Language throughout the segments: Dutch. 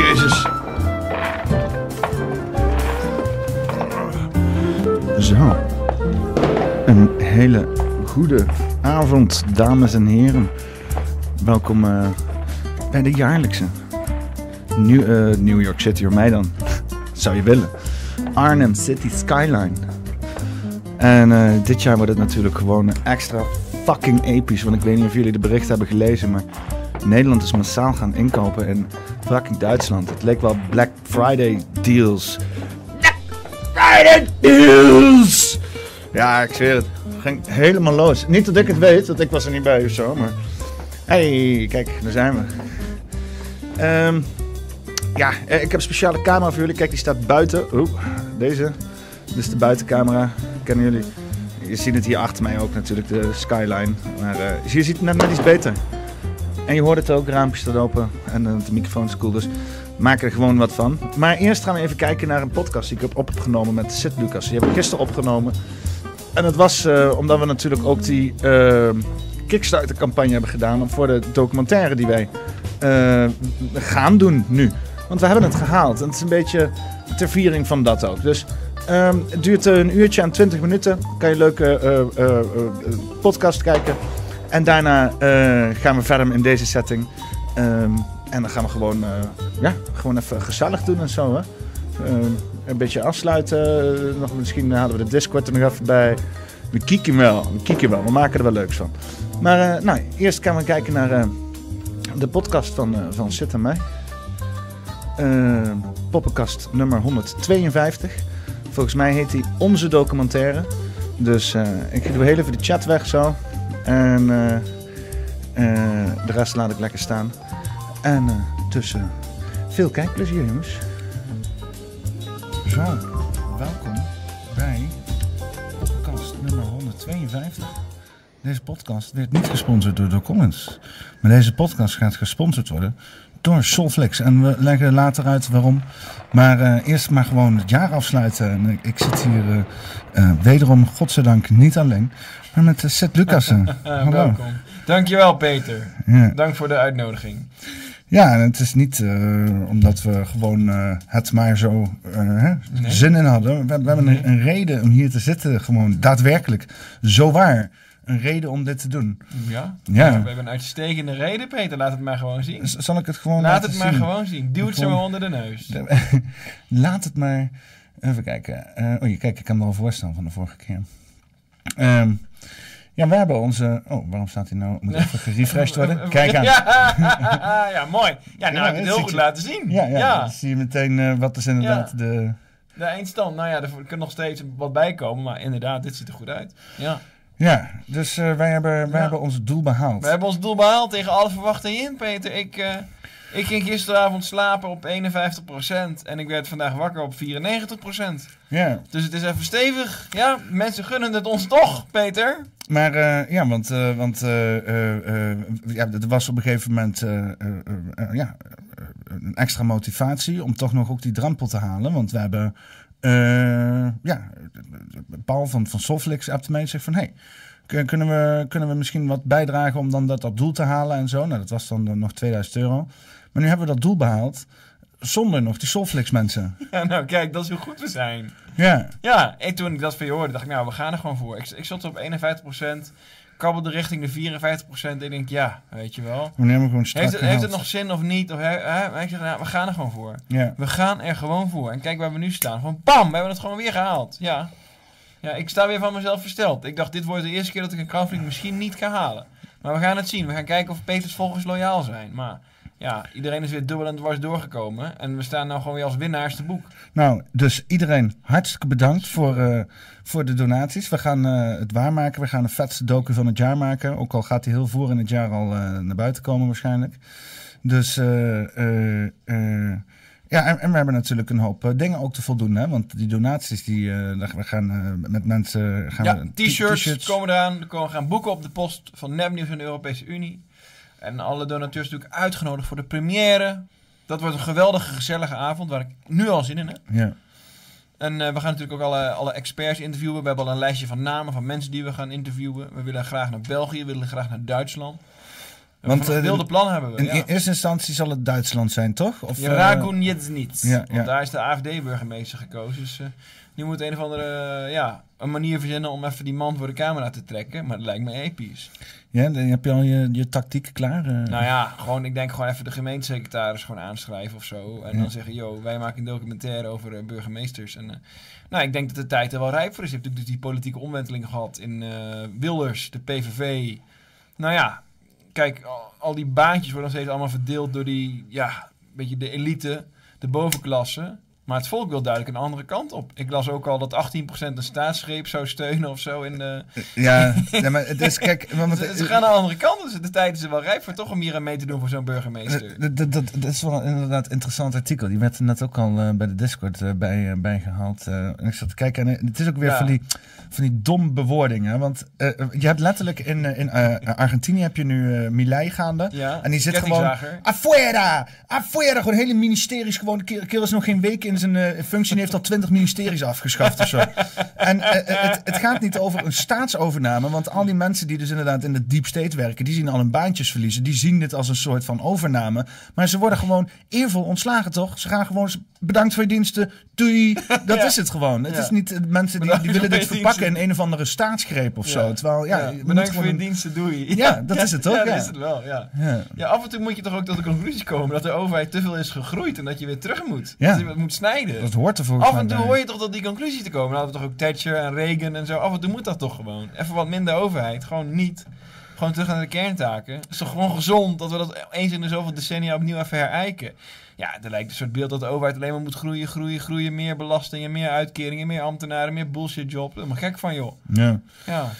jezus. Zo. Een hele goede avond, dames en heren. Welkom eh, bij de jaarlijkse New, eh, New York City, mij dan. Zou je willen. Arnhem City Skyline. En eh, dit jaar wordt het natuurlijk gewoon extra fucking episch. Want ik weet niet of jullie de berichten hebben gelezen, maar Nederland is massaal gaan inkopen in fucking Duitsland. Het leek wel Black Friday deals. Black Friday deals! Ja, ik zweer het. Het ging helemaal los. Niet dat ik het weet, want ik was er niet bij of zo, maar... Hey, kijk, daar zijn we. Ehm, ja, eh, ik heb een speciale camera voor jullie. Kijk, die staat buiten. Oeh, deze. Dit is de buitencamera. Kennen jullie? Je ziet het hier achter mij ook natuurlijk, de skyline. Maar eh, je ziet het net, net iets beter. En je hoort het ook, raampjes staat open en eh, de microfoon is cool. Dus maak er gewoon wat van. Maar eerst gaan we even kijken naar een podcast die ik heb opgenomen met Sid Lucas. Die heb ik gisteren opgenomen. En dat was eh, omdat we natuurlijk ook die eh, Kickstarter campagne hebben gedaan voor de documentaire die wij gaan doen nu. Want we hebben het gehaald. En het is een beetje ter viering van dat ook. Dus ehm, het duurt een uurtje en 20 minuten. Kan je een leuke podcast kijken. En daarna eh, gaan we verder in deze setting. Ehm, en dan gaan we gewoon, eh, ja, gewoon even gezellig doen en zo. Hè? Ehm, een beetje afsluiten. Eh, nog, misschien halen we de Discord er nog even bij. We kieken wel, we kieken wel. We maken er wel leuks van. Maar eh, nou, eerst gaan we kijken naar eh, de podcast van, eh, van Sid en mij. Eh, poppenkast nummer 152. Volgens mij heet die Onze Documentaire. Dus eh, ik doe heel even de chat weg zo. En eh, eh, de rest laat ik lekker staan. En eh, tussen veel kijkplezier, jongens. Zo, welkom bij podcast nummer 152. Deze podcast werd niet gesponsord door The Commons. Maar deze podcast gaat gesponsord worden door Solflex. En we leggen later uit waarom. Maar eh, eerst maar gewoon het jaar afsluiten. En ik, ik zit hier eh, eh, wederom, godzijdank, niet alleen. Maar met Seth Lucassen. Welkom. Dankjewel Peter. Ja. Dank voor de uitnodiging. Ja, en het is niet omdat we gewoon het maar zo hè, Nee. zin in hadden. We, we hebben Nee. een, een reden om hier te zitten, gewoon daadwerkelijk. Zo waar. Een reden om dit te doen. Ja? Ja. We hebben een uitstekende reden Peter. Laat het maar gewoon zien. Z- Zal ik het gewoon Laat laten het maar zien? gewoon zien. Duw het ze maar onder de neus. Laat het maar. Even kijken. Eh, oh, je kijk, ik kan me al voorstellen van de vorige keer. Ehm, ja, we hebben onze. Oh, waarom staat hij nou? Moet even gerefreshed worden. Kijk aan. Ja, ja mooi. Ja, nou Ja, heb je het heel goed je. laten zien. Ja, ja, ja. dan zie je meteen eh, wat is inderdaad de. De eindstand. Nou ja, er kan nog steeds wat bij komen. Maar inderdaad, dit ziet er goed uit. Ja. Ja, dus eh, wij, hebben, wij Ja. hebben ons doel behaald. We hebben ons doel behaald tegen alle verwachtingen in, Peter. Ik, eh, ik ging gisteravond slapen op 51% en ik werd vandaag wakker op 94%. Ja, Dus het is even stevig. Ja, mensen gunnen het ons toch, Peter. maar eh, ja, want, want ja, er was op een gegeven moment ja, een extra motivatie om toch nog ook die drempel te halen. Want we hebben, ja, Paul van, van Soflix appte mij en zegt van, hey, kun- kunnen we, kunnen we misschien wat bijdragen om dan dat, dat doel te halen en zo. Nou, dat was dan eh, nog 2000 euro. Maar nu hebben we dat doel behaald zonder nog die Soflix mensen. Ja, nou kijk, dat is hoe goed we zijn. Ja, Ja, en toen ik dat van je hoorde, dacht ik, nou, we gaan er gewoon voor. Ik, ik zat op 51%, kabbelde richting de 54%. Ik denk, ja, weet je wel. we nemen gewoon Heeft het, heeft het nog zin of niet? Of, hè? Maar ik zeg, nou, we gaan er gewoon voor. Ja. We gaan er gewoon voor. En kijk waar we nu staan. Gewoon bam, we hebben het gewoon weer gehaald. Ja. Ja, ik sta weer van mezelf versteld. Ik dacht, dit wordt de eerste keer dat ik een crowdfunding misschien niet ga halen. Maar we gaan het zien. We gaan kijken of Peters volgers loyaal zijn. Maar ja, iedereen is weer dubbel en dwars doorgekomen. En we staan nou gewoon weer als winnaars te boek. Nou, dus iedereen hartstikke bedankt voor, eh, voor de donaties. We gaan eh, het waarmaken. We gaan de vetste docu van het jaar maken. Ook al gaat hij heel voor in het jaar al eh, naar buiten komen waarschijnlijk. Dus ja, en, en we hebben natuurlijk een hoop dingen ook te voldoen. Hè? Want die donaties, die, we gaan met mensen... Gaan Ja, we t-shirts komen eraan. Er komen gaan boeken op de post van Nepnieuws en de Europese Unie. En alle donateurs natuurlijk uitgenodigd voor de première. Dat wordt een geweldige, gezellige avond waar ik nu al zin in heb. Ja. En eh, we gaan natuurlijk ook alle, alle experts interviewen. We hebben al een lijstje van namen van mensen die we gaan interviewen. We willen graag naar België, we willen graag naar Duitsland. Want, Want eh, wilde plan hebben we. In ja. eerste instantie zal het Duitsland zijn, toch? Of, Ja, eh, jetzt niet. ja, Want ja. daar is de AFD-burgemeester gekozen. Dus eh, die moet een of andere eh, ja, een manier verzinnen om even die man voor de camera te trekken. Maar dat lijkt me episch. ja, dan heb je al je, je tactiek klaar? eh? Nou ja, gewoon, ik denk gewoon even de gemeentesecretaris gewoon aanschrijven of zo. En Ja. dan zeggen, yo, wij maken een documentaire over eh, burgemeesters. En, nou, ik denk dat de tijd er wel rijp voor is. Je hebt natuurlijk dus die politieke omwenteling gehad in Wilders, de PVV. Nou ja, kijk, al, al die baantjes worden nog steeds allemaal verdeeld door die, ja, beetje de elite, de bovenklasse. Maar het volk wil duidelijk een andere kant op. Ik las ook al dat 18% een staatsgreep zou steunen of zo in de... Ja, ja, maar het is, kijk... Want, Ze, ze gaan naar de andere kant, dus de tijd is er wel rijp voor toch om hier aan mee te doen voor zo'n burgemeester. Dat, dat, dat, dat is wel inderdaad een interessant artikel. Die werd net ook al eh, bij de Discord eh, bij, eh, bijgehaald. eh, en ik zat te kijken en eh, het is ook weer Ja. van, die, van die dom bewoordingen. Want eh, je hebt letterlijk in, eh, in eh, Argentinië heb je nu eh Milei gaande. Ja, En die zit gewoon... Afuera! Afuera! Gewoon hele ministeries. Gewoon, de kerel kerel is nog geen week in zijn eh, functie heeft al twintig ministeries afgeschaft of zo. En eh, eh, het, het gaat niet over een staatsovername. Want al die mensen die dus inderdaad in de deep state werken, die zien al hun baantjes verliezen. Die zien dit als een soort van overname. Maar ze worden gewoon eervol ontslagen, toch? Ze gaan gewoon bedankt voor je diensten. Doei. Dat Ja. is het gewoon. Het Ja. is niet mensen die, die willen dit verpakken in een of andere staatsgreep of zo. Terwijl, ja, bedankt voor je diensten, doei. Ja, dat is het toch? Ja, Ja. dat is het wel, ja. Ja. Af en toe moet je toch ook tot de conclusie komen dat de overheid te veel is gegroeid en dat je weer terug moet. Ja. Dat je moet snijden. Dat hoort er volgens Af en toe bij. hoor je toch tot die conclusie te komen. Dan hadden we toch ook Thatcher en Reagan en zo. Af en toe moet dat toch gewoon. Even wat minder overheid. Gewoon niet. Gewoon terug naar de kerntaken. Het is toch gewoon gezond dat we dat eens in de zoveel decennia opnieuw even herijken. Ja, er lijkt een soort beeld dat de overheid alleen maar moet groeien, groeien, groeien. Meer belastingen, meer uitkeringen, meer ambtenaren, meer bullshit job. Helemaal gek van joh. Ja. Ja.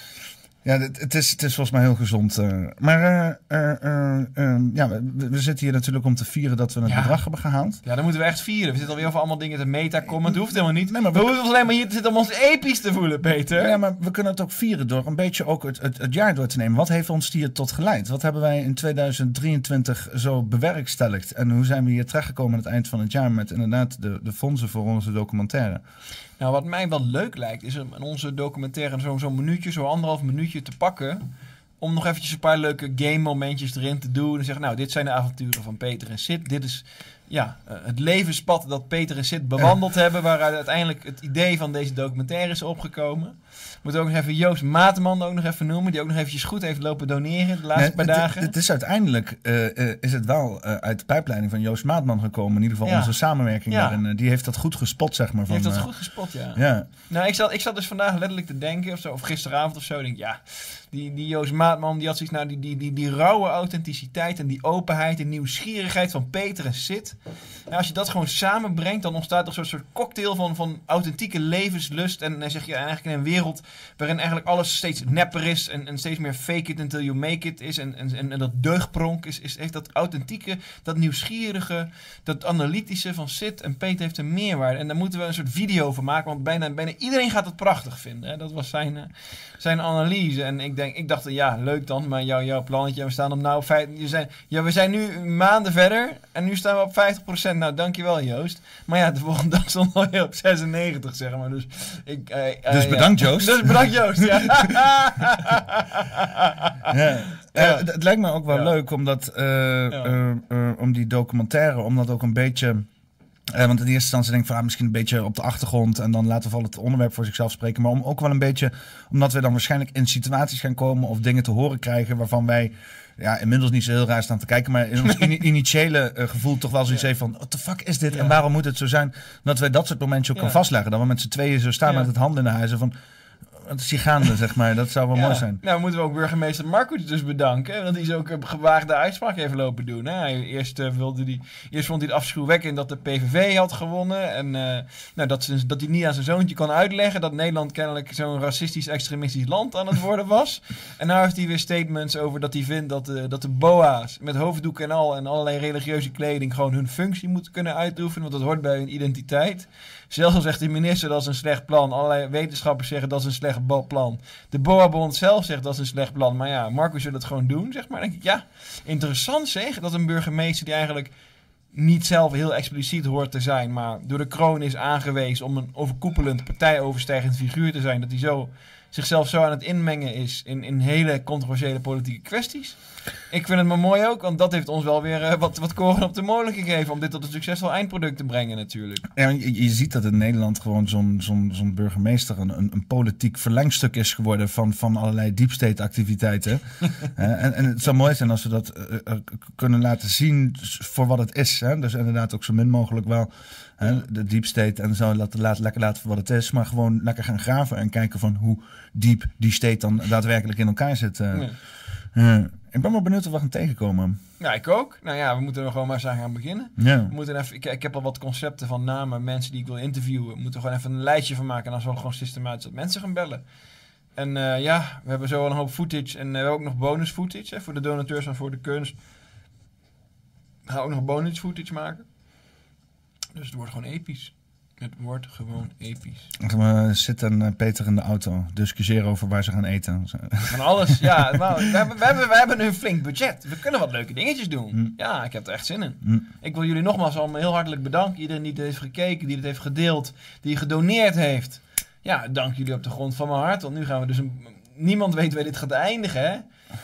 Ja, het, het, is, het is volgens mij heel gezond. eh. maar eh, eh, eh, eh, ja, we, we zitten hier natuurlijk om te vieren dat we het Ja. bedrag hebben gehaald. Ja, dan moeten we echt vieren. We zitten alweer over allemaal dingen te meta komen. Het hoeft helemaal niet. Nee, maar we we- hoeven ons alleen maar hier te zitten om ons episch te voelen, Peter. Ja, maar we kunnen het ook vieren door een beetje ook het, het, het jaar door te nemen. Wat heeft ons hier tot geleid? Wat hebben wij in 2023 zo bewerkstelligd? En hoe zijn we hier terechtgekomen aan het eind van het jaar met inderdaad de, de fondsen voor onze documentaire? Nou, wat mij wel leuk lijkt, is om in onze documentaire zo'n zo'n minuutje, zo'n anderhalf minuutje te pakken. Om nog eventjes een paar leuke game momentjes erin te doen. En zeggen, nou, dit zijn de avonturen van Peter en Sid. Dit is ja, eh, het levenspad dat Peter en Sid bewandeld hebben. Waaruit uiteindelijk het idee van deze documentaire is opgekomen. We moeten ook nog even Joost Mateman ook nog even noemen. Die ook nog eventjes goed heeft lopen doneren de laatste Nee, paar het- dagen. Het, is uiteindelijk eh, eh, is het wel uit de pijpleiding van Joost Maatman gekomen. In ieder geval Ja. onze samenwerking Ja. daarin. die heeft dat goed gespot, zeg maar. Die heeft van, dat goed gespot, ja. Ja. Nou, ik zat, ik zat dus vandaag letterlijk te denken, of, zo, of gisteravond of zo. Ik denk, ja, die, die Joost Maatman, die had zoiets, nou, die, die, die, die rauwe authenticiteit en die openheid en nieuwsgierigheid van Peter en Sid. Als je dat gewoon samenbrengt, dan ontstaat er zo'n soort cocktail van, van authentieke levenslust. En dan zeg je eigenlijk in een wereld waarin eigenlijk alles steeds nepper is en, en steeds meer fake it until you make it is. En, en, en, dat deugdpronk is, is, heeft dat authentieke, dat nieuwsgierige, dat analytische van Sid en Peter heeft een meerwaarde. En daar moeten we een soort video van maken, want bijna, bijna iedereen gaat het prachtig vinden. Hè? Dat was zijn, eh, zijn analyse. En ik, denk, ik dacht, ja, leuk dan, maar jouw, jouw plannetje, we staan op nou vijf, je zijn, we zijn nu maanden verder en nu staan we op 50%. Nou, dankjewel Joost. Maar ja, de volgende dag stond alweer op 96, zeg maar. Dus, ik, eh, eh, Dus ja. bedankt, Joost. Dus bedankt Joost, ja. Ja. Eh, Ja. het, lijkt me ook wel leuk omdat, om die documentaire, om dat ook een beetje. eh, want in eerste instantie denk ik van ah, misschien een beetje op de achtergrond en dan laten we het onderwerp voor zichzelf spreken. Maar om ook wel een beetje, omdat we dan waarschijnlijk in situaties gaan komen of dingen te horen krijgen waarvan wij ja, inmiddels niet zo heel raar staan te kijken, maar in ons ini- initiële eh, gevoel toch wel zoiets Ja. heeft van what the fuck is dit Ja. en waarom moet het zo zijn? Dat wij dat soort momentjes ook Ja. kan vastleggen. Dat we met z'n tweeën zo staan met het handen in de huizen van wat is gaande, zeg maar. Dat zou wel Ja. mooi zijn. Nou, moeten we ook burgemeester Marco dus bedanken. Want die is ook een gewaagde uitspraak even lopen doen. Hè? Hij- Eerst, eh, wilde die, eerst vond hij het afschuwwekkend dat de PVV had gewonnen. En eh, nou, dat, ze, dat hij niet aan zijn zoontje kon uitleggen dat Nederland kennelijk zo'n racistisch, extremistisch land aan het worden was. en nou heeft hij weer statements over dat hij vindt dat de, dat de boa's met hoofddoek en al en allerlei religieuze kleding gewoon hun functie moeten kunnen uitoefenen. Want dat hoort bij hun identiteit. Zelfs zegt de minister dat is een slecht plan. Allerlei wetenschappers zeggen dat is een slecht plan. De BOA-bond zelf zegt dat is een slecht plan. Maar ja, Marcus wil het gewoon doen, zeg maar. Denk ik, ja, interessant zeg. Dat een burgemeester die eigenlijk niet zelf heel expliciet hoort te zijn, maar door de kroon is aangewezen om een overkoepelend, partijoverstijgend figuur te zijn, dat hij zo zichzelf zo aan het inmengen is in, in hele controversiële politieke kwesties. Ik vind het maar mooi ook, want dat heeft ons wel weer eh, wat, wat koren op de molen gegeven om dit tot een succesvol eindproduct te brengen natuurlijk. Ja, je, je ziet dat in Nederland gewoon zo'n zo'n zo'n burgemeester een, een, een politiek verlengstuk is geworden van, van allerlei deep state activiteiten. En, en het zou mooi zijn als we dat eh, eh, kunnen laten zien voor wat het is. Hè? Dus inderdaad ook zo min mogelijk wel hè, de deep state en zo laten, laten, lekker laten voor wat het is. Maar gewoon lekker gaan graven en kijken van hoe diep die state dan daadwerkelijk in elkaar zit. Ja. Ik ben wel benieuwd of we gaan tegenkomen. Ja, ik ook. Nou ja, we moeten er gewoon maar eens aan gaan beginnen. Ja. We moeten even, ik, ik heb al wat concepten van namen, mensen die ik wil interviewen. We moeten er gewoon even een lijstje van maken en dan zullen we gewoon systematisch wat mensen gaan bellen. En eh, ja, we hebben zo een hoop footage en eh, we hebben ook nog bonus footage hè, voor de donateurs en voor de kunst. We gaan ook nog bonus footage maken. Dus het wordt gewoon episch. Het wordt gewoon episch. We zitten eh, Peter in de auto, discussiëren over waar ze gaan eten. Van alles, ja. maar we, hebben, we, hebben, we hebben nu een flink budget. We kunnen wat leuke dingetjes doen. Hm. Ja, ik heb er echt zin in. Hm. Ik wil jullie nogmaals allemaal heel hartelijk bedanken. Iedereen die dit heeft gekeken, die dit heeft gedeeld, die gedoneerd heeft. Ja, dank jullie op de grond van mijn hart. Want nu gaan we dus een... Niemand weet waar dit gaat eindigen, hè?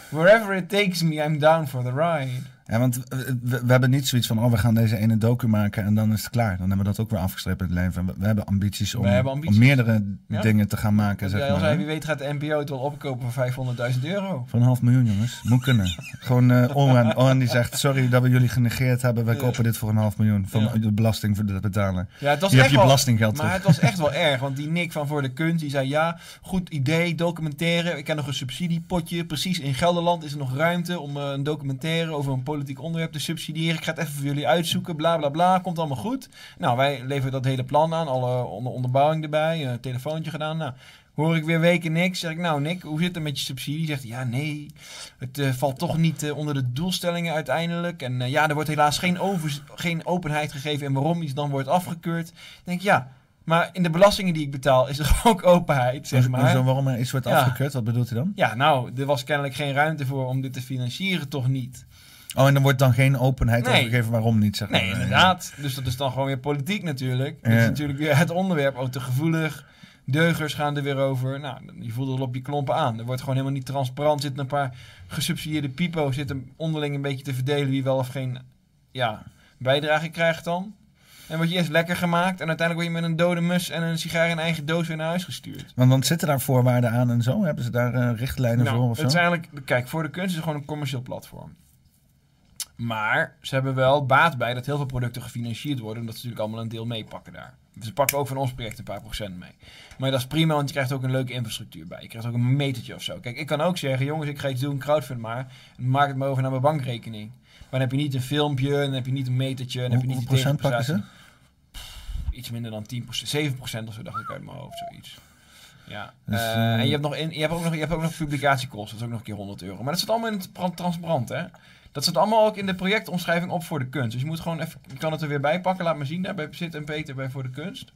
Wherever it takes me, I'm down for the ride. Ja, want we, hebben niet zoiets van, oh, we gaan deze ene docu maken en dan is het klaar. Dan hebben we dat ook weer afgestreept in het leven. We, we hebben ambities om, We hebben ambities. om meerdere Ja. dingen te gaan maken, zeg maar. hè. wie weet gaat de NPO het wel opkopen voor 500.000 euro. Voor een half miljoen, jongens. Moet kunnen. Gewoon uh, Oran, Oran die zegt, sorry dat we jullie genegeerd hebben. Wij Ja. kopen dit voor een half miljoen. Van Ja. de belasting voor te betalen. Ja, het was Je hebt je wel, belastinggeld Maar terug. het was echt wel erg, want die Nick van Voor de Kunst, die zei ja, goed idee, documenteren. Ik heb nog een subsidiepotje. Precies, in Gelderland is er nog ruimte om eh, een documentaire over een politiek onderwerp te subsidiëren. Ik ga het even voor jullie uitzoeken, bla bla bla, komt allemaal goed. Nou, wij leveren dat hele plan aan, alle onder onderbouwing erbij, een telefoontje gedaan. Nou, hoor ik weer weken niks. Zeg ik, nou Nick, hoe zit het met je subsidie? Zegt hij, ja nee, het eh, valt toch niet eh, onder de doelstellingen uiteindelijk. En eh, ja, er wordt helaas geen, over, geen openheid gegeven en waarom iets dan wordt afgekeurd. Ik denk, ja, maar in de belastingen die ik betaal is er ook openheid, zeg maar. waarom er iets wordt Ja. afgekeurd, wat bedoelt hij dan? Ja, nou, er was kennelijk geen ruimte voor om dit te financieren, toch niet? Oh, en er wordt dan geen openheid Nee. overgegeven waarom niet, zeg maar. Nee, inderdaad. Dus dat is dan gewoon weer politiek natuurlijk. Dat Ja. is natuurlijk weer het onderwerp ook te gevoelig. Deugers gaan er weer over. Nou, je voelt het al op je klompen aan. Er wordt gewoon helemaal niet transparant. Zitten een paar gesubsidieerde pipo's zitten onderling een beetje te verdelen wie wel of geen ja, bijdrage krijgt dan. En word je eerst lekker gemaakt en uiteindelijk word je met een dode mus en een sigaar in eigen doos weer naar huis gestuurd. Want, want zitten daar voorwaarden aan en zo? Hebben ze daar eh, richtlijnen Nou, voor of zo? het is eigenlijk, kijk, voor de kunst is het gewoon een commercieel platform. Maar ze hebben wel baat bij dat heel veel producten gefinancierd worden, omdat ze natuurlijk allemaal een deel meepakken daar. Ze pakken ook van ons project een paar procent mee. Maar dat is prima, want je krijgt ook een leuke infrastructuur bij. Je krijgt ook een metertje of zo. Kijk, ik kan ook zeggen, jongens, ik ga iets doen, crowdfund maar. Maak het maar over naar mijn bankrekening. Maar dan heb je niet een filmpje, dan heb je niet een metertje, dan heb je niet procent pakken ze? Iets minder dan 10%, 7% of zo dacht ik uit mijn hoofd, zoiets. Ja. Dus, Eh, eh, en je hebt, nog in, je, hebt ook nog, je hebt ook nog publicatiekosten, dat is ook nog een keer 100 euro. Maar dat zit allemaal in het tran- transparant, hè? Dat zit allemaal ook in de projectomschrijving op voor de kunst. Dus je moet gewoon even, ik kan het er weer bij pakken, laat me zien. Daar Zit en Peter bij voor de kunst.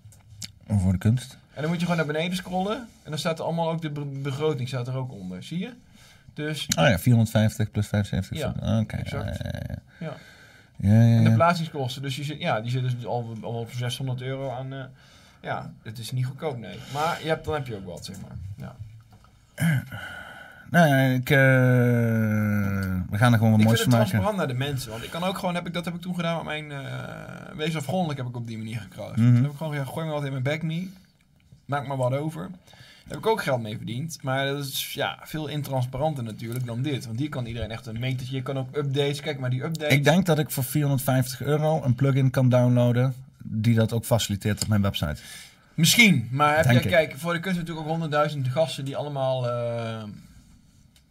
Of voor de kunst? En dan moet je gewoon naar beneden scrollen. En dan staat er allemaal ook de be- begroting staat er ook onder. Zie je? Dus Oh ja, 450 plus 75. Ja, Ah, Oké, ja, exact. ja, ja. Ja. Ja, ja, En de plaatsingskosten, dus die, zit, ja, die zitten dus al, al op 600 euro aan. eh, ja, het is niet goedkoop, nee. Maar je hebt, dan heb je ook wat, zeg maar. Ja. Ja, ik, eh, we gaan er gewoon wat Ik moois van het maken. transparant naar de mensen. Want ik kan ook gewoon, heb ik, dat heb ik toen gedaan met mijn eh Wees afgrondelijk, heb ik op die manier gekruist. Mhm. Toen heb ik gewoon gezegd, gooi me wat in mijn back me. Maak maar wat over. Daar heb ik ook geld mee verdiend. Maar dat is ja, veel intransparanter natuurlijk dan dit. Want hier kan iedereen echt een metertje. Je kan ook updates. Kijk maar die updates. Ik denk dat ik voor 450 euro een plugin kan downloaden die dat ook faciliteert op mijn website. Misschien, maar heb jij, ik. kijk, voor de kunst natuurlijk ook honderdduizend gasten die allemaal eh,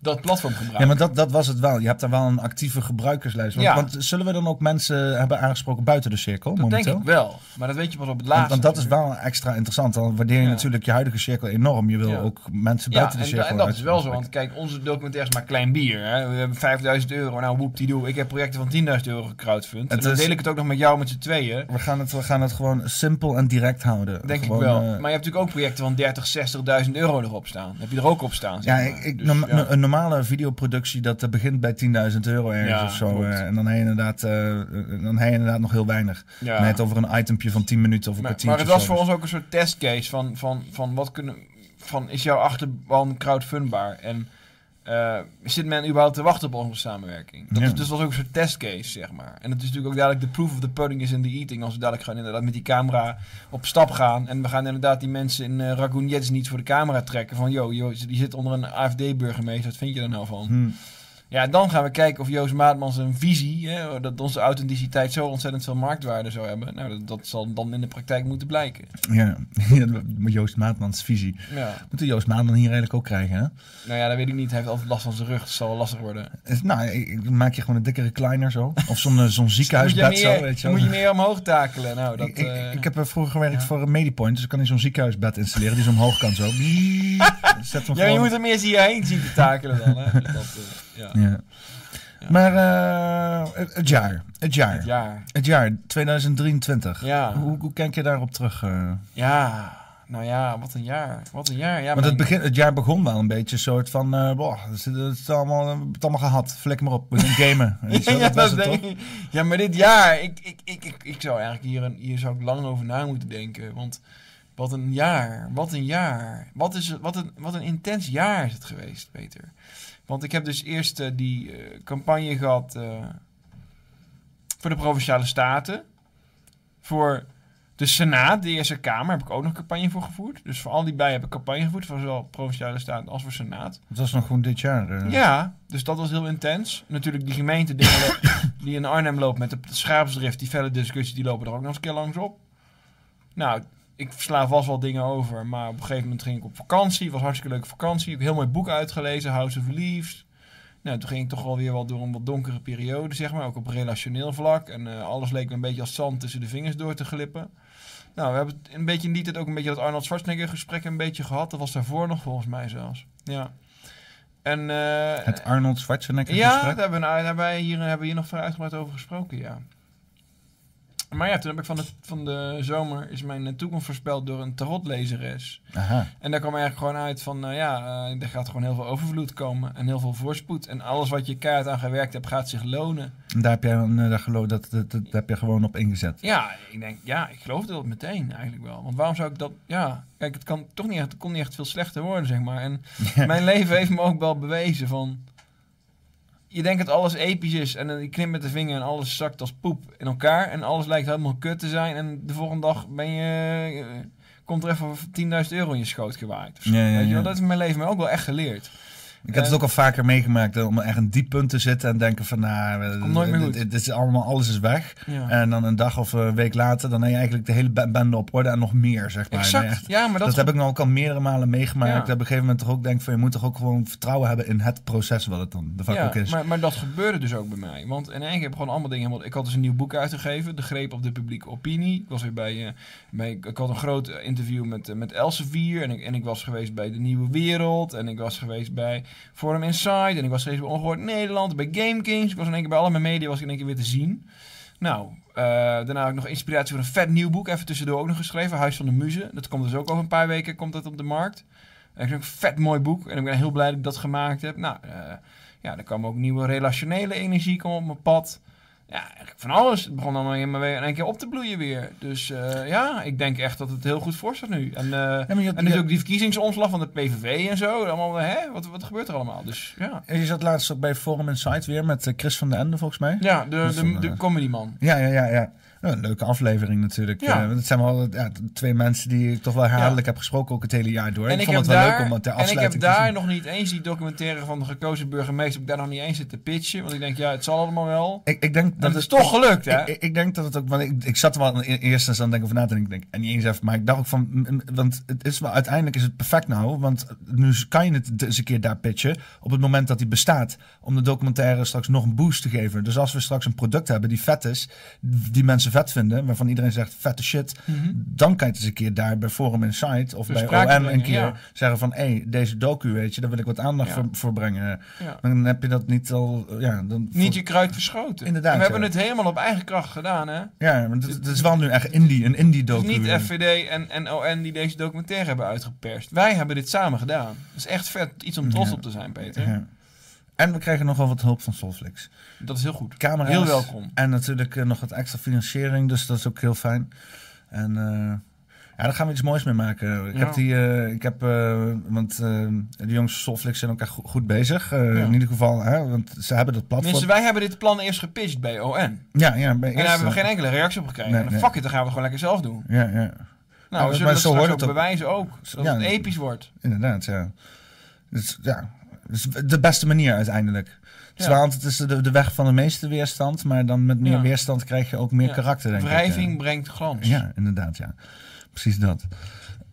dat platform gebruiken. Ja, maar dat, dat was het wel. Je hebt daar wel een actieve gebruikerslijst. Want, Ja. want zullen we dan ook mensen hebben aangesproken buiten de cirkel dat momenteel? denk ik wel. Maar dat weet je pas op het Want, laatste. want dat is wel extra interessant. Dan waardeer je Ja. natuurlijk je huidige cirkel enorm. Je wil Ja. ook mensen buiten en, de cirkel en dat is wel zo, want kijk, onze documentaire is maar klein bier. Hè? We hebben 5000 euro, nou woep die doe. Ik heb projecten van 10.000 euro gecrowdfund. En dan is- deel ik het ook nog met jou met z'n tweeën. We gaan, het, we gaan het gewoon simpel en direct houden. Denk Gewoon, ik wel. eh, maar je hebt natuurlijk ook projecten van 30, 60.000 euro erop staan. Heb je er ook op staan? ja, zeg ik, ik, Dus, norma- ja. een normale videoproductie dat begint bij 10.000 euro ergens Ja, of zo. eh, en dan heb je inderdaad, eh, dan heb je inderdaad nog heel weinig. Ja. Net over een itempje van 10 minuten of een Maar, kwartiertje. maar het was voor zo. ons ook een soort testcase van, van, van wat kunnen. Van is jouw achterban crowdfundbaar? En eh, zit men überhaupt te wachten op onze samenwerking? Dat Ja. is dus was ook een soort testcase, zeg maar. En het is natuurlijk ook dadelijk de proof of the pudding is in the eating. Als we dadelijk gewoon inderdaad met die camera op stap gaan. En we gaan inderdaad die mensen in uh, niet voor de camera trekken. Van, yo, die zit onder een AFD-burgemeester. Wat vind je er nou van? Hm. Ja, dan gaan we kijken of Joost Maatman zijn visie, hè, dat onze authenticiteit zo ontzettend veel marktwaarde zou hebben. Nou, dat, dat zal dan in de praktijk moeten blijken. Ja, Joost Maatmans visie. Ja. Moeten Joost Maatman hier eigenlijk ook krijgen, hè? Nou ja, dat weet ik niet. Hij heeft altijd last van zijn rug. Het zal wel lastig worden. Is- Nou, ik- maak je gewoon een dikke recliner zo. Of zo'n eh, zo'n moet je ziekenhuisbed meer, zo, weet je moet je meer omhoog takelen. Nou, dat, ik, ik, eh, ik heb eh, vroeger gewerkt ja. voor een Medipoint, dus ik kan hier zo'n ziekenhuisbed installeren die zo omhoog kan zo. Zet hem ja, je moet er meer zie je heen zien te takelen dan. Hè? Dus dat, eh, ja. Ja. Maar eh, het- jaar, het jaar, Het jaar. het jaar 2023. Ja. Hoe, hoe kijk je daarop terug? eh? Ja, nou ja, wat een jaar. Wat een jaar. Ja, Want het, begin, het jaar begon wel een beetje een soort van, eh boah, het is, het is allemaal, het allemaal gehad. Flik maar op, we gaan gamen. Ja, dat was dat het denk toch? ik. Ja, maar dit jaar, ik, ik, ik, ik, ik zou eigenlijk hier, een, hier zou ik lang over na moeten denken. Want wat een jaar, wat een jaar. Wat, is, wat, een, wat een intens jaar is het geweest, Peter. Want ik heb dus eerst eh, die eh, campagne gehad eh, voor de Provinciale Staten. Voor de Senaat, de Eerste Kamer, heb ik ook nog campagne voor gevoerd. Dus voor al die bij heb ik campagne gevoerd, voor zowel Provinciale Staten als voor Senaat. Het was nog gewoon dit jaar. eh. Ja, dus dat was heel intens. Natuurlijk die gemeente die in Arnhem loopt met de schaapsdrift, die felle discussie, die lopen er ook nog eens een keer langs op. Nou, ik sla vast wel dingen over, maar op een gegeven moment ging ik op vakantie. was hartstikke leuke vakantie. Ik heb heel mooi boek uitgelezen, House of Leaves. Nou, toen ging ik toch wel weer wel door een wat donkere periode, zeg maar. Ook op relationeel vlak. En eh, alles leek me een beetje als zand tussen de vingers door te glippen. Nou, we hebben een beetje in die tijd ook een beetje dat Arnold Schwarzenegger gesprek een beetje gehad. Dat was daarvoor nog volgens mij zelfs. Ja. En, eh, Het Arnold Schwarzenegger ja, gesprek. daar we, daar hebben, wij hier, hebben we hier nog uitgebreid over gesproken, ja. Maar ja, toen heb ik van de, van de zomer is mijn eh, toekomst voorspeld door een tarotlezeres. Aha. En daar kwam eigenlijk gewoon uit van, nou ja, eh, er gaat gewoon heel veel overvloed komen en heel veel voorspoed. En alles wat je keihard aan gewerkt hebt, gaat zich lonen. En daar heb jij daar geloof, dat, dat, heb je gewoon op ingezet. Ja, ik denk, ja, ik geloofde dat meteen eigenlijk wel. Want waarom zou ik dat, ja, kijk, het kan toch niet echt, het kon niet echt veel slechter worden, zeg maar. En mijn leven heeft me ook wel bewezen van, je denkt dat alles episch is en dan je knipt met de vinger en alles zakt als poep in elkaar. En alles lijkt helemaal kut te zijn en de volgende dag ben je, eh, komt er even 10.000 euro in je schoot gewaaid. Ja, ja, Weet je ja. wel, dat is mijn leven me ook wel echt geleerd. Ik heb het ook al vaker meegemaakt om echt een diep punt te zitten en denken van, nou, eh, dit- is allemaal, alles is weg. Ja. En dan een dag of een week later, dan heb je eigenlijk de hele bende op orde en nog meer, zeg maar. exact. Nee, echt. ja, maar dat, Dat, heb ik nou ook al meerdere malen meegemaakt. Ja. Dat op een gegeven moment toch ook denk van, je moet toch ook gewoon vertrouwen hebben in het proces wat het dan de vaak ja, ook is. Maar, maar dat gebeurde dus ook bij mij. Want in keer heb ik gewoon allemaal dingen helemaal... Ik had dus een nieuw boek uitgegeven, De Greep op de Publieke Opinie. Ik was weer bij... eh, bij ik had een groot interview met, eh, met Elsevier. En ik, en ik was geweest bij De Nieuwe Wereld. En ik was geweest bij Forum Inside. En ik was geweest bij Ongehoord Nederland. Bij Game Kings. Ik was in één keer bij alle mijn media was ik in één keer weer te zien. Nou, eh, daarna heb ik nog inspiratie voor een vet nieuw boek. Even tussendoor ook nog geschreven. Huis van de Muze. Dat komt dus ook over een paar weken komt dat op de markt. Ik vind een vet mooi boek. En ik ben heel blij dat ik dat gemaakt heb. Nou, eh, ja, er kwam ook nieuwe relationele energie op mijn pad. Ja, van alles. Het begon allemaal in, één keer op te bloeien weer. Dus eh, ja, ik denk echt dat het heel goed voor staat nu. En, Ja, je, en dus ook die verkiezingsomslag van de PVV en zo. Allemaal, hè? Wat, wat gebeurt er allemaal? Dus ja. je zat laatst ook bij Forum Insight weer met eh, Chris van den Ende, volgens mij. Ja, de, de, de eh, comedyman. Ja, ja, ja. ja. Een leuke aflevering natuurlijk. Ja. Want het zijn wel ja, twee mensen die ik toch wel herhaaldelijk heb gesproken ook het hele jaar door. En ik, ik, vond het wel daar, leuk om het ter en ik afsluiting heb te daar nog niet eens die documentaire van de gekozen burgemeester. Heb ik daar nog niet eens zitten pitchen. Want ik denk, ja, het zal allemaal wel. Ik, ik denk En dat het is toch gelukt, hè? Ik, ik, denk dat het ook, want ik, ik zat er wel in eerste instantie aan denken over na te denken, ik denk, en niet eens even, maar ik dacht ook van, want het is wel, uiteindelijk is het perfect nou, want nu kan je het eens een keer daar pitchen, op het moment dat die bestaat, om de documentaire straks nog een boost te geven. Dus als we straks een product hebben die vet is, die mensen vet vinden, waarvan iedereen zegt, vette shit, Mhm. dan kan je het eens een keer daar bij Forum Insight of bij OM een keer ja. zeggen van, hé, hey, deze docu, weet je, daar wil ik wat aandacht Ja. voor, voor brengen. Ja. Dan heb je dat niet al, ja, dan... Niet je kruid verschoten. Inderdaad, En we hebben het helemaal op eigen kracht gedaan, hè? Ja, maar het, is wel nu echt indie, een indie Het docu. is niet FVD en, en ON die deze documentaire hebben uitgeperst. Wij hebben dit samen gedaan. Dat is echt vet. Iets om trots op te zijn, Peter. En we krijgen nog wel wat hulp van Solflix. Dat is heel goed. Camera's. Heel welkom. En natuurlijk eh, nog wat extra financiering, dus dat is ook heel fijn. En eh, Ja, daar gaan we iets moois mee maken. Ik Ja. heb die, eh, ik heb, want de jongens van Soulflix zijn ook echt goed, bezig. Ja. In ieder geval, hè, want ze hebben dat platform. Mensen, wij hebben dit plan eerst gepitcht bij ON. En Ja, ja. Bij daar eerst, hebben we geen enkele reactie op gekregen. Nee, En nee. fuck it, dan gaan we het gewoon lekker zelf doen. Ja, ja, Nou, we maar zullen dat zo straks hoort ook bewijzen ook. Zodat Ja, het episch wordt. inderdaad, ja. Dus ja, dus de beste manier uiteindelijk. Ja. Want het is de, de weg van de meeste weerstand, maar dan met meer Ja. weerstand krijg je ook meer Ja. karakter, denk ik. Wrijving brengt glans. Ja, inderdaad, ja. Precies dat.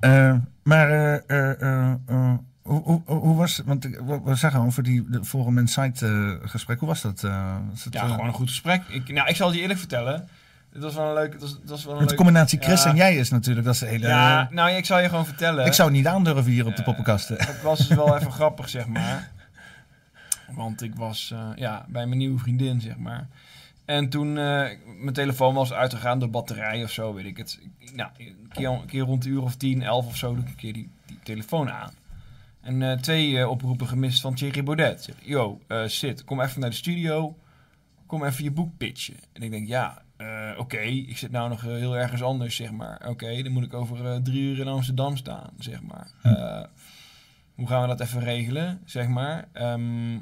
Eh, maar eh, eh, eh, eh, hoe, hoe, hoe was, want ik- we, zeggen over die Forum Insight eh, gesprek, hoe was dat? eh, was het, Ja, eh, gewoon een goed gesprek. Ik, nou, ik zal je eerlijk vertellen. Het was wel een leuk... Het was, het was wel een met de combinatie Chris Ja. en jij is natuurlijk, dat is de hele... Ja, nou, ik zal je gewoon vertellen. ik zou het niet aandurven hier op de poppenkasten. Het was dus wel even grappig, zeg maar. Want ik was eh, ja, bij mijn nieuwe vriendin, zeg maar. En toen eh, mijn telefoon was uitgegaan door batterij of zo, weet ik het. Ik- Nou, een keer, een keer rond de uur of 10, 11 of zo doe ik een keer die, die telefoon aan. En eh, twee oproepen gemist van Thierry Baudet. Zeg, Yo, Sid, kom even naar de studio. Kom even je boek pitchen. En ik denk, ja, eh, oké, ik zit nou nog eh, heel ergens anders, zeg maar. Oké, dan moet ik over eh, drie uur in Amsterdam staan, zeg maar. Eh, hoe gaan we dat even regelen, zeg maar? Ehm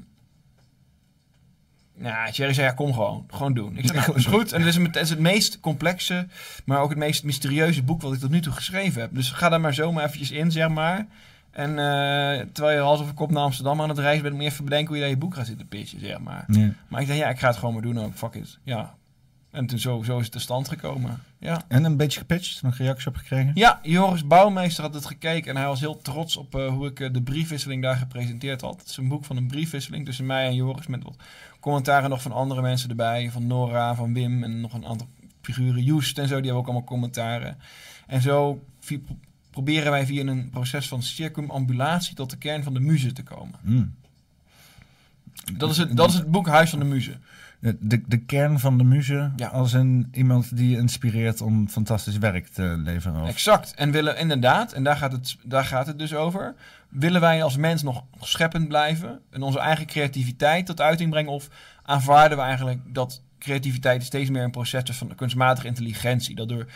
nou, Thierry zei, ja, kom gewoon. Gewoon doen. Ik zei, nou, is goed. En het is, het is het meest complexe, maar ook het meest mysterieuze boek wat ik tot nu toe geschreven heb. Dus ga daar maar zomaar eventjes in, zeg maar. En terwijl je hals over kop naar Amsterdam aan het reizen bent, moet je even bedenken hoe je daar je boek gaat zitten pitchen, zeg maar. Ja. Maar ik dacht, ja, ik ga het gewoon maar doen ook. Fuck it. Ja. En toen zo, zo is het tot stand gekomen. Ja. En een beetje gepitcht, nog reacties op gekregen? Ja, Joris Bouwmeester had het gekeken en hij was heel trots op eh, hoe ik eh, de briefwisseling daar gepresenteerd had. Het is een boek van een briefwisseling tussen mij en Joris met wat commentaren nog van andere mensen erbij. Van Nora, van Wim en nog een aantal figuren. Joest en zo, die hebben ook allemaal commentaren. En zo proberen wij via een proces van circumambulatie tot de kern van de muze te komen. Hmm. Dat is het, dat is het boek Huis van de Muze. De, de, kern van de muze, Ja. als een, iemand die je inspireert om fantastisch werk te leveren. Of, Exact. En willen inderdaad, en daar gaat, het, daar gaat het dus over. Willen wij als mens nog scheppend blijven en onze eigen creativiteit tot uiting brengen? Of aanvaarden we eigenlijk dat creativiteit steeds meer een proces is van kunstmatige intelligentie? Dat door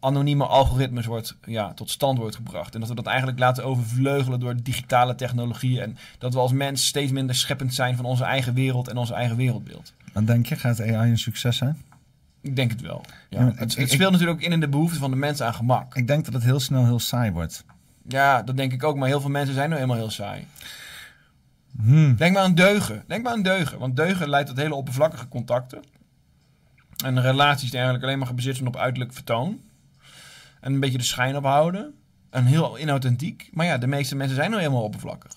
anonieme algoritmes wordt, ja, tot stand wordt gebracht. En dat we dat eigenlijk laten overvleugelen door digitale technologieën. En dat we als mens steeds minder scheppend zijn van onze eigen wereld en ons eigen wereldbeeld. Wat denk je, gaat AI een succes zijn? Ik denk het wel. Ja. Het, het ik- speelt natuurlijk ook in in de behoefte van de mens aan gemak. Ik denk dat het heel snel heel saai wordt. Ja, dat denk ik ook. Maar heel veel mensen zijn nou helemaal heel saai. Hmm. Denk maar aan deugen. Denk maar aan deugen. Want deugen leidt tot hele oppervlakkige contacten. En relaties die eigenlijk alleen maar gebaseerd zijn op uiterlijk vertoon. En een beetje de schijn ophouden. En heel inauthentiek. Maar ja, de meeste mensen zijn nou helemaal oppervlakkig.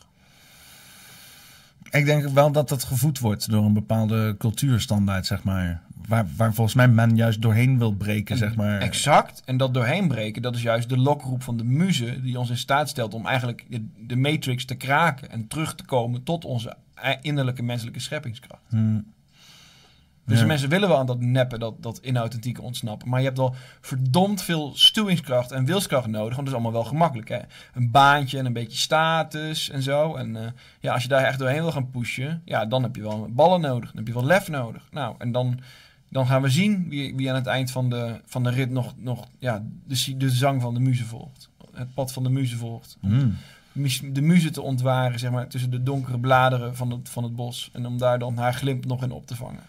Ik denk wel dat dat gevoed wordt door een bepaalde cultuurstandaard, zeg maar. Waar, waar volgens mij men juist doorheen wil breken, zeg maar. Exact. En dat doorheen breken, dat is juist de lokroep van de muze. Die ons in staat stelt om eigenlijk de, matrix te kraken. En terug te komen tot onze i- innerlijke menselijke scheppingskracht. Hmm. Dus Ja. de mensen willen wel aan dat neppen, dat, dat inauthentieke ontsnappen. Maar je hebt al verdomd veel stuwingskracht en wilskracht nodig. Want dat is allemaal wel gemakkelijk. Hè? Een baantje en een beetje status en zo. En eh, ja, als je daar echt doorheen wil gaan pushen, ja, dan heb je wel ballen nodig. Dan heb je wel lef nodig. Nou, en dan, dan gaan we zien wie, wie aan het eind van de, van de rit nog, nog ja, de, de zang van de muze volgt. Het pad van de muze volgt. Mus- De muze te ontwaren, zeg maar, tussen de donkere bladeren van het, van het bos. En om daar dan haar glimp nog in op te vangen.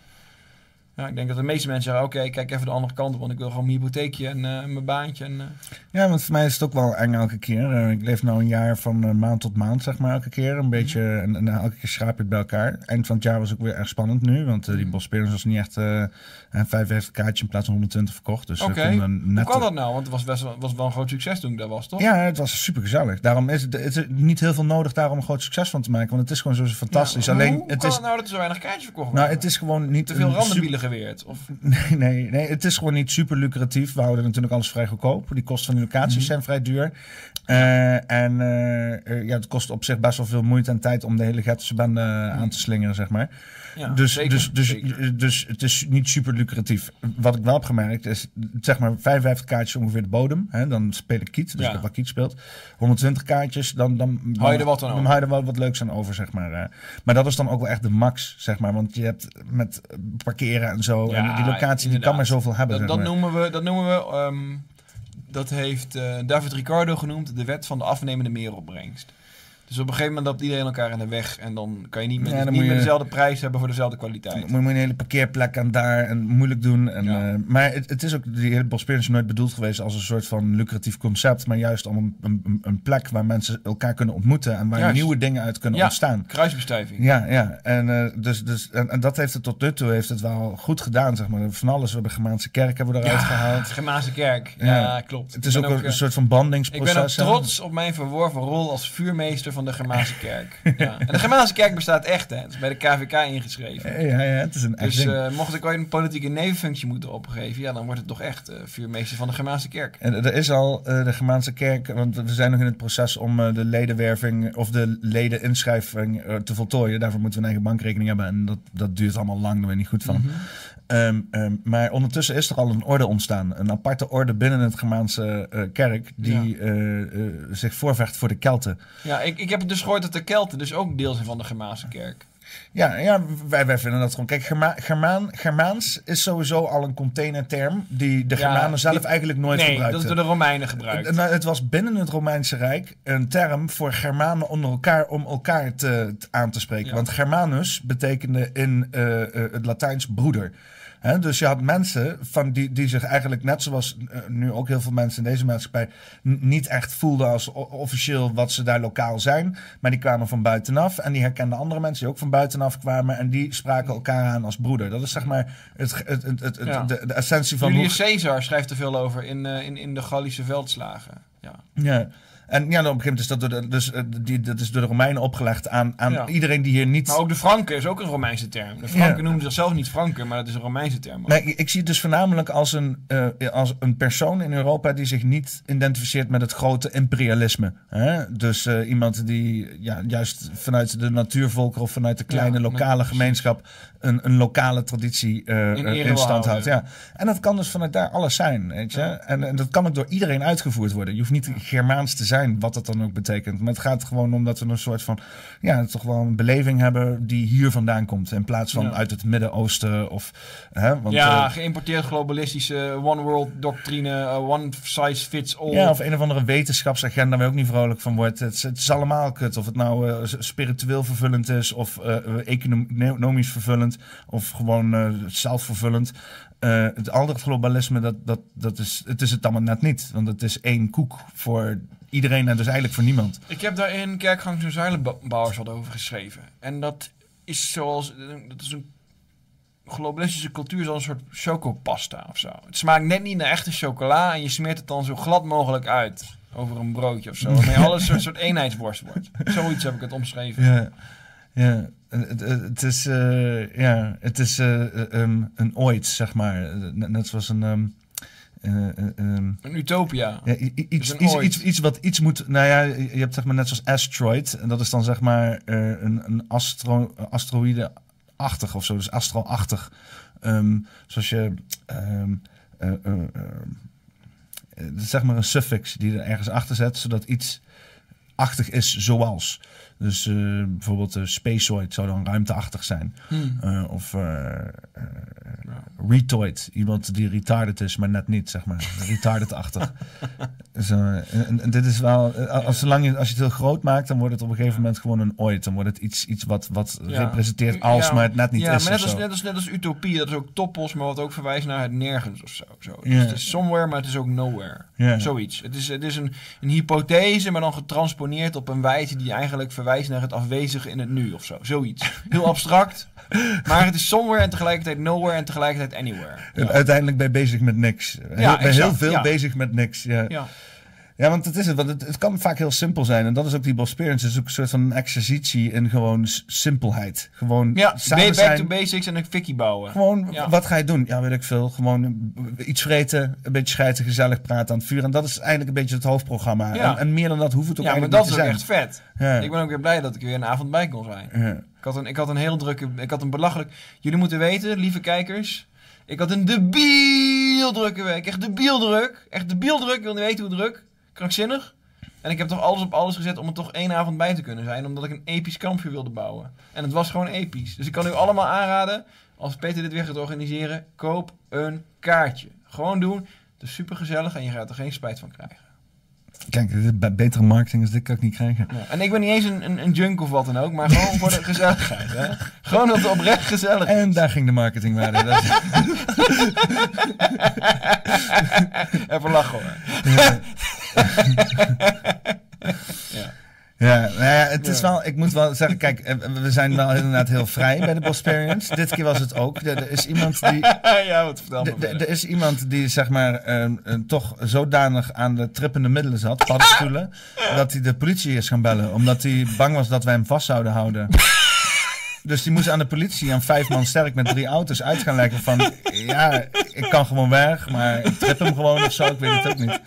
Ja, ik denk dat de meeste mensen zeggen, oké, kijk even de andere kant op, want ik wil gewoon mijn hypotheekje en eh, mijn baantje. En, eh, Ja, want voor mij is het ook wel eng elke keer. Eh, ik leef nu een jaar van maand tot maand, zeg maar, elke keer. Een beetje, en, en elke keer schraap je het bij elkaar. Eind van het jaar was ook weer erg spannend nu, want die Bospelers was niet echt... eh en 55 kaartjes in plaats van 120 verkocht. Dus Oké. we konden Hoe net... kan dat nou? Want het was, best wel, was wel een groot succes toen ik daar was, toch? Ja, het was super gezellig. Daarom is het, het is niet heel veel nodig daar om een groot succes van te maken. Want het is gewoon zo fantastisch. Ja, Alleen, hoe het kan is, het nou dat er zo weinig kaartjes verkocht nou, het is gewoon niet... Te veel een randenbielen geweerd? Of, Nee, nee, nee, het is gewoon niet super lucratief. We houden natuurlijk alles vrij goedkoop. Die kosten van die locaties Mhm. zijn vrij duur. Eh, en eh, eh, ja, het kost op zich best wel veel moeite en tijd om de hele Getterse bende aan te slingeren, zeg maar. Ja, dus, zeker, dus, dus, zeker. dus het is niet super lucratief. Wat ik wel heb gemerkt is, zeg maar 55 kaartjes ongeveer de bodem. Hè? Dan speel ik kiet, dus Ja. ik heb wel kiet speelt. 120 kaartjes, dan, dan, dan Hou je er wat aan dan over? hou je er wel wat leuks aan over, zeg maar. eh. maar dat is dan ook wel echt de max, zeg maar. Want je hebt met parkeren en zo. Ja, en die locatie die kan maar zoveel hebben. Dat, zeg dat, noemen we, dat noemen we ehm, dat heeft eh, David Ricardo genoemd de wet van de afnemende meeropbrengst. Dus op een gegeven moment loopt iedereen elkaar in de weg en dan kan je niet meer, Ja, dan niet moet meer je- dezelfde prijs hebben voor dezelfde kwaliteit. Dan moet je een hele parkeerplek aan daar en moeilijk doen. En, Ja. eh, maar het, het is ook, die hele Bosperen is nooit bedoeld geweest als een soort van lucratief concept. Maar juist om een, een, een plek waar mensen elkaar kunnen ontmoeten. En waar Juist. nieuwe dingen uit kunnen Ja. ontstaan. Kruisbestuiving. Ja, ja. En, eh, dus, dus, en, en dat heeft het tot nu toe heeft het wel goed gedaan, zeg maar. Van alles. We hebben Germaanse kerk hebben we eruit gehaald. Germaanse kerk. Ja, klopt. Het is ook, ben een, eh, soort van Ik ben bandingsproces. ook trots op mijn verworven rol als vuurmeester van de Germaanse kerk. Ja. En de Germaanse kerk bestaat echt, hè. Het is bij de KVK ingeschreven. Ja, ja, het is een echt Dus eh, mocht ik ooit een politieke nevenfunctie moeten opgeven, ja, dan wordt het toch echt eh, vuurmeester van de Germaanse kerk. En er is al eh, de Germaanse kerk, want we zijn nog in het proces om de ledenwerving of de ledeninschrijving te voltooien. Daarvoor moeten we een eigen bankrekening hebben en dat, dat duurt allemaal lang, daar ben ik niet goed van. Mhm. Ehm, ehm, maar ondertussen is er al een orde ontstaan. Een aparte orde binnen het Germaanse eh, kerk die eh, eh, zich voorvecht voor de Kelten. Ja, ik, ik heb dus gehoord dat de Kelten dus ook deel zijn van de Germaanse kerk. Ja, ja wij, wij vinden dat gewoon. Kijk, Germa Germaan, Germaans is sowieso al een containerterm die de Ja, Germanen zelf die- eigenlijk nooit nee, gebruikten. dat is door de Romeinen gebruikt. Het, nou, het was binnen het Romeinse Rijk een term voor Germanen onder elkaar om elkaar te, te- aan te spreken. Ja. Want Germanus betekende in het Latijns broeder. Dus je had mensen van die, die zich eigenlijk, net zoals eh, nu ook heel veel mensen in deze maatschappij, niet echt voelden als officieel wat ze daar lokaal zijn. Maar die kwamen van buitenaf en die herkenden andere mensen die ook van buitenaf kwamen. En die spraken elkaar aan als broeder. Dat is zeg maar het, het, het, het, Ja. de, de essentie van Julius hoe, Caesar schrijft er veel over in, eh, in, in de Gallische veldslagen. Ja. Ja. En ja, dan op een gegeven moment is dat door de, dus, eh, die, dat is door de Romeinen opgelegd aan, aan Ja. iedereen die hier niet... Maar ook de Franken is ook een Romeinse term. De Franken Ja. noemen zichzelf niet Franken, maar dat is een Romeinse term. ook. Nee, ik, zie het dus voornamelijk als een, eh, als een persoon in Europa die zich niet identificeert met het grote imperialisme. Hè? Dus eh, iemand die ja, juist vanuit de natuurvolkeren of vanuit de kleine Ja, lokale gemeenschap een, een lokale traditie In stand houdt. Ja. En dat kan dus vanuit daar alles zijn. Weet je? En, en dat kan ook door iedereen uitgevoerd worden. Je hoeft niet Germaans te zijn, wat dat dan ook betekent. Maar het gaat gewoon om dat we een soort van, ja, toch wel een beleving hebben die hier vandaan komt. In plaats van Ja. uit het Midden-Oosten of, hè, want, ja, eh, geïmporteerd globalistische one world doctrine, eh, one size fits all. Ja, of een of andere wetenschapsagenda waar je ook niet vrolijk van wordt. Het, is- het is allemaal kut. Of het nou eh, spiritueel vervullend is, of economisch vervullend, of gewoon zelfvervullend. Eh, het dat globalisme, dat, dat, dat is, het is het allemaal net niet. Want het is één koek voor iedereen en dus eigenlijk voor niemand. Ik heb daar in Kerkgangs en Zuilenbouwers wat over geschreven. En dat is zoals, dat is een globalistische cultuur zoals een soort chocopasta of zo. Het smaakt net niet naar echte chocola en je smeert het dan zo glad mogelijk uit over een broodje of zo. Waarmee alles een soort, eenheidsworst wordt. Zoiets heb ik het omschreven. Ja, ja. Het, het, is, eh, ja, het is eh, eh, ehm, een ooit, zeg maar. Net, zoals een... ehm, eh, eh, ehm, Een utopia. Ja, i- iets, iets, iets, iets wat iets moet. Nou ja, je hebt zeg maar net zoals asteroid. En dat is dan zeg maar eh, een, een astro, asteroïde-achtig of zo. Dus astro-achtig. Ehm, zoals je. ehm, eh, eh, eh, eh, dat is zeg maar een suffix die er ergens achter zet, zodat iets achtig is zoals. Dus eh, bijvoorbeeld uh, spaceoid zou dan ruimteachtig zijn. Hmm. Eh, of retoid. Iemand die retarded is, maar net niet, zeg maar. Retarded-achtig. dus, en, en dit is wel... Als, zolang je, als je het heel groot maakt, dan wordt het op een gegeven moment gewoon een ooit. Dan wordt het iets, iets wat, wat Ja. representeert als, Ja, maar het net niet ja, is. maar net als, net, als, net als utopie, dat is ook topos, maar wat ook verwijst naar het nergens of zo. zo. Dus Ja. het is somewhere, maar het is ook nowhere. Ja. Zoiets. Het is, het is een, een hypothese, maar dan getransponeerd op een wijze die eigenlijk verwijst naar het afwezige in het nu of zo. Zoiets. Heel abstract, maar het is somewhere en tegelijkertijd nowhere en tegelijkertijd anywhere. Ja. Uiteindelijk ben je bezig met niks. Heel, Ja, ben heel veel bezig met niks. Ja. Ja. Want het is het. Want het, het kan vaak heel simpel zijn. En dat is ook die Bosperience. Het is ook een soort van exercitie in gewoon simpelheid. Gewoon Ja, samen back zijn. to basics en een fikkie bouwen. Gewoon, Ja. wat ga je doen? Ja, weet ik veel. Gewoon iets vreten, een beetje schijten, gezellig praten aan het vuur. En dat is eigenlijk een beetje het hoofdprogramma. Ja. En, en meer dan dat hoeft het ook Ja, maar eigenlijk dat is ook niet echt te vet. zijn. Ja. Ik ben ook weer blij dat ik er weer een avond bij kon zijn. Ik had een, ik had een heel drukke... Ik had een belachelijk... Jullie moeten weten, lieve kijkers... Ik had een debiel drukke week. Echt debiel druk. Echt debiel druk. Ik wil niet weten hoe druk. Krankzinnig. En ik heb toch alles op alles gezet om er toch één avond bij te kunnen zijn. Omdat ik een episch kampvuur wilde bouwen. En het was gewoon episch. Dus ik kan u allemaal aanraden... Als Peter dit weer gaat organiseren... Koop een kaartje. Gewoon doen. Het is super gezellig en je gaat er geen spijt van krijgen. Kijk, betere marketing als dit kan ik niet krijgen. Ja. En ik ben niet eens een, een, een junk of wat dan ook, maar gewoon voor de gezelligheid. Hè? Gewoon dat het oprecht gezellig is. En daar ging de marketingwaarde. Dat Even lachen hoor. ja. Ja, nou ja, het is Ja. wel, ik moet wel zeggen, kijk, eh, we zijn wel inderdaad heel vrij bij de Bosperians. Dit keer was het ook. Er, er is iemand die, ja, wat vertel me er- is iemand die zeg maar ehm, eh, toch zodanig aan de trippende middelen zat, paddenstoelen, dat hij de politie is gaan bellen, omdat hij bang was dat wij hem vast zouden houden. Dus die moest aan de politie, aan vijf man sterk met drie auto's, uit gaan leggen van, ja, ik kan gewoon weg, maar ik trip hem gewoon of zo, ik weet het ook niet.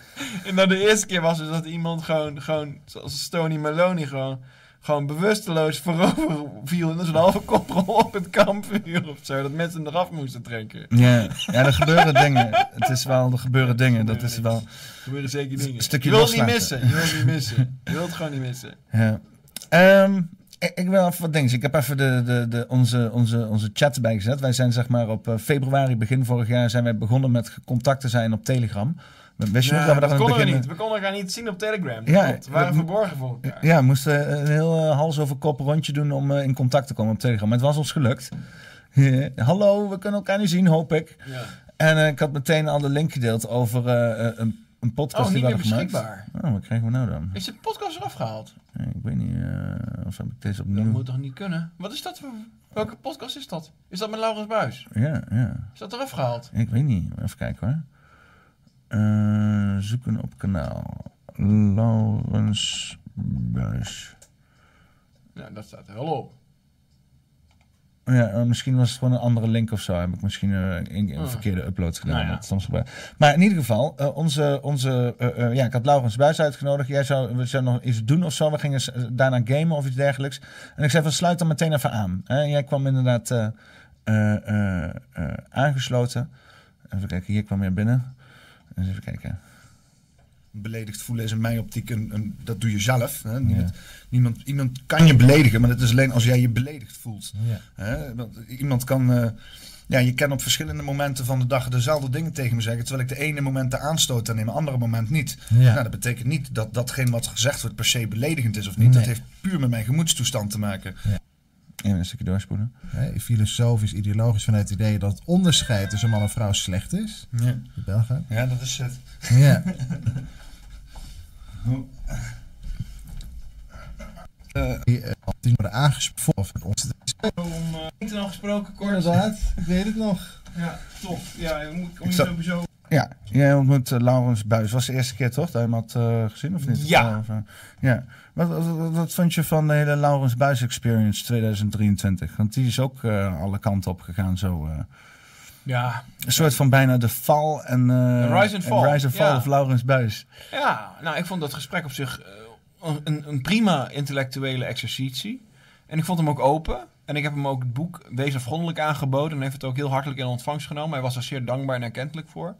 En dan de eerste keer was dus dat iemand gewoon, gewoon zoals Stony Maloney, gewoon, gewoon bewusteloos voorover viel en zo'n halve koprol op het kampvuur of zo. Dat mensen eraf moesten trekken. Ja, ja, er gebeuren dingen. Het is wel, er gebeuren dingen. Dat is wel. Er gebeuren zeker dingen. Een stukje je wilt niet missen. Je wilt niet missen. Je wilt gewoon niet missen. Ja. Ehm, ik, ik wil even wat dingen. Ik heb even de, de, de, onze, onze, onze chat bijgezet. Wij zijn zeg maar op eh, februari, begin vorig jaar, zijn wij begonnen met contact te zijn op Telegram. Wist je nog dat we dat konden we niet. We konden elkaar niet zien op Telegram. Ja, Ja, we waren verborgen voor elkaar. Ja, we moesten een heel eh, hals over kop rondje doen om eh, in contact te komen op Telegram. Maar het was ons gelukt. Ja, Hallo, we kunnen elkaar nu zien, hoop ik. Ja. En eh, ik had meteen al de link gedeeld over eh, eh, een, een podcast Oh, die niet we meer gemaakt. beschikbaar. Oh, wat krijgen we nou dan? Is de podcast eraf gehaald? Nee, ik weet niet, eh, of heb ik deze Dat opnieuw... moet toch niet kunnen? Wat is dat voor... Welke podcast is dat? Is dat met Laurens Buis? Ja, ja. Is dat eraf gehaald? Ik weet niet. Even kijken hoor. Eh, zoeken op kanaal. Laurens Buis. Ja, dat staat er wel op. Ja, eh, misschien was het gewoon een andere link of zo. Heb ik misschien eh, een, een Oh. verkeerde upload gedaan. Nou ja. dat soms gebeurt. Maar in ieder geval, eh, onze, onze, ja, ik had Laurens Buis uitgenodigd. Jij zou, we zouden nog iets doen of zo. We gingen daarna gamen of iets dergelijks. En ik zei van sluit dan meteen even aan. En jij kwam inderdaad aangesloten. Even kijken, hier kwam je binnen. Eens even kijken. Beledigd voelen is in mijn optiek een, een dat doe je zelf. Hè? Niemand, niemand, iemand kan je beledigen, maar dat is alleen als jij je beledigd voelt. Ja. Hè? Want iemand kan. eh, ja, je kan op verschillende momenten van de dag dezelfde dingen tegen me zeggen. Terwijl ik de ene moment de aanstoot en in een andere moment niet. Ja. Nou, dat betekent niet dat datgene wat gezegd wordt per se beledigend is of niet. Dat heeft puur met mijn gemoedstoestand te maken. Ja. Even een stukje doorspoelen. Filosofisch, ideologisch vanuit het idee dat het onderscheid tussen man en vrouw slecht is. Ja, De Belgen. ja dat is het. Ja. Die die worden aangesproken. Het ons- Om internet gesproken, kort. Inderdaad, ik weet het nog. Ja, top. Ja, moet kom Ik je zat- sowieso... Ja, jij ontmoet eh, Laurens Buis. Was de eerste keer toch dat je hem had eh, gezien of niet? Ja. Of, eh, ja. Wat, wat, vond je van de hele Laurens Buis Experience 2023? Want die is ook alle kanten op gegaan zo. Ja, een soort van bijna de val en... eh, rise and fall, rise and fall ja. of Laurens Buis. Ja, nou, ik vond dat gesprek op zich eh, een, een prima intellectuele exercitie. En ik vond hem ook open. En ik heb hem ook het boek Wees afgrondelijk aangeboden. En heeft het ook heel hartelijk in ontvangst genomen. Hij was er zeer dankbaar en erkentelijk voor.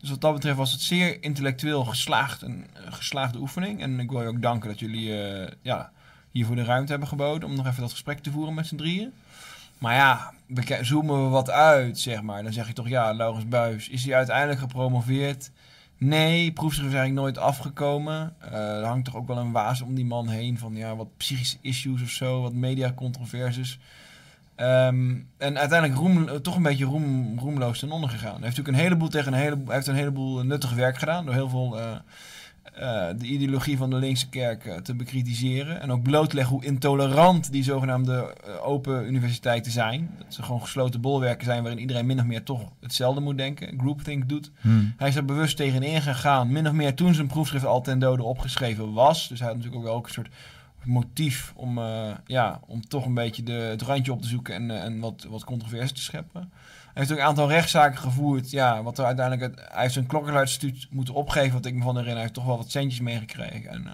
Dus wat dat betreft was het zeer intellectueel geslaagd. Een eh, geslaagde oefening. En ik wil je ook danken dat jullie ja, hiervoor de ruimte hebben geboden. Om nog even dat gesprek te voeren met z'n drieën. Maar ja, zoomen we wat uit, zeg maar. Dan zeg je toch, ja, Laurens Buis, is hij uiteindelijk gepromoveerd? Nee, proefschrift is eigenlijk nooit afgekomen. Eh, er hangt toch ook wel een waas om die man heen van ja, wat psychische issues of zo, wat mediacontroverses. Ehm en uiteindelijk roem, eh, toch een beetje roem, roemloos ten onder gegaan. Hij heeft natuurlijk een heleboel tegen een heleboel, heeft een heleboel nuttig werk gedaan door heel veel eh, eh, de ideologie van de linkse kerk eh, te bekritiseren. En ook blootleggen hoe intolerant die zogenaamde eh, open universiteiten zijn. Dat ze gewoon gesloten bolwerken zijn waarin iedereen min of meer toch hetzelfde moet denken. Groupthink doet. Hmm. Hij is er bewust tegen ingegaan, min of meer toen zijn proefschrift al ten dode opgeschreven was. Dus hij had natuurlijk ook wel ook een soort motief om, eh, ja, om toch een beetje de, het randje op te zoeken en, eh, en wat, wat controversie te scheppen. Hij heeft ook een aantal rechtszaken gevoerd. Ja, wat er uiteindelijk het, hij heeft zijn klokkenluidstuut moeten opgeven, wat ik me van herinner. Hij heeft toch wel wat centjes meegekregen. En, eh,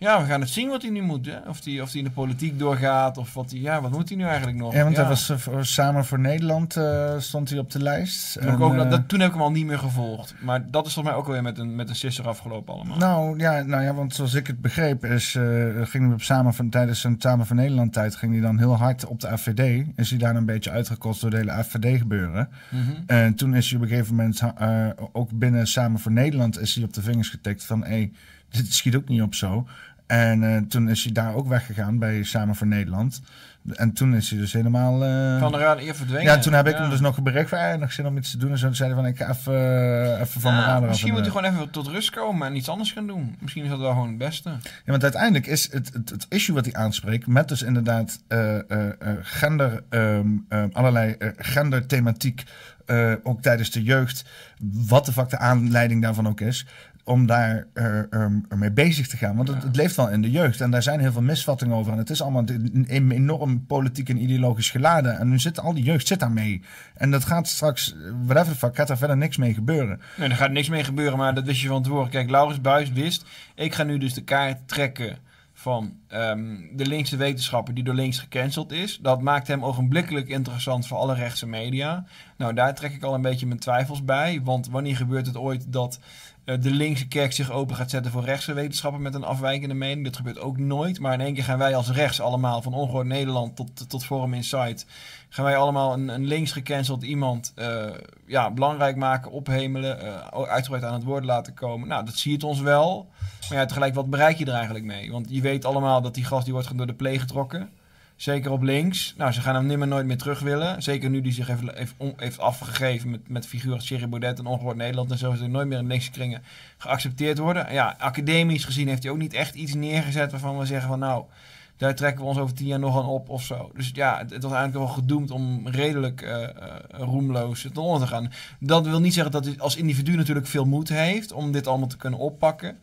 Ja, we gaan het zien wat hij nu moet. Hè? Of hij of die in de politiek doorgaat. Of wat hij, ja, wat moet hij nu eigenlijk nog? Ja, want hij was eh, voor- samen voor Nederland eh, stond hij op de lijst. Toen, heb ik En, ook, eh, dat, toen heb ik hem al niet meer gevolgd. Maar dat is volgens mij ook alweer met een, met een sisser afgelopen allemaal. Nou ja, nou ja, want zoals ik het begreep, is, ging hij op samen van, tijdens zijn Samen voor Nederland tijd ging hij dan heel hard op de AVD. Is hij daar een beetje uitgekost door de hele AVD gebeuren. Mhm. En toen is hij op een gegeven moment, ook binnen Samen voor Nederland, is hij op de vingers getikt van, hé, dit schiet ook niet op zo. En eh, toen is hij daar ook weggegaan bij Samen voor Nederland. En toen is hij dus helemaal... eh, Van de radar verdwenen. ja, toen heb ik Ja. hem dus nog bericht van, eh, nog zin om iets te doen. En zo zeiden van, ik ga even, eh, even van Ja, de radar. Misschien En, moet hij gewoon even tot rust komen en iets anders gaan doen. Misschien is dat wel gewoon het beste. Ja, want uiteindelijk is het, het, het issue wat hij aanspreekt, met dus inderdaad gender, ehm, allerlei genderthematiek, ook tijdens de jeugd, wat de fuck de aanleiding daarvan ook is, om daar eh, ehm, mee bezig te gaan. Want het, het leeft wel in de jeugd en daar zijn heel veel misvattingen over. En het is allemaal enorm politiek en ideologisch geladen. En nu zit al die jeugd zit daarmee. En dat gaat straks, eh, whatever the fuck, gaat daar verder niks mee gebeuren. Nee, er gaat niks mee gebeuren, maar dat wist je van tevoren. Kijk, Laurens Buis wist, ik ga nu dus de kaart trekken van ehm, de linkse wetenschapper die door links gecanceld is. Dat maakt hem ogenblikkelijk interessant voor alle rechtse media. Nou, daar trek ik al een beetje mijn twijfels bij. Want wanneer gebeurt het ooit dat de linkse kerk zich open gaat zetten voor rechtse wetenschappen met een afwijkende mening? Dat gebeurt ook nooit. Maar in één keer gaan wij als rechts allemaal, van Ongehoord Nederland tot, tot Forum Insight, gaan wij allemaal een, een links gecanceld iemand eh, ja, belangrijk maken, ophemelen, eh, uitgebreid aan het woord laten komen. Nou, dat zie je het ons wel. Maar ja, tegelijk, wat bereik je er eigenlijk mee? Want je weet allemaal dat die gast die wordt door de pleeg getrokken. Zeker op links. Nou, ze gaan hem nimmer nooit meer terug willen. Zeker nu die zich heeft, heeft, heeft afgegeven met, met figuren als Thierry Baudet en Ongehoord Nederland en zo. Ze nooit meer in linkse kringen geaccepteerd worden. En ja, academisch gezien heeft hij ook niet echt iets neergezet waarvan we zeggen van nou, daar trekken we ons over tien jaar nog aan op of zo. Dus ja, het, het was eigenlijk wel gedoemd om redelijk eh, eh, roemloos ten onder te gaan. Dat wil niet zeggen dat hij als individu natuurlijk veel moed heeft om dit allemaal te kunnen oppakken.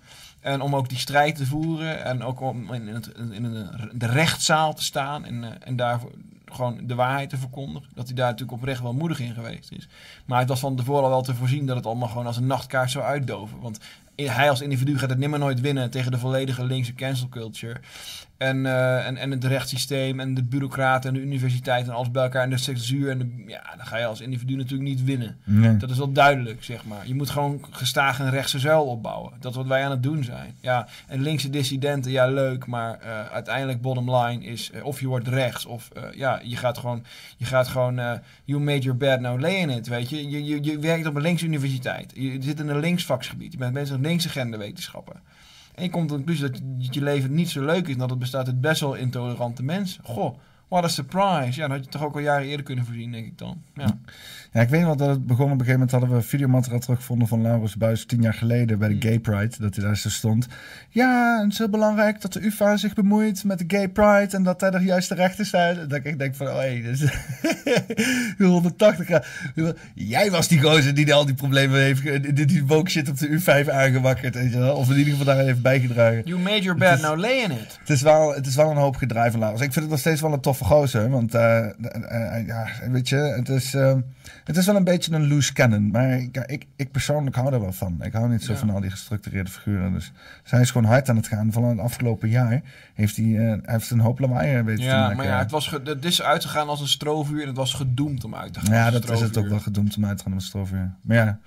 En om ook die strijd te voeren. En ook om in, in, de, rechtszaal te staan. En, eh, en daar gewoon de waarheid te verkondigen. Dat hij daar natuurlijk oprecht wel moedig in geweest is. Maar het was van tevoren al wel te voorzien dat het allemaal gewoon als een nachtkaart zou uitdoven. Want hij als individu gaat het nimmer nooit winnen tegen de volledige linkse cancel culture. En, eh, en, en het rechtssysteem en de bureaucraten en de universiteit en alles bij elkaar. En de censuur. En de, ja, dan ga je als individu natuurlijk niet winnen. Nee. Dat is wel duidelijk, zeg maar. Je moet gewoon gestaag een rechtse zuil opbouwen. Dat is wat wij aan het doen zijn. Ja, en linkse dissidenten, ja, leuk. Maar eh, uiteindelijk, bottom line is... eh, of je wordt rechts, of ja, je gaat gewoon... Je gaat gewoon... you made your bed, now lay in it, weet je. Je, je, je werkt op een linkse universiteit. Je zit in een links vaksgebied. Je bent bezig met linkse genderwetenschappen. En je komt tot de conclusie dat je, je leven niet zo leuk is... en dat het bestaat uit best wel intolerante mensen. Goh, what a surprise. Ja, dat had je toch ook al jaren eerder kunnen voorzien, denk ik dan. Ja. Ja, ik weet wel dat het begon. Op een gegeven moment hadden we videomateriaal teruggevonden van Laurens Buis tien jaar geleden bij de Hmm. Gay Pride. Dat hij daar zo stond. Ja, het is heel belangrijk dat de UvA zich bemoeit met de Gay Pride en dat hij er juist de rechten staat. Dat ik denk van, oh hé, dus 180 graden. Jij was die gozer die al die problemen heeft, ge- die, die woke shit op de U5 aangewakkerd, weet je wel. Of in ieder geval daar heeft bijgedragen. You made your bed, is- now lay in it. Het is, wel, het is wel een hoop gedraai van Laurens. Ik vind het nog steeds wel een toffe gozer. Want eh, eh, eh, ja, weet je, het is, eh, het is wel een beetje een loose cannon. Maar ik, ik, ik persoonlijk hou er wel van. Ik hou niet zo Ja. van al die gestructureerde figuren. Dus zij is gewoon hard aan het gaan. Vooral het afgelopen jaar heeft hij, eh, hij heeft een hoop lawaai weten te Ja, maken. maar ja, het, was het is uitgegaan als een strovuur en het was gedoemd om uit te gaan. Ja, als een dat is het ook strovuur. wel gedoemd om uit te gaan met strofuur. Maar ja,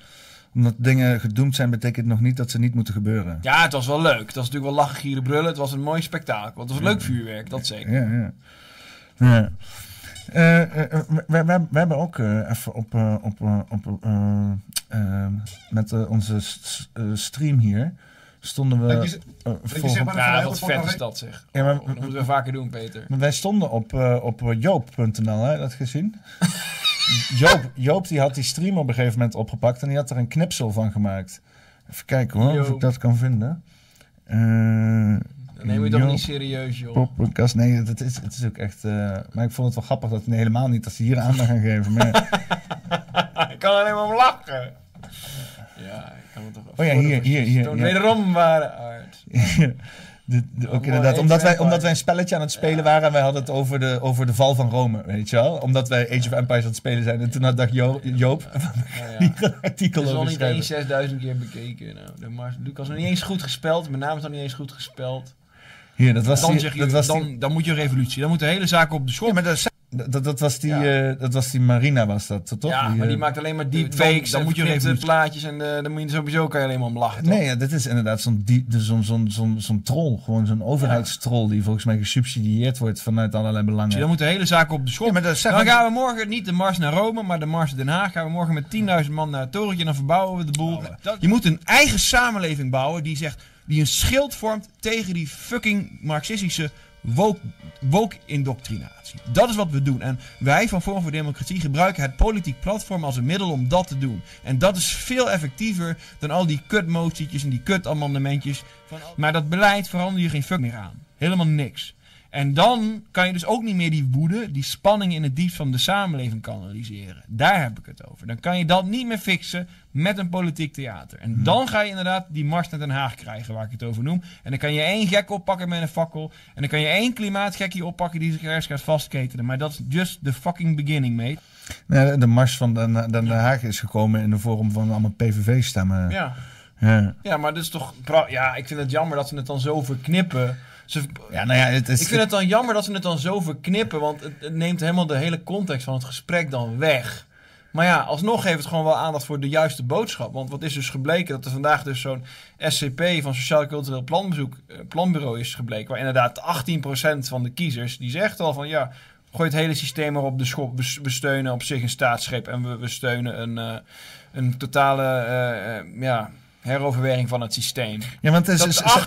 omdat dingen gedoemd zijn, betekent nog niet dat ze niet moeten gebeuren. Ja, het was wel leuk. Het was natuurlijk wel lachen, gieren, brullen. Het was een mooi spektakel. Het was leuk vuurwerk, dat zeker. Ja, ja. ja. Eh, eh, eh, we, we, hebben ook eh, even op, eh, op, op met onze st- eh, stream hier stonden we. Dat je- eh, je voor- zeg maar- Ja, Heel wat vet is dat zeg. Ja, maar- dat moeten we vaker doen, Peter. maar wij stonden op, eh, op joop.nl, hè, dat gezien? Joop, Joop die had die stream op een gegeven moment opgepakt en die had er een knipsel van gemaakt. Even kijken hoor, of ik dat kan vinden. Eh, Dan neem je toch Joop. niet serieus, joh. Podcast, nee, het is, het is ook echt. eh, maar ik vond het wel grappig dat nee, helemaal niet dat ze hier aandacht gaan geven. Maar ik kan alleen maar om lachen. Ja, ik kan het toch... Oh ja, hier, hier, hier, Toon ja. wederom ware aard. de- de- ook inderdaad, omdat wij, omdat wij een spelletje aan het spelen waren en wij hadden het over de, over de val van Rome, weet je wel? Omdat wij Age of Empires aan het spelen zijn. En toen had dacht Jo- Joop die ja. een artikel Het is al over niet eens schrijven. 6000 keer bekeken. Nou, de Mars Lucas nog niet eens goed gespeld. Mijn naam is nog niet eens goed gespeld. Dat was Dan, die, zeg je, dat was dan, die, dan moet je een revolutie. Dan moet de hele zaak op de schop. ja, maar dat, dat, dat, was die, Ja. eh, dat was die Marina, was dat, toch? Ja, maar die eh, maakt alleen maar deepfakes. dan Dan moet je even plaatjes en eh, dan moet je sowieso kan je alleen maar om lachen. toch? Nee, ja, dit is inderdaad zo'n dus zo'n zo'n zo'n zo'n troll. Gewoon zo'n overheidstroll die volgens mij gesubsidieerd wordt vanuit allerlei belangen. dan moet de hele zaak op de schop. Maar dat dan gaan we morgen niet de mars naar Rome, maar de mars naar Den Haag. Gaan we morgen met 10.000 man naar het torentje en dan verbouwen we de boel. Je moet een eigen samenleving bouwen die zegt, die een schild vormt tegen die fucking marxistische woke, woke-indoctrinatie. Dat is wat we doen. En wij van Forum voor Democratie gebruiken het politiek platform als een middel om dat te doen. En dat is veel effectiever dan al die kutmotietjes en die al- Maar dat beleid verander je geen fuck meer aan. Helemaal niks. En dan kan je dus ook niet meer die woede, die spanning in het diepst van de samenleving kanaliseren. Daar heb ik het over. Dan kan je dat niet meer fixen met een politiek theater. En dan ga je inderdaad die mars naar Den Haag krijgen, waar ik het over noem. En dan kan je één gek oppakken met een fakkel. En dan kan je één klimaatgekkie oppakken die zich ergens gaat vastketenen. Maar dat is just the fucking beginning, mate. Nee, de mars van Den, Den, Den Haag is gekomen in de vorm van allemaal PVV-stemmen. Ja. Ja. ja, maar dat is toch... Ja, ik vind het jammer dat ze het dan zo verknippen. Ja, nou ja, het is... Ik vind het dan jammer dat ze het dan zo verknippen, want het, neemt helemaal de hele context van het gesprek dan weg. Maar ja, alsnog geeft het gewoon wel aandacht voor de juiste boodschap. Want wat is dus gebleken? Dat er vandaag dus zo'n SCP van Sociaal Cultureel Planbezoek, eh, Planbureau is gebleken. Waar inderdaad 18% van de kiezers, die zegt al van ja, gooi het hele systeem maar op de schop. We, steunen op zich een staatsgreep en we, we steunen een, eh, een totale eh, ja, heroverweging van het systeem. ja, want het is, Dat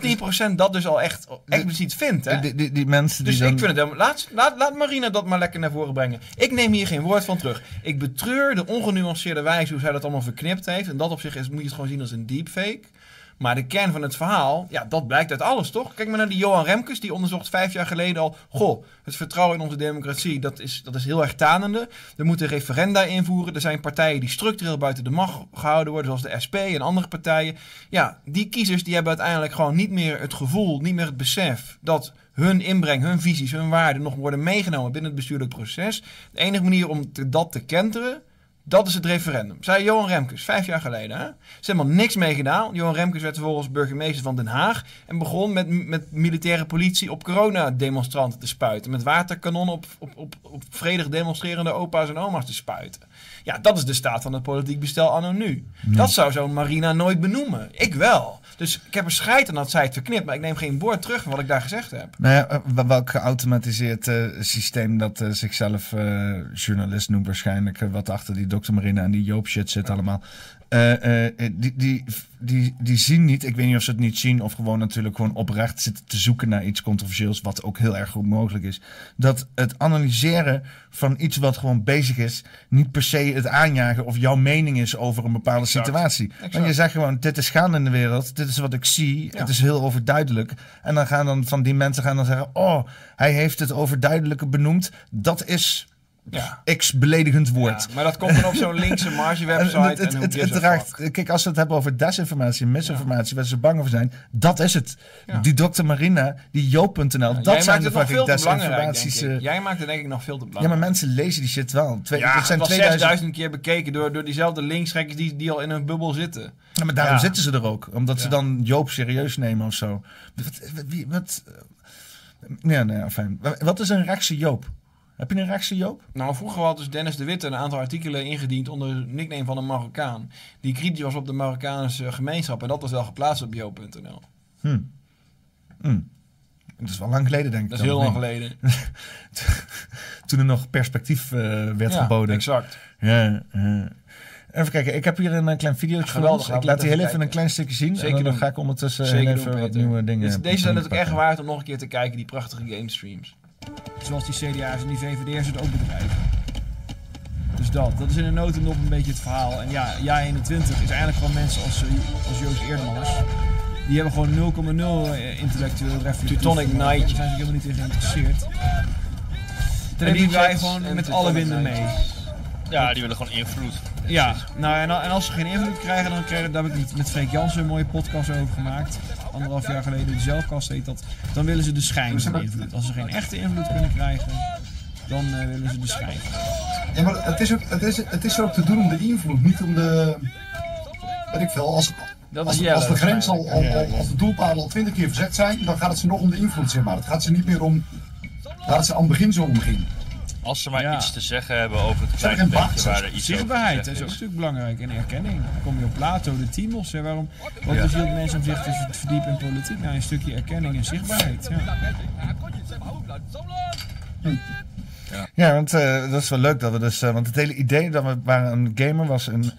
18% dat dus al echt expliciet vindt, hè? Die, die, die mensen die Dus dan... ik vind het helemaal... Laat, laat, laat Marina dat maar lekker naar voren brengen. Ik neem hier geen woord van terug. Ik betreur de ongenuanceerde wijze hoe zij dat allemaal verknipt heeft. En dat op zich is, moet je het gewoon zien als een deepfake. Maar de kern van het verhaal, ja, dat blijkt uit alles, toch? Kijk maar naar die Johan Remkes, die onderzocht vijf jaar geleden al... Goh, het vertrouwen in onze democratie, dat is, dat is heel erg tanende. We moeten referenda invoeren. Er zijn partijen die structureel buiten de macht gehouden worden, zoals de SP en andere partijen. Ja, die kiezers die hebben uiteindelijk gewoon niet meer het gevoel, niet meer het besef... dat hun inbreng, hun visies, hun waarden nog worden meegenomen binnen het bestuurlijk proces. De enige manier om dat te kenteren, dat is het referendum. Zei Johan Remkes, vijf jaar geleden. Hè? Er is helemaal niks mee gedaan. Johan Remkes werd vervolgens burgemeester van Den Haag. En begon met, met militaire politie op coronademonstranten te spuiten. Met waterkanonnen op, op, op, op vredig demonstrerende opa's en oma's te spuiten. Ja, dat is de staat van het politiek bestel anno nu. Dat zou zo'n Marina nooit benoemen. Ik wel. Dus ik heb er scheid aan dat zij het verknipt. Maar ik neem geen woord terug van wat ik daar gezegd heb. Nou ja, eh, welk geautomatiseerd eh, systeem dat eh, zichzelf journalist noemt waarschijnlijk, wat achter die Dr. Marina en die Joop shit zit allemaal. Eh, eh, die, die, die, die zien niet, ik weet niet of ze het niet zien of gewoon natuurlijk gewoon oprecht zitten te zoeken naar iets controversieels, wat ook heel erg goed mogelijk is. Dat het analyseren van iets wat gewoon bezig is, niet per se het aanjagen of jouw mening is over een bepaalde Exact. situatie. Exact. Want je zegt gewoon, dit is gaande in de wereld, dit is wat ik zie, Ja. het is heel overduidelijk. En dan gaan dan van die mensen gaan dan zeggen, oh, hij heeft het overduidelijke benoemd, dat is Ja. x beledigend woord. Ja, maar dat komt dan op zo'n linkse marge En website. het, en het, het, het raakt, fuck. kijk, als we het hebben over desinformatie en misinformatie, waar ze bang voor zijn, dat is het. Ja. Die Dr. Marina, die Joop.nl, Ja, dat zijn de het fucking desinformaties. eh, Jij maakt het denk ik nog veel te Ja, belangrijk. maar mensen lezen die shit wel. Twee, Ja, het zijn het was 2000 6000 keer bekeken door, door diezelfde linksrekkers die, die al in een bubbel zitten. Ja, maar daarom Ja. zitten ze er ook. Omdat ze Ja. dan Joop serieus nemen of zo. Wat, wie, wat, ja, nee, fijn. Wat is een rechtse Joop? Heb je een rechtse Joop? Nou, vroeger had dus Dennis de Witte een aantal artikelen ingediend onder de nickname van een Marokkaan. Die kritisch was op de Marokkaanse gemeenschap. En dat was wel geplaatst op jo.nl. Hm. Hm. Dat is wel lang geleden, denk ik. Dat is heel lang geleden. Toen er nog perspectief eh, werd Ja, geboden. exact. Ja, ja. Even kijken, ik heb hier een eh, klein videootje voor Geweldig, ons. Ik laat die heel even een klein stukje zien. Zeker en dan doen. ga ik ondertussen Zeker doen, even wat nieuwe dingen... Dus deze zijn pakken. echt waard om nog een keer te kijken, die prachtige gamestreams. Zoals die CDA's en die VVD'ers het ook bedrijven. Dus dat, dat is in een notendop een beetje het verhaal. En ja, Ja 21 is eigenlijk gewoon mensen als, eh, als Joost Eerdmans. Die hebben gewoon 0,0 eh, intellectueel reflectief. Teutonic vermogen. Daar zijn ze helemaal niet in geïnteresseerd. En En die wij gewoon met alle winden mee. Ja, die willen gewoon invloed. Ja, nou en, en als ze geen invloed krijgen, dan krijgen daar heb ik met Freek Jansen een mooie podcast over gemaakt. Anderhalf jaar geleden, de Zelfkast heet dat. Dan willen ze de schijn van invloed. Als ze geen echte invloed kunnen krijgen, dan eh, willen ze de schijn. Ja, maar het is, ook, het, is, het is ook te doen om de invloed, niet om de, weet ik veel, als, Dat als, als de grens al, al, al- als de doelpalen al twintig keer verzet zijn, dan gaat het ze nog om de invloed, zeg maar. Het gaat ze niet meer om waar het ze aan het begin zo om ging. Als ze maar Ja. iets te zeggen hebben over het kleine beetje basis? waar er iets over Zichtbaarheid is ook natuurlijk belangrijk en erkenning. Dan kom je op Plato, de Timos. Hè, waarom, wat Ja. bezielt mensen om zich te verdiepen in politiek? Nou, een stukje erkenning en zichtbaarheid. Ja. Ja, want eh, dat is wel leuk dat we dus. eh, want het hele idee dat we waren een gamer was een,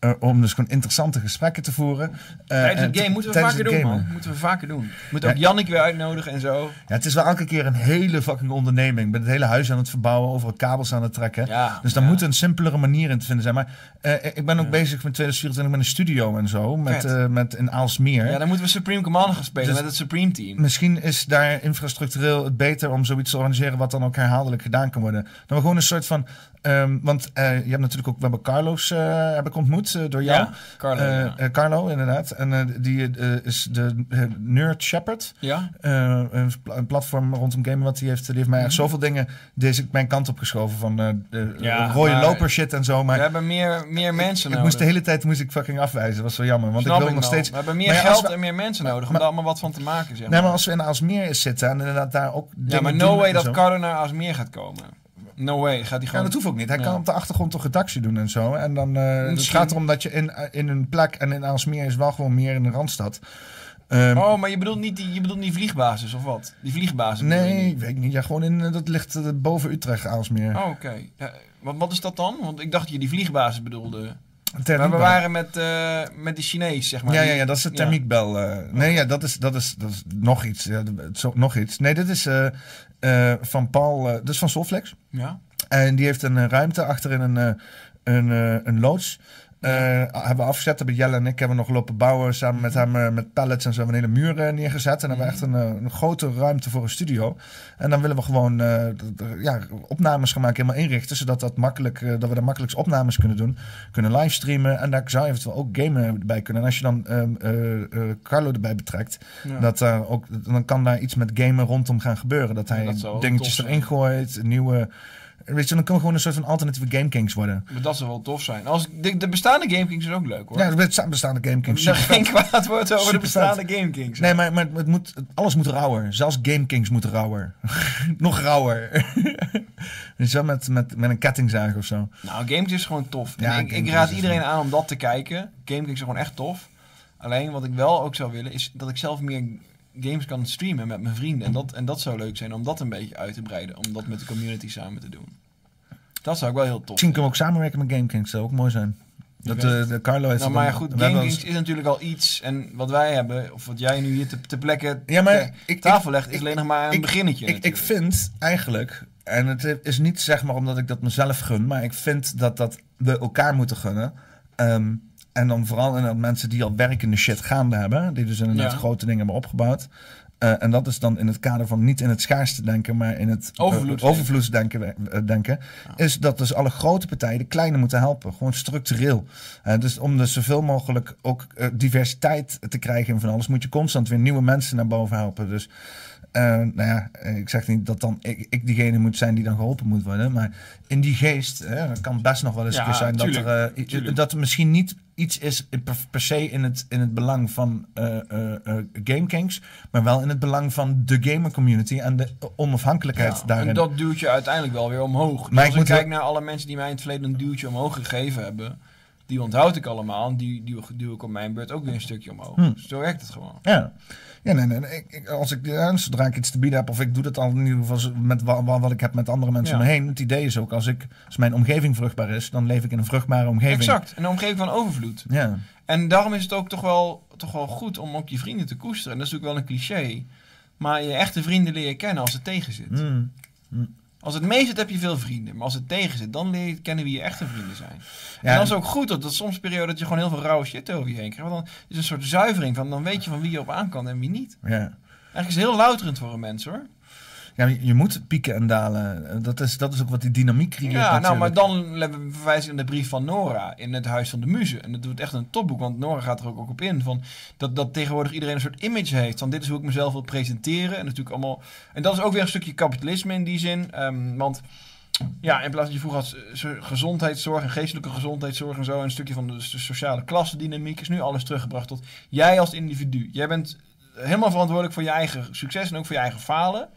eh, om dus gewoon interessante gesprekken te voeren. Eh, Tijdens en het game moeten we vaker doen, man. Moeten we vaker doen. Moeten ook Ja. Jannik weer uitnodigen en zo. Ja, het is wel elke keer een hele fucking onderneming. Ik ben het hele huis aan het verbouwen, overal kabels aan het trekken. Ja, dus daar ja. moet een simpelere manier in te vinden zijn. Maar eh, ik ben ook bezig met 2024 met een studio en zo. Met, met in Aalsmeer. Ja, dan moeten we Supreme Commander gaan spelen Dus- met het Supreme Team. Misschien is daar infrastructureel het beter om zoiets te organiseren wat dan ook herhaaldelijk gedaan kan worden. Dan we gewoon een soort van. Ehm, want eh, je hebt natuurlijk ook, we hebben Carlos eh, heb ik ontmoet eh, door jou. Ja, Carlo. Ja. Carlo, inderdaad. En die is de Nerd Shepherd. ja? Een, een platform rondom gamen wat hij heeft. Die heeft mij echt zoveel dingen deze mijn kant op geschoven. Van de Ja, rode maar- loper shit en zo. Maar we hebben meer, meer mensen ik nodig. moest de hele tijd moest ik fucking afwijzen. Dat was wel jammer. Want Snap ik wil nog steeds... We hebben meer Maar geld we- en meer mensen nodig om Maar- daar allemaal wat van te maken, zeg Nee, maar als we in Aalsmeer zitten en inderdaad daar ook Ja, maar no way dat. Carlo naar Asmeer gaat komen. No way, gaat hij Ja, gewoon... dat hoeft ook niet. Hij Ja. kan op de achtergrond toch redactie doen en zo. En dan eh het gaat erom dat je in, in een plek en in Aalsmeer is wel gewoon meer in de Randstad. Ehm, Oh, maar je bedoelt niet die, je bedoelt die vliegbasis of wat? Die vliegbasis nee, ik weet niet. Ja, gewoon in, eh, dat ligt eh, boven Utrecht, Aalsmeer. Oh, oké. Ja, wat, wat is dat dan? Want ik dacht dat je die vliegbasis bedoelde. Maar we waren met, eh, met die Chinees, zeg maar. Ja, ja, ja, dat is de Ja. thermiekbel. eh. nee, ja, dat is, dat is, dat is nog iets. Ja, zo, nog iets. Nee, dit is eh, van Paul, is van Solflex. Ja? En die heeft een eh, ruimte achterin een, een, een loods. Eh, hebben we afgezet, hebben Jelle en ik hebben nog lopen bouwen samen met hem eh, met pallets en zo hebben we een hele muur eh, neergezet. En dan hebben we echt een, een grote ruimte voor een studio. En dan willen we gewoon eh, ja, opnames gaan maken, helemaal inrichten, zodat dat makkelijk, dat we daar makkelijks opnames kunnen doen, kunnen livestreamen en daar zou eventueel ook gamen bij kunnen. En als je dan ehm, eh, eh, Carlo erbij betrekt, Ja. dat ook, dan kan daar iets met gamen rondom gaan gebeuren. Dat hij dat dingetjes erin gooit, nieuwe. Weet je, dan kan we gewoon een soort van alternatieve Game Kings worden. Maar dat zou wel tof zijn. Als, de, de bestaande Game Kings is ook leuk hoor. Ja, bestaan bestaande Game Kings. dat er Super geen kwaad wordt over de bestaande Game Kings. Nee, maar, maar het moet, alles moet rauwer. Zelfs Game Kings moeten rauwer. Nog rauwer. dus wel met, met, met een kettingzaag of zo. Nou, Game Kings is gewoon tof. Ja, ik, ik raad iedereen aan om dat te kijken. Game Kings is gewoon echt tof. Alleen wat ik wel ook zou willen is dat ik zelf meer games kan streamen met mijn vrienden. En dat, en dat zou leuk zijn om dat een beetje uit te breiden. Om dat met de community samen te doen. Dat zou ik wel heel tof Misschien kunnen we ook samenwerken met Game Kings. Dat zou ook mooi zijn. Dat Ik de, Carlo heeft Nou, maar goed, we hebben Game ons- Kings is natuurlijk al iets. En wat wij hebben, of wat jij nu hier te, te plekken Ja, maar ik- tafel ik- legt, is ik- alleen nog maar een beginnetje. Ik, vind eigenlijk, en het is niet zeg maar omdat ik dat mezelf gun, maar ik vind dat dat we elkaar moeten gunnen. Ehm, en dan vooral inderdaad mensen die al werkende shit gaande hebben, die dus inderdaad Ja. grote dingen hebben opgebouwd. Eh, en dat is dan in het kader van niet in het schaarste denken, maar in het eh, Overvloeds- overvloedsdenken eh, denken. Is dat dus alle grote partijen de kleine moeten helpen. Gewoon structureel. Dus om dus zoveel mogelijk ook diversiteit te krijgen in van alles, moet je constant weer nieuwe mensen naar boven helpen. Dus nou ja, eh, ik zeg niet dat dan ik, ik diegene moet zijn die dan geholpen moet worden. Maar in die geest eh, kan best nog wel eens Ja, zijn tuurlijk, dat er, eh, dat er misschien niet iets is per, se in het, in het belang van eh eh eh, Game Kings, maar wel in het belang van de gamer community en de onafhankelijkheid Ja, daarin. En dat duwt je uiteindelijk wel weer omhoog. Dus als ik ik kijk naar alle mensen die mij in het verleden een duwtje omhoog gegeven hebben, die onthoud ik allemaal. En die duw, duw ik op mijn beurt ook weer een stukje omhoog. Hm. Dus zo werkt het gewoon. Ja. Ja, nee, nee. nee. Ik, ik- als ik, ja, zodra ik iets te bieden heb, of ik doe dat al in ieder geval met wat, wat, ik heb met andere mensen Ja. om me heen. Het idee is ook, als, ik, als mijn omgeving vruchtbaar is, dan leef ik in een vruchtbare omgeving. Exact. En een omgeving van overvloed. Ja. En daarom is het ook toch wel, toch wel goed om ook je vrienden te koesteren. En dat is natuurlijk wel een cliché. Maar je echte vrienden leer je kennen als het tegen zit. Mm. Als het mee zit heb je veel vrienden. Maar als het tegen zit, dan leer je kennen wie je echte vrienden zijn. Ja, en dan is ook goed dat, dat soms periode dat je gewoon heel veel rauwe shit over je heen krijgt. Want dan is een soort zuivering van, dan weet je van wie je op aan kan en wie niet. ja. Eigenlijk is het heel louterend voor een mens hoor. Ja, je moet pieken en dalen. Dat is, dat is ook wat die dynamiek creëert Ja, nou, maar dan verwijs ik aan de brief van Nora in het Huis van de Muze. En dat doet echt een topboek, want Nora gaat er ook, ook op in. Van dat, dat tegenwoordig iedereen een soort image heeft. Van dit is hoe ik mezelf wil presenteren. En natuurlijk allemaal. En dat is ook weer een stukje kapitalisme in die zin. Ehm, want Ja, in plaats van je vroeger had eh, zo- gezondheidszorg en geestelijke gezondheidszorg en zo, en een stukje van de, de sociale klassendynamiek, is nu alles teruggebracht tot jij als individu. Jij bent helemaal verantwoordelijk voor je eigen succes en ook voor je eigen falen.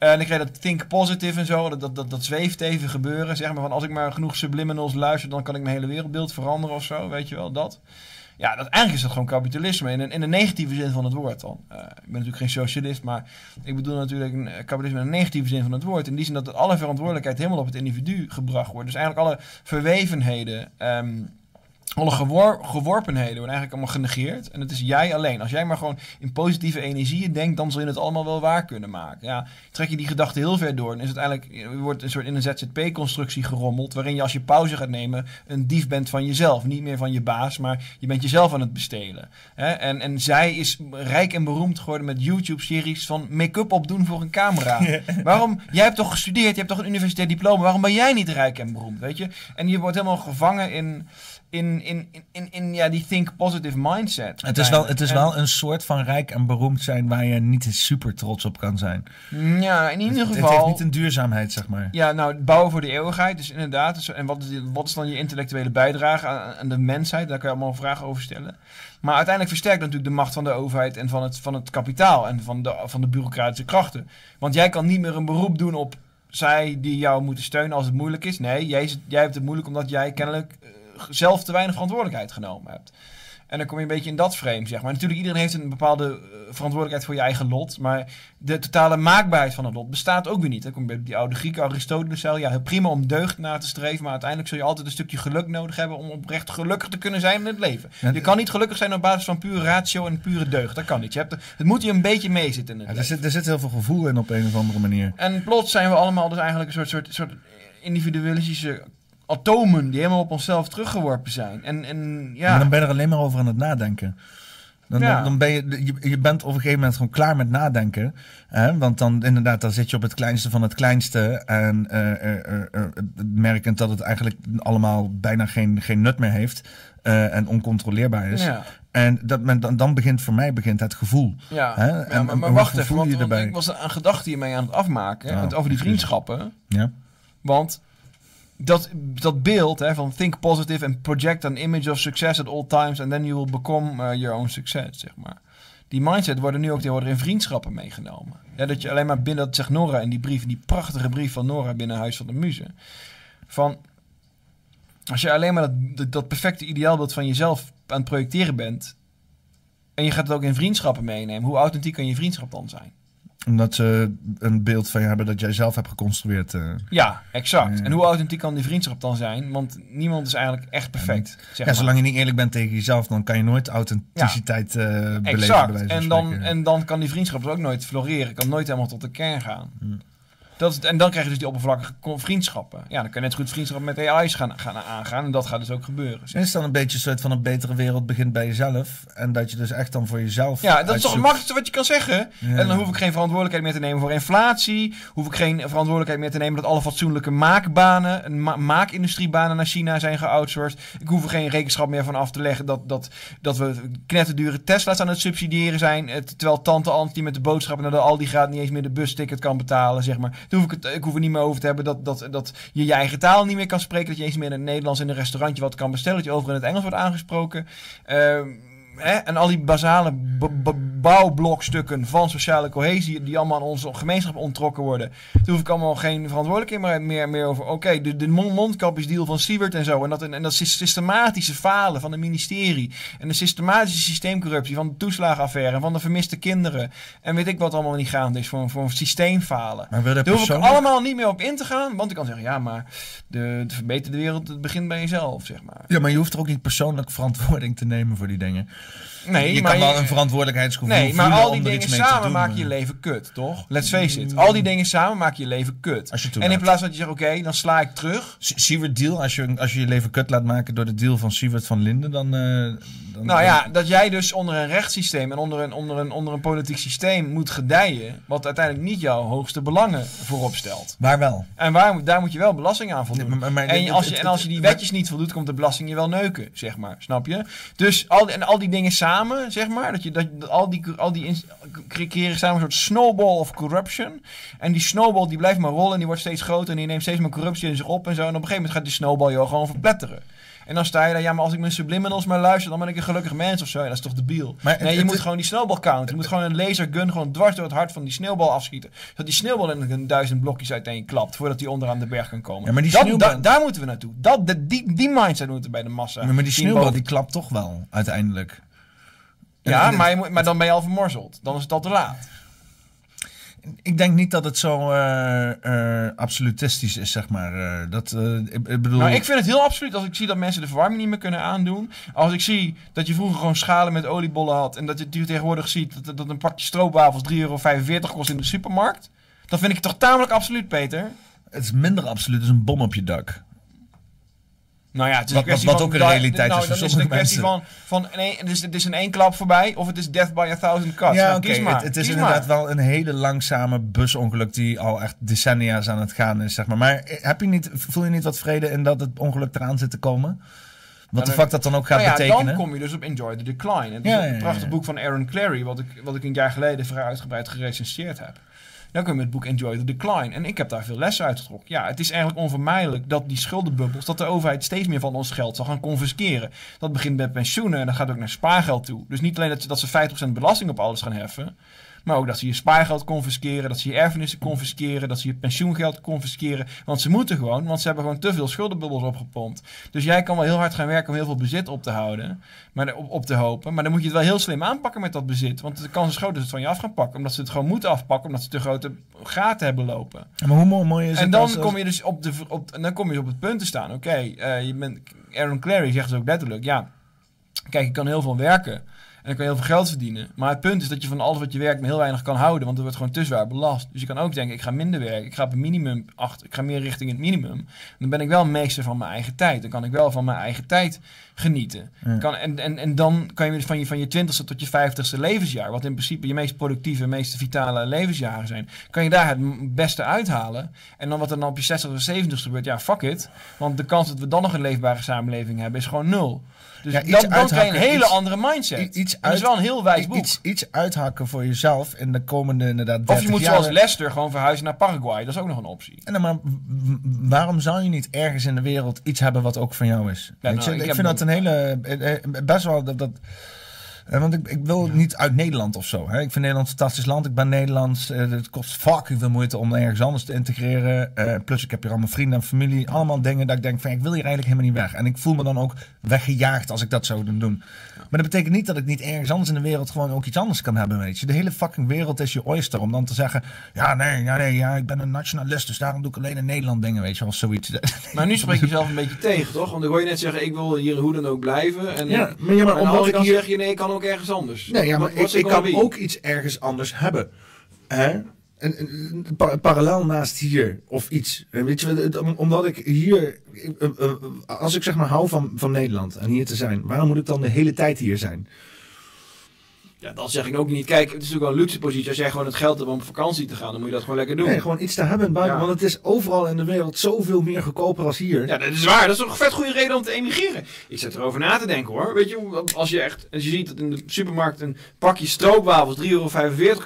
Eh, En krijg je dat think positive en zo, dat, dat, dat, zweeft even gebeuren. Zeg maar van als ik maar genoeg subliminals luister, dan kan ik mijn hele wereldbeeld veranderen of zo, weet je wel, dat. Ja, dat, eigenlijk is dat gewoon kapitalisme in in een negatieve zin van het woord dan. Eh, ik ben natuurlijk geen socialist, maar ik bedoel natuurlijk een, eh, kapitalisme in een negatieve zin van het woord. In die zin dat alle verantwoordelijkheid helemaal op het individu gebracht wordt. Dus eigenlijk alle verwevenheden, ehm, alle gewor- geworpenheden worden eigenlijk allemaal genegeerd. En het is jij alleen. Als jij maar gewoon in positieve energieën denkt, dan zul je het allemaal wel waar kunnen maken. Ja, trek je die gedachte heel ver door, dan is het eigenlijk, je wordt een soort in een ZZP-constructie gerommeld, waarin je als je pauze gaat nemen, een dief bent van jezelf. Niet meer van je baas, maar je bent jezelf aan het bestelen. Hè? En, en zij is rijk en beroemd geworden met YouTube-series van make-up opdoen voor een camera. Waarom? Jij hebt toch gestudeerd, je hebt toch een universitair diploma. Waarom ben jij niet rijk en beroemd, weet je? En je wordt helemaal gevangen in, in, in, in, in, ja, die think positive mindset. Het is, wel, het is En- wel een soort van rijk en beroemd zijn waar je niet super trots op kan zijn. Ja, in ieder Het, het geval... heeft niet een duurzaamheid, zeg maar. Ja, nou, bouwen voor de eeuwigheid. Dus inderdaad. Dus, en wat wat is dan je intellectuele bijdrage aan, aan de mensheid? Daar kan je allemaal vragen over stellen. Maar uiteindelijk versterkt natuurlijk de macht van de overheid en van het, van het kapitaal en van de, van de bureaucratische krachten. Want jij kan niet meer een beroep doen op zij die jou moeten steunen als het moeilijk is. Nee, jij, jij hebt het moeilijk omdat jij kennelijk eh, zelf te weinig verantwoordelijkheid genomen hebt. En dan kom je een beetje in dat frame, zeg maar. Natuurlijk, iedereen heeft een bepaalde eh, verantwoordelijkheid voor je eigen lot. Maar de totale maakbaarheid van het lot bestaat ook weer niet. Dan kom je bij die oude Grieken, Aristoteles zei, ja, prima om deugd na te streven. Maar uiteindelijk zul je altijd een stukje geluk nodig hebben om oprecht gelukkig te kunnen zijn in het leven. Ja, Je kan niet gelukkig zijn op basis van pure ratio en pure deugd. Dat kan niet. Je hebt, het moet je een beetje meezitten in het Ja, er, zit, er zit heel veel gevoel in op een of andere manier. En plots zijn we allemaal dus eigenlijk een soort, soort, soort individualistische atomen die helemaal op onszelf teruggeworpen zijn. En, en ja... Maar dan ben je er alleen maar over aan het nadenken. Dan, Ja. dan, ben je, je, je bent op een gegeven moment gewoon klaar met nadenken. Hè? Want dan inderdaad, dan zit je op het kleinste van het kleinste. En eh, merkend dat het eigenlijk allemaal bijna geen, geen nut meer heeft. en oncontroleerbaar is. ja. En dat, men- dan, dan begint voor mij begint het gevoel. Ja, Hè? Ja, En- maar, en maar hoe wacht even, want, ik was een gedachte hiermee aan het afmaken, Oh, het over die vriendschappen. Ja? Want dat, dat beeld hè, van think positive and project an image of success at all times and then you will become uh, your own success, zeg maar. Die mindset worden nu ook tegenwoordig in vriendschappen meegenomen. Ja, dat je alleen maar binnen, dat zegt Nora in die brief, die prachtige brief van Nora binnen Huis van de Muze. Van, als je alleen maar dat, dat perfecte ideaalbeeld van jezelf aan het projecteren bent, en je gaat het ook in vriendschappen meenemen, hoe authentiek kan je vriendschap dan zijn? Omdat ze een beeld van je hebben dat jij zelf hebt geconstrueerd. eh. Ja, exact. Ja. En hoe authentiek kan die vriendschap dan zijn? Want niemand is eigenlijk echt perfect. Zeg ja, maar. zolang je niet eerlijk bent tegen jezelf, dan kan je nooit authenticiteit eh beleven. bij Exact. En dan, en dan kan die vriendschap dus ook nooit floreren. Kan nooit helemaal tot de kern gaan. Hmm. Dat en dan krijg je dus die oppervlakkige vriendschappen. Ja, dan kan je net goed vriendschap met AI's gaan, gaan aangaan. En dat gaat dus ook gebeuren. En is dan een beetje een soort van een betere wereld begint bij jezelf. En dat je dus echt dan voor jezelf. Ja, dat is toch het makkelijkste wat je kan zeggen. Ja. En dan hoef ik geen verantwoordelijkheid meer te nemen voor inflatie. Hoef ik geen verantwoordelijkheid meer te nemen dat alle fatsoenlijke maakbanen, en ma- maakindustriebanen naar China zijn geoutsourced. Ik hoef er geen rekenschap meer van af te leggen dat, dat, dat we knetterdure Tesla's aan het subsidiëren zijn. eh, Terwijl tante Ant die met de boodschappen naar de Aldi gaat niet eens meer de busticket kan betalen, zeg maar. Daar hoef ik, het, ik hoef er niet meer over te hebben dat, dat, dat je je eigen taal niet meer kan spreken. Dat je eens meer in het Nederlands in een restaurantje wat kan bestellen. Dat je over in het Engels wordt aangesproken. Ehm, hè, en al die basale bouwblokstukken van sociale cohesie, die allemaal aan onze gemeenschap ontrokken worden. Daar hoef ik allemaal geen verantwoordelijkheid meer, meer, meer over. Oké, de, de mon- mondkapjesdeal van Siewert en zo. En dat, en dat sys- systematische falen van het ministerie. En de systematische systeemcorruptie van de toeslagenaffaire. En van de vermiste kinderen. En weet ik wat allemaal niet gaande is voor, voor een systeemfalen. Maar wil Daar hoef ik persoonlijk... allemaal niet meer op in te gaan. Want ik kan zeggen, ja, maar de, de verbeterde wereld het begint bij jezelf, zeg maar. Ja, maar je hoeft er ook niet persoonlijk verantwoording te nemen voor die dingen. Nee, je maar kan wel een verantwoordelijkheidsgevoel Nee, maar al die dingen samen doen, maken je leven kut, toch? Let's face it. Al die dingen samen maken je leven kut. Als je En in plaats van dat je zegt, oké, dan sla ik terug. Sie- Siewert deal, als je, als je je leven kut laat maken door de deal van Siewert van Linden, dan... eh, dan Nou ja, dat jij dus onder een rechtssysteem en onder een, onder een, onder een politiek systeem moet gedijen. Wat uiteindelijk niet jouw hoogste belangen voorop stelt. Waar wel? En waar, daar moet je wel belasting aan voldoen. Nee, maar- maar- en, als je, en als je die wetjes niet voldoet, komt de belasting je wel neuken, zeg maar. Snap je? Dus al, die- en al die dingen samen, zeg maar, dat je, dat, dat al die al die creëren samen een soort snowball of corruption. En die snowball die blijft maar rollen en die wordt steeds groter en die neemt steeds meer corruptie in zich op en zo. En op een gegeven moment gaat die snowball jou gewoon verpletteren. En dan sta je daar, ja, maar als ik mijn subliminals maar luister, dan ben ik een gelukkig mens of zo. Ja, dat is toch debiel. Maar het- nee, je het moet gewoon die snowball counten. Je moet gewoon een lasergun gewoon dwars door het hart van die sneeuwbal afschieten. Zodat die sneeuwbal in een duizend blokjes uiteen klapt, voordat die onderaan de berg kan komen. Ja, maar die Dat- sneeuwbal- da- daar moeten we naartoe. Dat, de- die, die mindset moeten bij de massa. Maar, maar die sneeuwbal boven- die klapt toch wel, uiteindelijk. Ja, maar, je moet, maar dan ben je al vermorzeld. Dan is het al te laat. Ik denk niet dat het zo eh, eh, absolutistisch is, zeg maar. eh, dat, ik, ik bedoel... Nou, ik vind het heel absoluut als ik zie dat mensen de verwarming niet meer kunnen aandoen. Als ik zie dat je vroeger gewoon schalen met oliebollen had. En dat je tegenwoordig ziet dat, dat een pakje stroopwafels 3,45 euro kost in de supermarkt. Dan vind ik het toch tamelijk absoluut, Peter. Het is minder absoluut, het is een bom op je dak. Nou ja, het is Wat- een kwestie wat van... ook een realiteit nou, is voor een sommige kwestie van... van nee, het, is, het is in één klap voorbij of het is death by a thousand cuts. ja, Nou, oké. Het, het is kies inderdaad maar. wel een hele langzame busongeluk die al echt decennia's aan het gaan is, zeg maar. Maar eh, heb je niet, voel je niet wat vrede in dat het ongeluk eraan zit te komen? Wat de dan- fuck dat dan ook gaat Nou ja, betekenen? dan kom je dus op Enjoy the Decline. Het is Ja, een ja, prachtig boek van Aaron Clary, wat ik, wat ik een jaar geleden vrij uitgebreid gerecenseerd heb. Dan kom je met het boek Enjoy the Decline. En ik heb daar veel lessen uit getrokken. Ja, het is eigenlijk onvermijdelijk dat die schuldenbubbels, dat de overheid steeds meer van ons geld zal gaan confisceren. Dat begint met pensioenen en dat gaat ook naar spaargeld toe. Dus niet alleen dat, ze- dat ze 50% belasting op alles gaan heffen. Maar ook dat ze je spaargeld confisceren, dat ze je erfenissen confisceren, dat ze je pensioengeld confisceren. Want ze moeten gewoon, want ze hebben gewoon te veel schuldenbubbels opgepompt. Dus jij kan wel heel hard gaan werken om heel veel bezit op te houden, maar op, op te hopen. Maar dan moet je het wel heel slim aanpakken met dat bezit. Want de kans is groot dat ze het van je af gaan pakken. Omdat ze het gewoon moeten afpakken, omdat ze te grote gaten hebben lopen. Maar hoe mooi, is En het dan als- als- kom je dus op, de, op, en dan kom je dus op het punt te staan. Oké, eh, je bent Aaron Clary zegt dus ook letterlijk, ja, kijk, ik kan heel veel werken. En ik kan heel veel geld verdienen. Maar het punt is dat je van alles wat je werkt maar heel weinig kan houden. Want er wordt gewoon te zwaar belast. Dus je kan ook denken, ik ga minder werken. Ik ga op een minimum achter. Ik ga meer richting het minimum. Dan ben ik wel meester van mijn eigen tijd. Dan kan ik wel van mijn eigen tijd genieten. Ja. Kan, en, en, en dan kan je dus van je, van je 20ste tot je 50ste levensjaar. Wat in principe je meest productieve, meest vitale levensjaren zijn. Kan je daar het beste uithalen. En dan wat er dan op je 60 of 70 gebeurt. Ja, fuck it. Want de kans dat we dan nog een leefbare samenleving hebben is gewoon nul. Dus Ja, dan, dan krijg je een hele iets- andere mindset. iets dat is wel een heel wijs boek. iets, iets uithakken voor jezelf in de komende inderdaad of 30 je moet zoals Leicester gewoon verhuizen naar Paraguay. Dat is ook nog een optie. En dan maar waarom zou je niet ergens in de wereld iets hebben wat ook van jou is? Weet nou, je? ik Ik, vind dat een hele. eh, eh, Best wel dat. dat want ik, ik wil niet uit Nederland of zo. Hè. Ik vind Nederland een fantastisch land. Ik ben Nederlands. eh, het kost fucking veel moeite om ergens anders te integreren. Eh, plus ik heb hier allemaal vrienden en familie. Allemaal dingen dat ik denk van ik wil hier eigenlijk helemaal niet weg. En ik voel me dan ook weggejaagd als ik dat zou doen. Maar dat betekent niet dat ik niet ergens anders in de wereld gewoon ook iets anders kan hebben, weet je. De hele fucking wereld is je oyster. Om dan te zeggen, ja nee, ja, nee, ja, ik ben een nationalist, dus daarom doe ik alleen in Nederland dingen, weet je. Of zoiets. Maar nu spreek je jezelf een beetje tegen, toch? Want ik hoor je net zeggen, ik wil hier hoe dan ook blijven. En, Ja, maar, ja, maar en omdat als ik dan hier... zeg je, nee, ik kan ook ergens anders. Nee, ja, maar ik, kan ook iets ergens anders hebben. Hè? En, en, en pa- parallel naast hier of iets. Weet je, omdat ik hier, eh, eh, als ik zeg maar hou van, van Nederland en hier te zijn, waarom moet ik dan de hele tijd hier zijn? Ja, dat zeg ik ook niet. Kijk, het is natuurlijk wel een luxe positie. Als jij gewoon het geld hebt om op vakantie te gaan, dan moet je dat gewoon lekker doen. Nee, gewoon iets te hebben buitenland. Ja. Want het is overal in de wereld zoveel meer goedkoper als hier. Ja, dat is waar. Dat is toch een vet goede reden om te emigreren. Ik zit erover na te denken hoor. Weet je, als je echt, als je ziet dat in de supermarkt een pakje stroopwafels 3,45 euro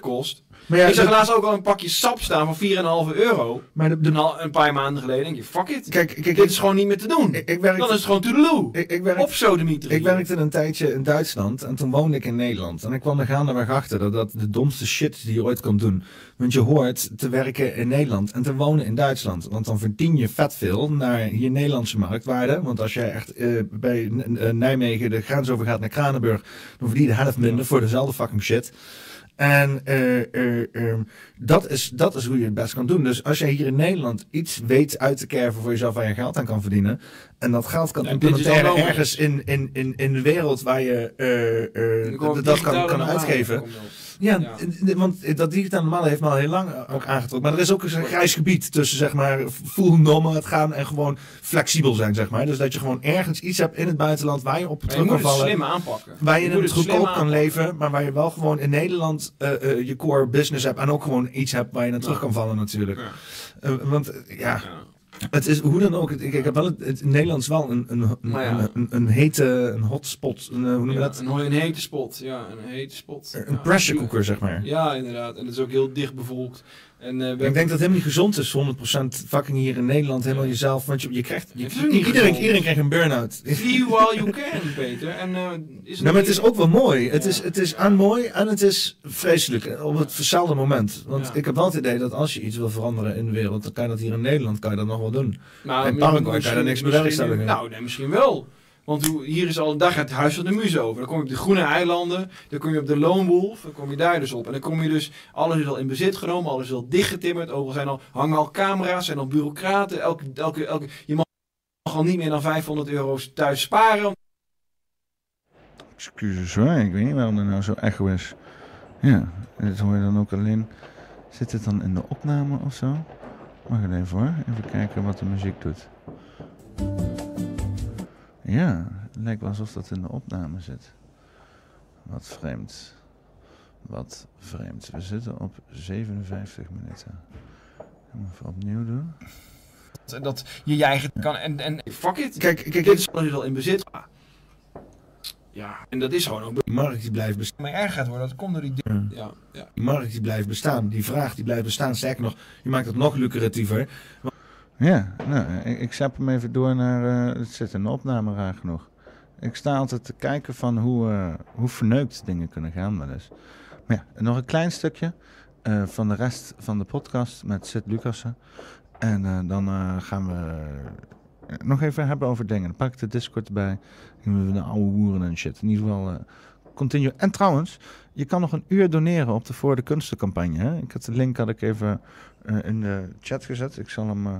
kost. Maar ja, ik zag laatst ook al een pakje sap staan van 4,5 euro. maar de, de- Een, paar maanden geleden denk je, fuck it. kijk, kijk, Dit ik, is gewoon niet meer te doen. ik, ik werk, Dan is het gewoon toedeloe. ik, ik werk Op sodemieter. Ik werkte een tijdje in Duitsland en toen woonde ik in Nederland. En ik kwam er gaandeweg achter dat dat de domste shit die je ooit kan doen. Want je hoort te werken in Nederland en te wonen in Duitsland. Want dan verdien je vet veel naar je Nederlandse marktwaarde. Want als jij echt eh, bij Nijmegen de grens over gaat naar Kranenburg, dan verdien je de helft minder voor dezelfde fucking shit. En eh, eh, ehm, dat, is, dat is hoe je het best kan doen. Dus als jij hier in Nederland iets weet uit te kerven voor jezelf waar je geld aan kan verdienen. En dat geld kan Ja, implementeren ergens in, in, in, in de wereld waar je eh, dat kan, kan uitgeven. Ja, want dat digitale normale heeft me al heel lang ook aangetrokken. Maar er is ook een grijs gebied tussen zeg maar full nomad gaan en gewoon flexibel zijn zeg maar. Dus dat je gewoon ergens iets hebt in het buitenland waar je op Maar je terug moet kan vallen. slim aanpakken. Waar je, moet het goedkoop kan leven, maar waar je wel gewoon in Nederland eh, eh, je core business hebt. En ook gewoon iets hebt waar je naar terug kan vallen natuurlijk. Ja. Eh, want eh, Ja. Het is hoe dan ook. Ik, ik heb wel het, het Nederlands wel een, een, een, ja. een, een hete een hotspot. Een, eh, hoe noem je Ja, dat? een, een hete spot. Ja, een hete spot. Een Ja. pressure cooker, zeg maar. Ja, inderdaad. En het is ook heel dicht bevolkt. En, eh, Ik denk dat het helemaal niet gezond is, 100% fucking hier in Nederland, helemaal jezelf. Want je, je krijgt, je, iedereen, iedereen krijgt een burn-out. Flee while you can, Peter. En, eh, is Nou, maar het is ook wel mooi. Het, is, het is aan mooi en het is vreselijk eh, op hetzelfde moment. Want Ja. ik heb wel het idee dat als je iets wil veranderen in de wereld, dan kan je dat hier in Nederland kan je dat nog wel doen. Nou, In Paraguay kan je daar niks bewerkstelligen. Nou, nee, misschien wel. Want hier is al, daar gaat het huis van de muze over. Dan kom je op de Groene Eilanden, dan kom je op de Lone Wolf, dan kom je daar dus op. En dan kom je dus, alles is al in bezit genomen, alles is al dichtgetimmerd. Overal zijn al, hangen al camera's, zijn al bureaucraten. Elke, elke, elke, je mag al niet meer dan 500 euro's thuis sparen. Excuses hoor, ik weet niet waarom er nou zo echo is. Ja, dit hoor je dan ook alleen. Zit het dan in de opname of zo? Wacht even hoor, even kijken wat de muziek doet. Ja, het lijkt wel alsof dat in de opname zit. Wat vreemd. Wat vreemd. We zitten op 57 minuten. Even opnieuw doen. Dat je je eigen kan. En, en fuck it. Kijk, kijk, Dit is al in bezit. Ja, en dat is gewoon ook. die markt die blijft bestaan. Maar erg gaat worden, dat komt door die. Ja, ja. Die markt die blijft bestaan. Die vraag die blijft bestaan. Sterker nog, je maakt het nog lucratiever. Ja, nou, ik, ik hem even door naar. eh, het zit de opname raar genoeg. Ik sta altijd te kijken van hoe, eh, hoe verneukt dingen kunnen gaan wel eens. Maar ja, nog een klein stukje eh, van de rest van de podcast met Sid Lucassen. En dan gaan we nog even hebben over dingen. Dan pak ik de Discord erbij. Dan we de oude hoeren en shit. In ieder geval, continue. En trouwens, je kan nog een uur doneren op de Voor de Kunsten campagne. Hè? Ik had de link had ik even eh, in de chat gezet. Ik zal hem eh,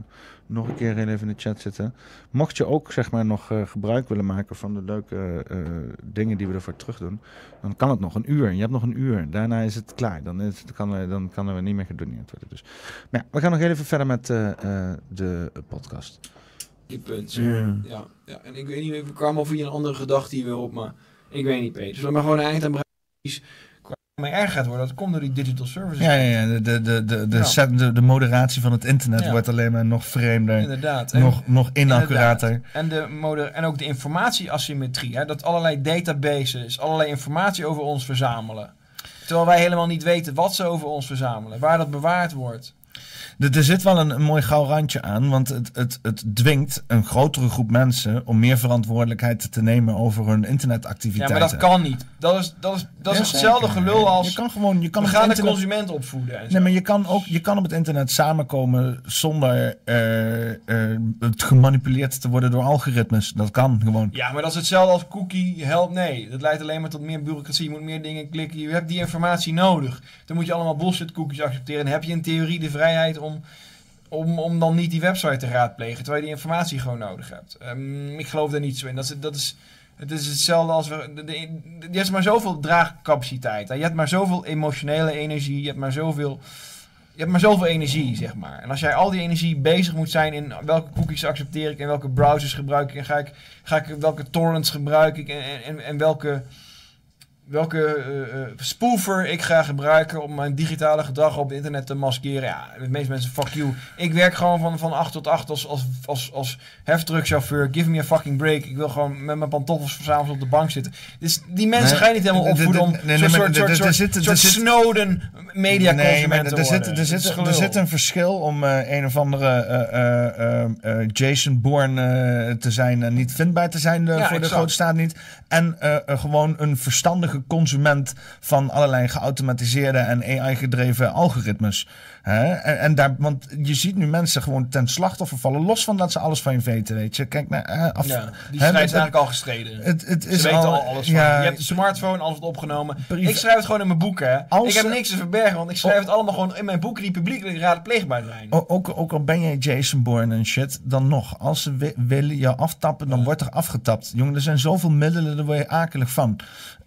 nog een keer heel even in de chat zetten. Mocht je ook zeg maar nog eh, gebruik willen maken van de leuke eh, dingen die we ervoor terug doen, dan kan het nog een uur. Je hebt nog een uur. Daarna is het klaar. Dan, is het, kan, er- dan kan er niet meer gedoneerd worden. Dus. Maar ja, we gaan nog heel even verder met eh, eh, de podcast. Die punt. Ja. Ja, ja, en ik weet niet, ik kwam over een andere gedachte hier weer op, maar ik weet niet, Peter. Zullen we maar gewoon een eind aan? Maar erg gaat worden, dat komt door die digital services. Ja, ja, ja. De, de, de, de, de, Ja. set- de, de moderatie van het internet Ja. wordt alleen maar nog vreemder. Inderdaad. En- Nog, nog inaccurater. En, de moder en ook de informatieasymmetrie. Hè? Dat allerlei databases allerlei informatie over ons verzamelen. Terwijl wij helemaal niet weten wat ze over ons verzamelen. Waar dat bewaard wordt. Er, er zit wel een, een mooi gauw randje aan, want het, het, het dwingt een grotere groep mensen om meer verantwoordelijkheid te nemen over hun Ja, internetactiviteiten. maar dat kan niet. Dat is, dat is, dat is Ja, hetzelfde gelul als... Je kan gewoon, je kan we gaan de internet- consument opvoeden. En zo. Nee, maar je kan, ook, je kan op het internet samenkomen zonder eh, eh, het gemanipuleerd te worden door algoritmes. Dat kan gewoon. Ja, maar dat is hetzelfde als cookie help. Nee, dat leidt alleen maar tot meer bureaucratie. Je moet meer dingen klikken. Je hebt die informatie nodig. Dan moet je allemaal bullshit cookies accepteren. En heb je in theorie de vrijheid om, om, om dan niet die website te raadplegen. Terwijl je die informatie gewoon nodig hebt. Ehm, ik geloof daar niet zo in. Dat is, dat is, het is hetzelfde als... We, de, je hebt maar zoveel draagcapaciteit. Je hebt maar zoveel emotionele energie. Je hebt maar zoveel... Je hebt maar zoveel energie, zeg maar. En als jij al die energie bezig moet zijn in welke cookies accepteer ik en welke browsers gebruik ik en ga ik, ga ik welke torrents gebruik ik en, en, en welke, welke spoofer ik ga gebruiken om mijn digitale gedrag op het internet te maskeren. Ja, de meeste mensen, fuck you. Ik werk gewoon van, van 8 tot 8 als, als, als, als heftruckchauffeur. Give me a fucking break. Ik wil gewoon met mijn pantoffels s'avonds op de bank zitten. Dus die mensen Nee, ga je niet helemaal de- de- opvoeden om zo'n maar soort, soort, soort, zit- soort zit- Snowden media Nee, maar te er zit, er, zit, er, zit, een verschil om eh, een of andere Jason Bourne te zijn en niet vindbaar te zijn Ja, voor de grote staat niet. En gewoon een verstandige consument van allerlei geautomatiseerde en AI-gedreven algoritmes. Hè? En, en daar, want je ziet nu mensen gewoon ten slachtoffer vallen, los van dat ze alles van je weten, weet je. Kijk naar eh, af. Ja, die strijd is eigenlijk al gestreden. Het, het Ze is weten al, al alles van. ja, je hebt de smartphone, alles wordt opgenomen. Ik schrijf het gewoon in mijn boeken. Hè. Als ik heb ze- niks te verbergen, want ik schrijf het allemaal gewoon in mijn boeken die publiekelijk raadpleegbaar zijn. Ook, ook al ben je Jason Bourne en shit, dan nog. Als ze wi- willen je aftappen, dan wordt er afgetapt. Jongen, er zijn zoveel middelen, daar word je akelig van.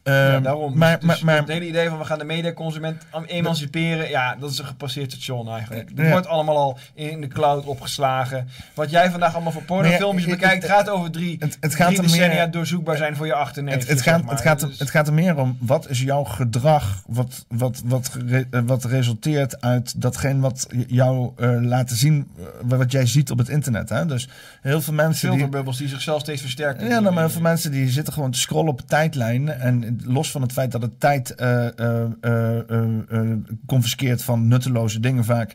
Ja, Ehm, daarom. Maar, dus, maar, maar, het hele idee van we gaan de mediaconsument am- emanciperen, ja, dat is een gepasseerd station eigenlijk. Het Ja. wordt allemaal al in de cloud opgeslagen. Wat jij vandaag allemaal voor pornofilmpjes ja, bekijkt, het- gaat over drie, het, het gaat drie er decennia meer... doorzoekbaar zijn voor je achterneef. Het, gaat, het, gaat er, het gaat er meer om, wat is jouw gedrag wat, wat, wat, eh, wat resulteert uit datgene wat jou eh, laten zien, eh, wat jij ziet op het internet. Hè? Dus heel veel mensen die... filterbubbels die zichzelf steeds versterken. Ja, nou, maar heel veel mensen die zitten gewoon te scrollen op de tijdlijn. En los van het feit dat het tijd eh eh, eh, confiskeert van nutteloze dingen vaak,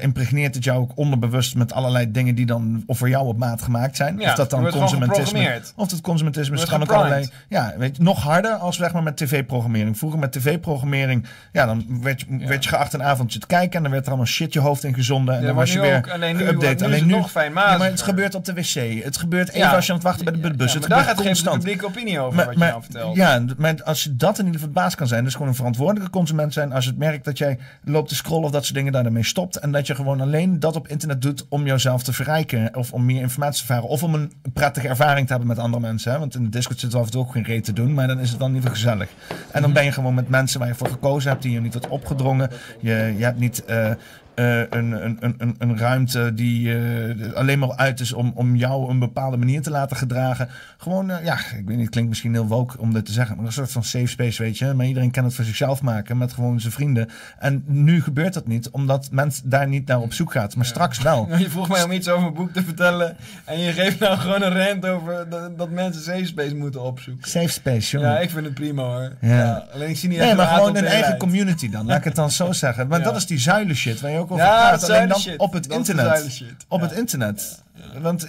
impregneert het jou ook onderbewust met allerlei dingen die dan of voor jou op maat gemaakt zijn. Ja, of dat dan consumentisme. Of dat consumentisme is, kan ook allerlei. Ja, weet je, nog harder als zeg maar met tv-programmering. Vroeger met tv-programmering, ja, dan werd je, Ja. werd je geacht een avondje te kijken en dan werd er allemaal shit je hoofd in gezonden. En Ja, dan was je weer ook, alleen nu, geüpdate. nu is Alleen het nu, nog fijn maar het gebeurt op de wc. Het gebeurt even als je aan het wachten bij de bus. Het daar gaat geen publieke opinie over Maar, wat je nou vertelt. ja, maar als je dat in ieder geval baas kan zijn, dus gewoon een verantwoordelijke consument zijn, als je het merkt dat jij loopt te scrollen of dat soort dingen daarmee stopt en dat je gewoon alleen dat op internet doet om jezelf te verrijken of om meer informatie te ervaren of om een prettige ervaring te hebben met andere mensen. Hè? Want in de Discord zit er af en toe ook geen reet te doen, maar dan is het dan niet gezellig. En dan ben je gewoon met mensen waar je voor gekozen hebt, die je niet wordt opgedrongen. Je, je hebt niet eh, eh, een, een, een, ruimte die eh, alleen maar uit is om, om jou een bepaalde manier te laten gedragen. Gewoon, eh, ja, ik weet niet, het klinkt misschien heel woke om dit te zeggen, maar een soort van safe space, weet je. Maar iedereen kan het voor zichzelf maken met gewoon zijn vrienden. En nu gebeurt dat niet, omdat mensen daar niet naar op zoek gaat. Maar straks wel. Je vroeg mij om iets over mijn boek te vertellen. En je geeft nou gewoon een rant over dat, dat mensen safe space moeten opzoeken. Safe space, jongen. Ja, ik vind het prima hoor. Ja. Ja. alleen ik zie niet Nee, maar gewoon een eigen community dan. Laat ik het dan zo zeggen. Maar dat is die zuilen shit waar je ook over Ja, praat. Alleen dan shit. op het Dat internet. shit. Op Ja. het internet. Want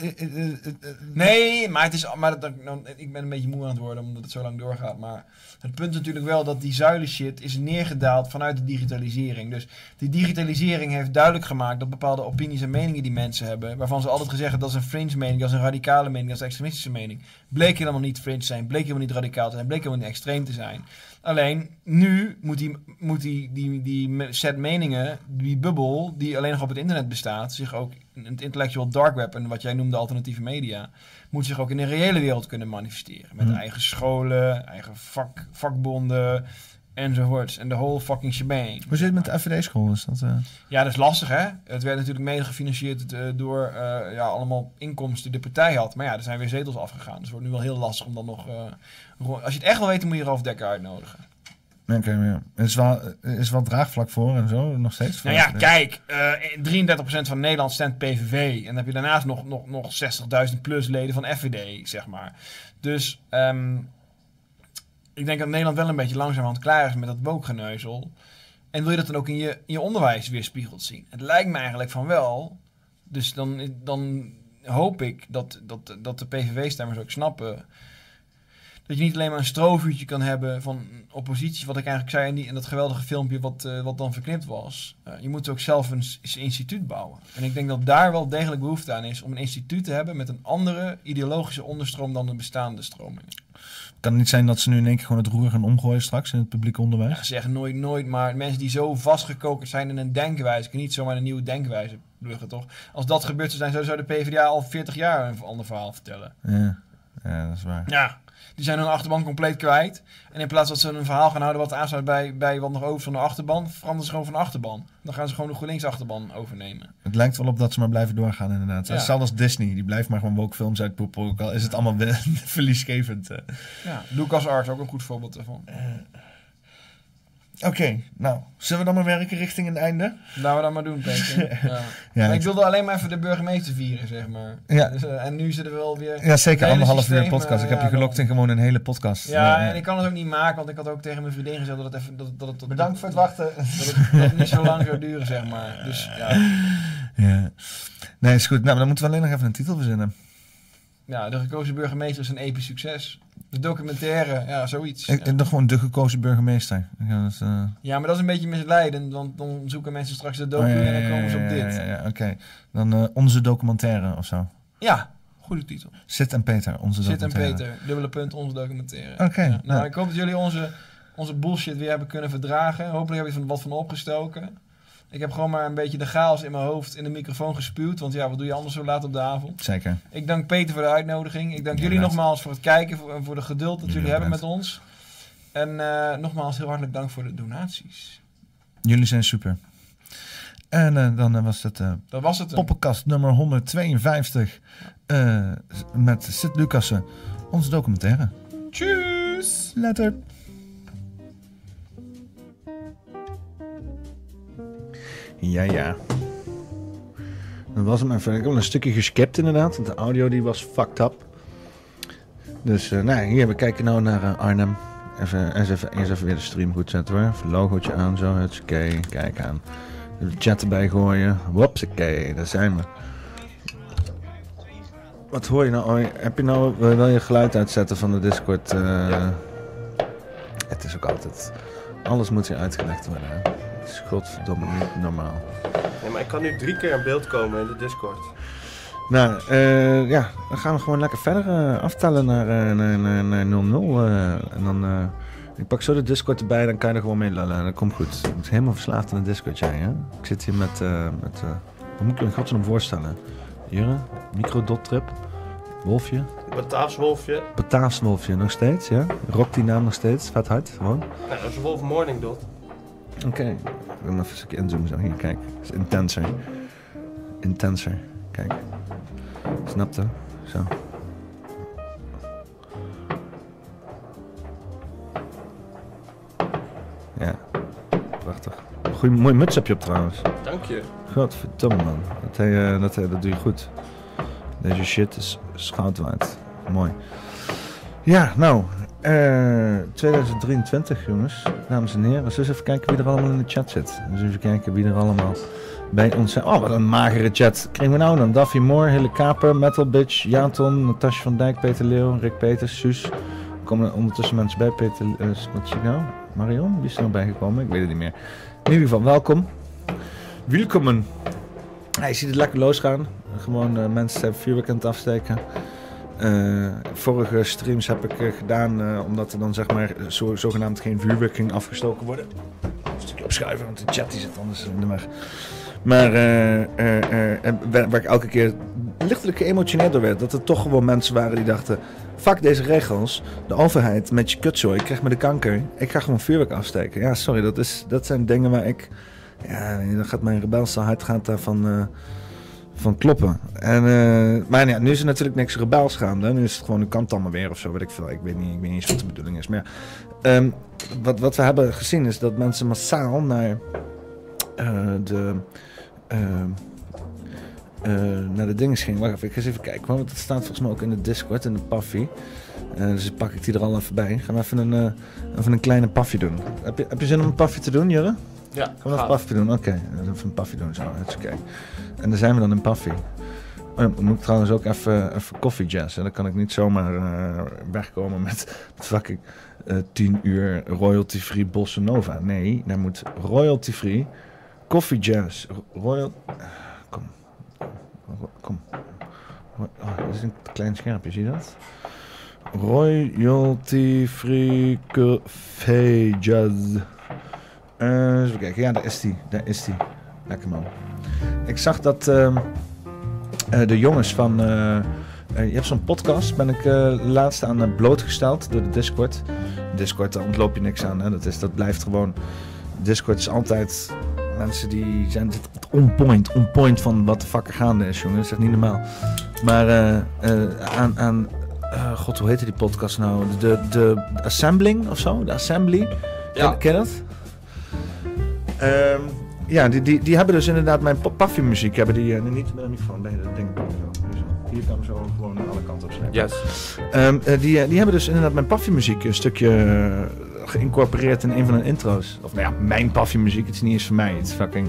Nee, maar, het is, maar dat, nou, ik ben een beetje moe aan het worden omdat het zo lang doorgaat. Maar het punt is natuurlijk wel dat die zuilen shit is neergedaald vanuit de digitalisering. Dus die digitalisering heeft duidelijk gemaakt dat bepaalde opinies en meningen die mensen hebben, waarvan ze altijd gezegd hebben dat is een fringe mening, dat is een radicale mening, dat is een extremistische mening, bleek helemaal niet fringe zijn, bleek helemaal niet radicaal te zijn, bleek helemaal niet extreem te zijn. Alleen nu moet die, moet die, die, die set meningen, die bubbel die alleen nog op het internet bestaat, zich ook in het intellectual dark web en wat jij noemde alternatieve media, moet zich ook in de reële wereld kunnen manifesteren. Met Mhm. eigen scholen, eigen vak, vakbonden enzovoorts. En de whole fucking shebang. Hoe zit het met de FVD-school? Is dat, eh, Ja, dat is lastig hè. Het werd natuurlijk mede gefinancierd eh, door eh, ja, allemaal inkomsten die de partij had. Maar ja, er zijn weer zetels afgegaan. Dus het wordt nu wel heel lastig om dan nog... als je het echt wil weten, moet je Ralf Dekker uitnodigen. Oké, ja. Er is wel, is wel draagvlak voor en zo, nog steeds. Nou ja, kijk, eh 33% van Nederland stemt PVV. En dan heb je daarnaast nog, nog, nog 60.000 plus leden van FVD, zeg maar. Dus ehm, ik denk dat Nederland wel een beetje langzamerhand klaar is met dat wookgeneuzel. En wil je dat dan ook in je, in je onderwijs weerspiegeld zien? Het lijkt me eigenlijk van wel. Dus dan, dan hoop ik dat, dat, dat de PVV-stemmers ook snappen... Dat je niet alleen maar een strovuurtje kan hebben van oppositie, wat ik eigenlijk zei in, die, in dat geweldige filmpje wat, eh, wat dan verknipt was. Eh, je moet ook zelf een, instituut bouwen. En ik denk dat daar wel degelijk behoefte aan is om een instituut te hebben met een andere ideologische onderstroom dan de bestaande stromingen. Kan het niet zijn dat ze nu in één keer gewoon het roer gaan omgooien straks in het publiek onderwijs? Ja, zeg nooit, nooit, maar mensen die zo vastgekokerd zijn in een denkwijze, kunnen niet zomaar een nieuwe denkwijze pluggen, toch? Als dat gebeurd zou zijn, zou- zou de PvdA al 40 jaar een ander verhaal vertellen. Ja, ja dat is waar. Ja, die zijn hun achterban compleet kwijt. En in plaats dat ze een verhaal gaan houden wat aansluit bij, bij wat nog over van de achterban, veranderen ze gewoon van de achterban. Dan gaan ze gewoon de GroenLinks achterban overnemen. Het lijkt wel op dat ze maar blijven doorgaan inderdaad. Ja. Hetzelfde als Disney, die blijft maar gewoon woke films uitpoepen. Ook al is het allemaal verliesgevend. eh. Ja, Lucas Arts ook een goed voorbeeld daarvan. Oké, nou, zullen we dan maar werken richting het einde? Laten we dat maar doen, Peter. Ja. Ja, maar ik wilde alleen maar even de burgemeester vieren, zeg maar. Ja. Dus, eh, en nu zitten we wel weer... Ja, zeker anderhalf uur podcast. Ik heb eh, je gelokt in gewoon een hele podcast. Ja, en ik kan het ook niet maken, want ik had ook tegen mijn vriendin gezegd dat het even... Dat, dat, dat, Bedankt voor het wachten. Dat het, dat het niet zo lang zou duren, zeg maar. Dus ja, Ja. Nee, is goed. Nou, dan moeten we alleen nog even een titel verzinnen. ja de gekozen burgemeester is een episch succes. De documentaire, ja, zoiets. Ik, ja. ik dacht gewoon de gekozen burgemeester. Ja, dat eh, Ja, maar dat is een beetje misleidend, want dan zoeken mensen straks de docu oh, ja, en dan ja, komen ze op ja, dit. Ja, Ja, ja, ja, oké. Dan eh, onze documentaire of zo. goede titel. Sid en Peter, onze Zit en documentaire. Peter, dubbele punt, onze documentaire. Oké, Ja, nou, ik hoop dat jullie onze, onze bullshit weer hebben kunnen verdragen. Hopelijk heb je er wat van opgestoken. Ik heb gewoon maar een beetje de chaos in mijn hoofd in de microfoon gespuwd. Want ja, wat doe je anders zo laat op de avond? Zeker. Ik dank Peter voor de uitnodiging. Ik dank Ja, jullie nogmaals voor het kijken voor- en voor de geduld dat Jullie jullie hebben met ons. En eh, nogmaals heel hartelijk dank voor de donaties. Jullie zijn super. En eh, dan eh, was het Dat was het. poppenkast nummer 152 eh, met Sid Lucassen, onze documentaire. Tjus! Later. Ja, ja. Dat was hem even. Ik heb een stukje geskipt inderdaad, want de audio die was fucked up. Dus eh nou, hier, we kijken nou naar eh, Arnhem. Even, eens even, even weer de stream goed zetten hoor. Even logootje aan zo, hutskee, kijk aan. De chat erbij gooien. Wopsakee, daar zijn we. Wat hoor je nou? Oh, heb je nou, wil wil je geluid uitzetten van de Discord? eh? Het is ook altijd, alles moet hier uitgelegd worden. Is godverdomme niet normaal. Nee, maar ik kan nu drie keer in beeld komen in de Discord. Nou, eh, ja, dan gaan we gewoon lekker verder eh, aftellen naar, eh, naar, naar, naar 0-0. eh, en dan, ik pak zo de Discord erbij, dan kan je er gewoon mee lullen. Dat komt goed. Ik ben helemaal verslaafd aan de Discord, jij hè? Ik zit hier met, met wat moet ik me godsnaam voorstellen? Jurre, microdot trip, Wolfje, Bataafs Wolfje. Bataafs Wolfje nog steeds, ja? Rokt die naam nog steeds, vet hard, gewoon. Nou, dat is Wolf Morning Dot. Oké, ik wil even een stukje inzoomen zo. Hier, kijk. Het is intenser. Intenser. Kijk. Snapte? Zo. Ja. Prachtig. Goeie, mooi muts heb je op trouwens. Dank je. Godverdomme man. Dat, eh, dat, dat doe je goed. Deze shit is schout waard. Mooi. Ja, nou. Eh 2023 jongens. Dames en heren. Dus even kijken wie er allemaal in de chat zit. Dus even kijken wie er allemaal bij ons zijn. Oh, wat een magere chat. Kregen we nou dan? Daffy Moore, Hille Kaper, Metal Bitch, Jaton, Natasja van Dijk, Peter Leeuw, Rick Peters, Suus. Komen er ondertussen mensen bij. Peter, eh, wat zie ik nou? Marion? Wie is er nog bijgekomen? Ik weet het niet meer. In ieder geval, welkom. Welkom. Je ziet het lekker losgaan. Gewoon eh, mensen vuurwerk aan het afsteken. Eh, vorige streams heb ik eh, gedaan eh, omdat er dan zeg maar zo, zogenaamd geen vuurwerk ging afgestoken worden. Een stukje opschuiven, want de chat die zit anders in de weg. Maar waar, waar ik elke keer lichtelijk geëmotioneerd door werd. Dat er toch gewoon mensen waren die dachten... Fuck deze regels. De overheid met je kutzooi. Ik krijg me de kanker. Ik ga gewoon vuurwerk afsteken. Ja, sorry. Dat, is, dat zijn dingen waar ik... Ja, dan gaat mijn rebelse hart gaat daarvan eh, van kloppen. En, eh, maar ja, nu is er natuurlijk niks rebels gaande. Nu is het gewoon, nu kan het allemaal weer of zo, weet ik veel. Ik weet niet, ik weet niet eens wat de bedoeling is. Maar ja, ehm, wat, wat we hebben gezien is dat mensen massaal naar eh, de... ehm, eh, naar de dingen gingen. Wacht even, ik ga eens even kijken. Want dat staat volgens mij ook in de Discord, in de Paffy. Dus pak ik die er al even bij. Gaan we even een, even een kleine paffy doen. Heb je, heb je zin om een paffy te doen, Jurre? Ja, Gaan we paffy doen? Oké, even een paffy doen zo. Oké. En dan zijn we dan in paffy. Oh, dan moet ik trouwens ook even, even koffie jazzen. Dan kan ik niet zomaar eh, wegkomen met, met fucking eh 10 uur royalty-free bossa nova. Nee, daar moet royalty-free koffie jazz. Royal... Kom. Kom. Oh, dit is een klein schermpje, zie je dat? Royalty-free coffee jazz. Eh, even kijken. Ja, daar is die. Daar is die. Lekker man. Ik zag dat eh, de jongens van... eh, je hebt zo'n podcast, ben ik laatst aan blootgesteld door de Discord. Discord, daar ontloop je niks aan. Hè? Dat, is, dat blijft gewoon... Discord is altijd... Mensen die zijn on point, on point van wat de fuck er gaande is, jongen. Dat is echt niet normaal. Maar aan... aan God, hoe heette die podcast nou? De, de Assembling of zo? De Assembly? Ja. Ken, ken je dat? Ehm, ja, die, die, die hebben dus inderdaad mijn muziek Hebben die, eh, niet met een microfoon, nee, dat ding. Zo, hier zo. Hier kan hem zo gewoon aan alle kanten op snijden. Yes. Ehm, eh, die, eh, die hebben dus inderdaad mijn muziek een stukje eh, geïncorporeerd in een van hun intro's. Of nou ja, mijn muziek Het is niet eens voor mij. Het is fucking...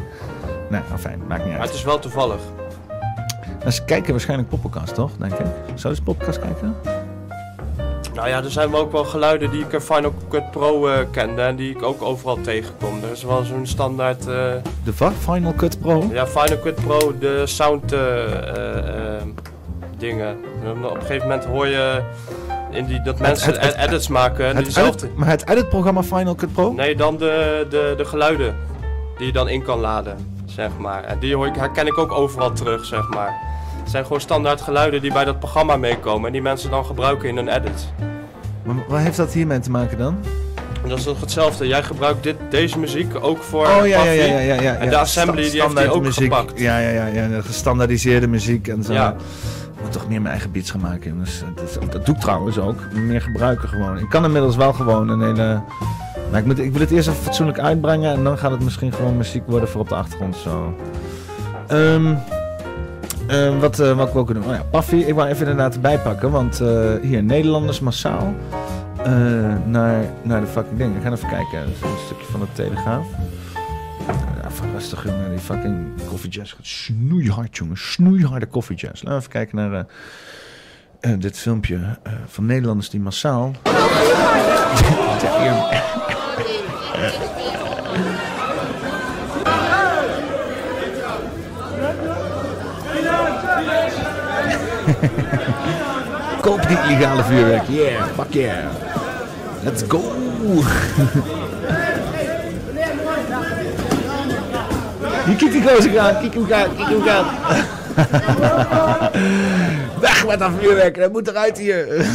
Nee, nou fijn. Maakt niet Maar uit. het is wel toevallig. Maar ze kijken waarschijnlijk Poppenkast, toch? Denk ik. Zou ze Poppenkast kijken? Nou ja, er zijn ook wel geluiden die ik in Final Cut Pro eh, kende en die ik ook overal tegenkom. Er is wel zo'n standaard... eh, De wat? Final Cut Pro? ja, Final Cut Pro, de sound eh, dingen. Op een gegeven moment hoor je in die, dat mensen het- het- ed- edits maken en Het diezelfde... edit, maar het editprogramma Final Cut Pro? Nee, dan de, de, de geluiden die je dan in kan laden, zeg maar. En die hoor ik, herken ik ook overal terug, zeg maar. Het zijn gewoon standaard geluiden die bij dat programma meekomen en die mensen dan gebruiken in hun edits. Maar wat heeft dat hiermee te maken dan? En dat is toch hetzelfde. Jij gebruikt dit, deze muziek ook voor Oh ja, ja, ja, ja, ja, ja. En de assembly Sta- die heeft die ook muziek. gepakt. Ja, ja, ja, ja. de Gestandaardiseerde muziek en zo. Ja. Ik moet toch meer mijn eigen beats gaan maken, jongens. Dat, doe ik trouwens ook. Meer gebruiken gewoon. Ik kan inmiddels wel gewoon een hele... Maar ik, moet, ik wil het eerst even fatsoenlijk uitbrengen en dan gaat het misschien gewoon muziek worden voor op de achtergrond zo. Ehm, eh, wat, eh, wat ik wil kunnen doen? Oh ja, Paffy, ik wou even inderdaad erbij pakken, want eh, hier, Nederlanders massaal eh, naar, naar de fucking ding. Ik ga even kijken, Dat is een stukje van de Telegraaf. Ja, van rustig jongen, die fucking koffiejazz gaat snoeihard jongen, snoeiharde koffiejazz. Laten we even kijken naar dit filmpje van Nederlanders die massaal... Koop die illegale vuurwerk. Yeah, fuck yeah. Let's go. Je kijkt die gozer gaan, kijk hem gaan, kijk hem gaan. Weg met dat vuurwerk, dat moet eruit hier.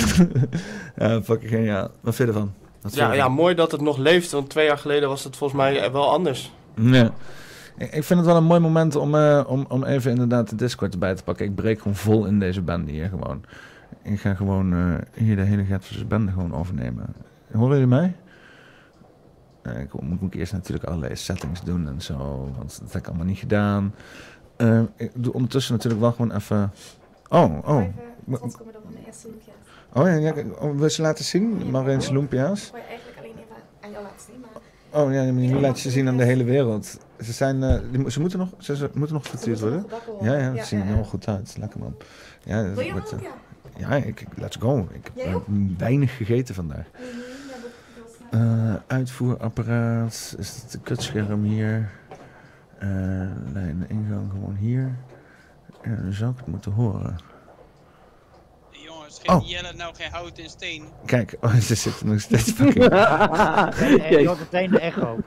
ja, fucking geniaal. Wat vind je ervan? Wat vind Ja, ja, mooi dat het nog leeft, want twee jaar geleden was het volgens mij wel anders. Ja. Ik vind het wel een mooi moment om, eh, om, om even inderdaad de Discord erbij te pakken. Ik breek gewoon vol in deze band hier gewoon. Ik ga gewoon eh, hier de hele Getversus bende gewoon overnemen. Horen jullie mij? Eh, ik moet moet ik eerst natuurlijk allerlei settings doen en zo, want dat heb ik allemaal niet gedaan. Ik doe ondertussen natuurlijk wel gewoon even... Oh, oh. Oh ja, ja oh, wil je ze laten zien? Marijn's Lumpia's? Ik wil eigenlijk alleen even aan jou laten zien, maar... Oh ja, maar nu laat je ze zien aan de hele wereld. Ze, zijn, eh, ze moeten nog, ze, ze moeten nog gefrituurd worden. Ja, ja, dat Ja, ziet er heel goed uit. Lekker man. Ja, dat Wil je wordt, ook? eh, Ja. ja, ik, let's go. Ik heb eh, weinig gegeten vandaag. Eh, uitvoerapparaat. Is het een kutscherm hier? Eh nee, de ingang gewoon hier. Ja, dan zou ik het moeten horen. Jongens, Oh. Jelle nou geen hout en steen. Kijk, oh, ze zitten nog steeds fucking... Je hoort meteen de echo.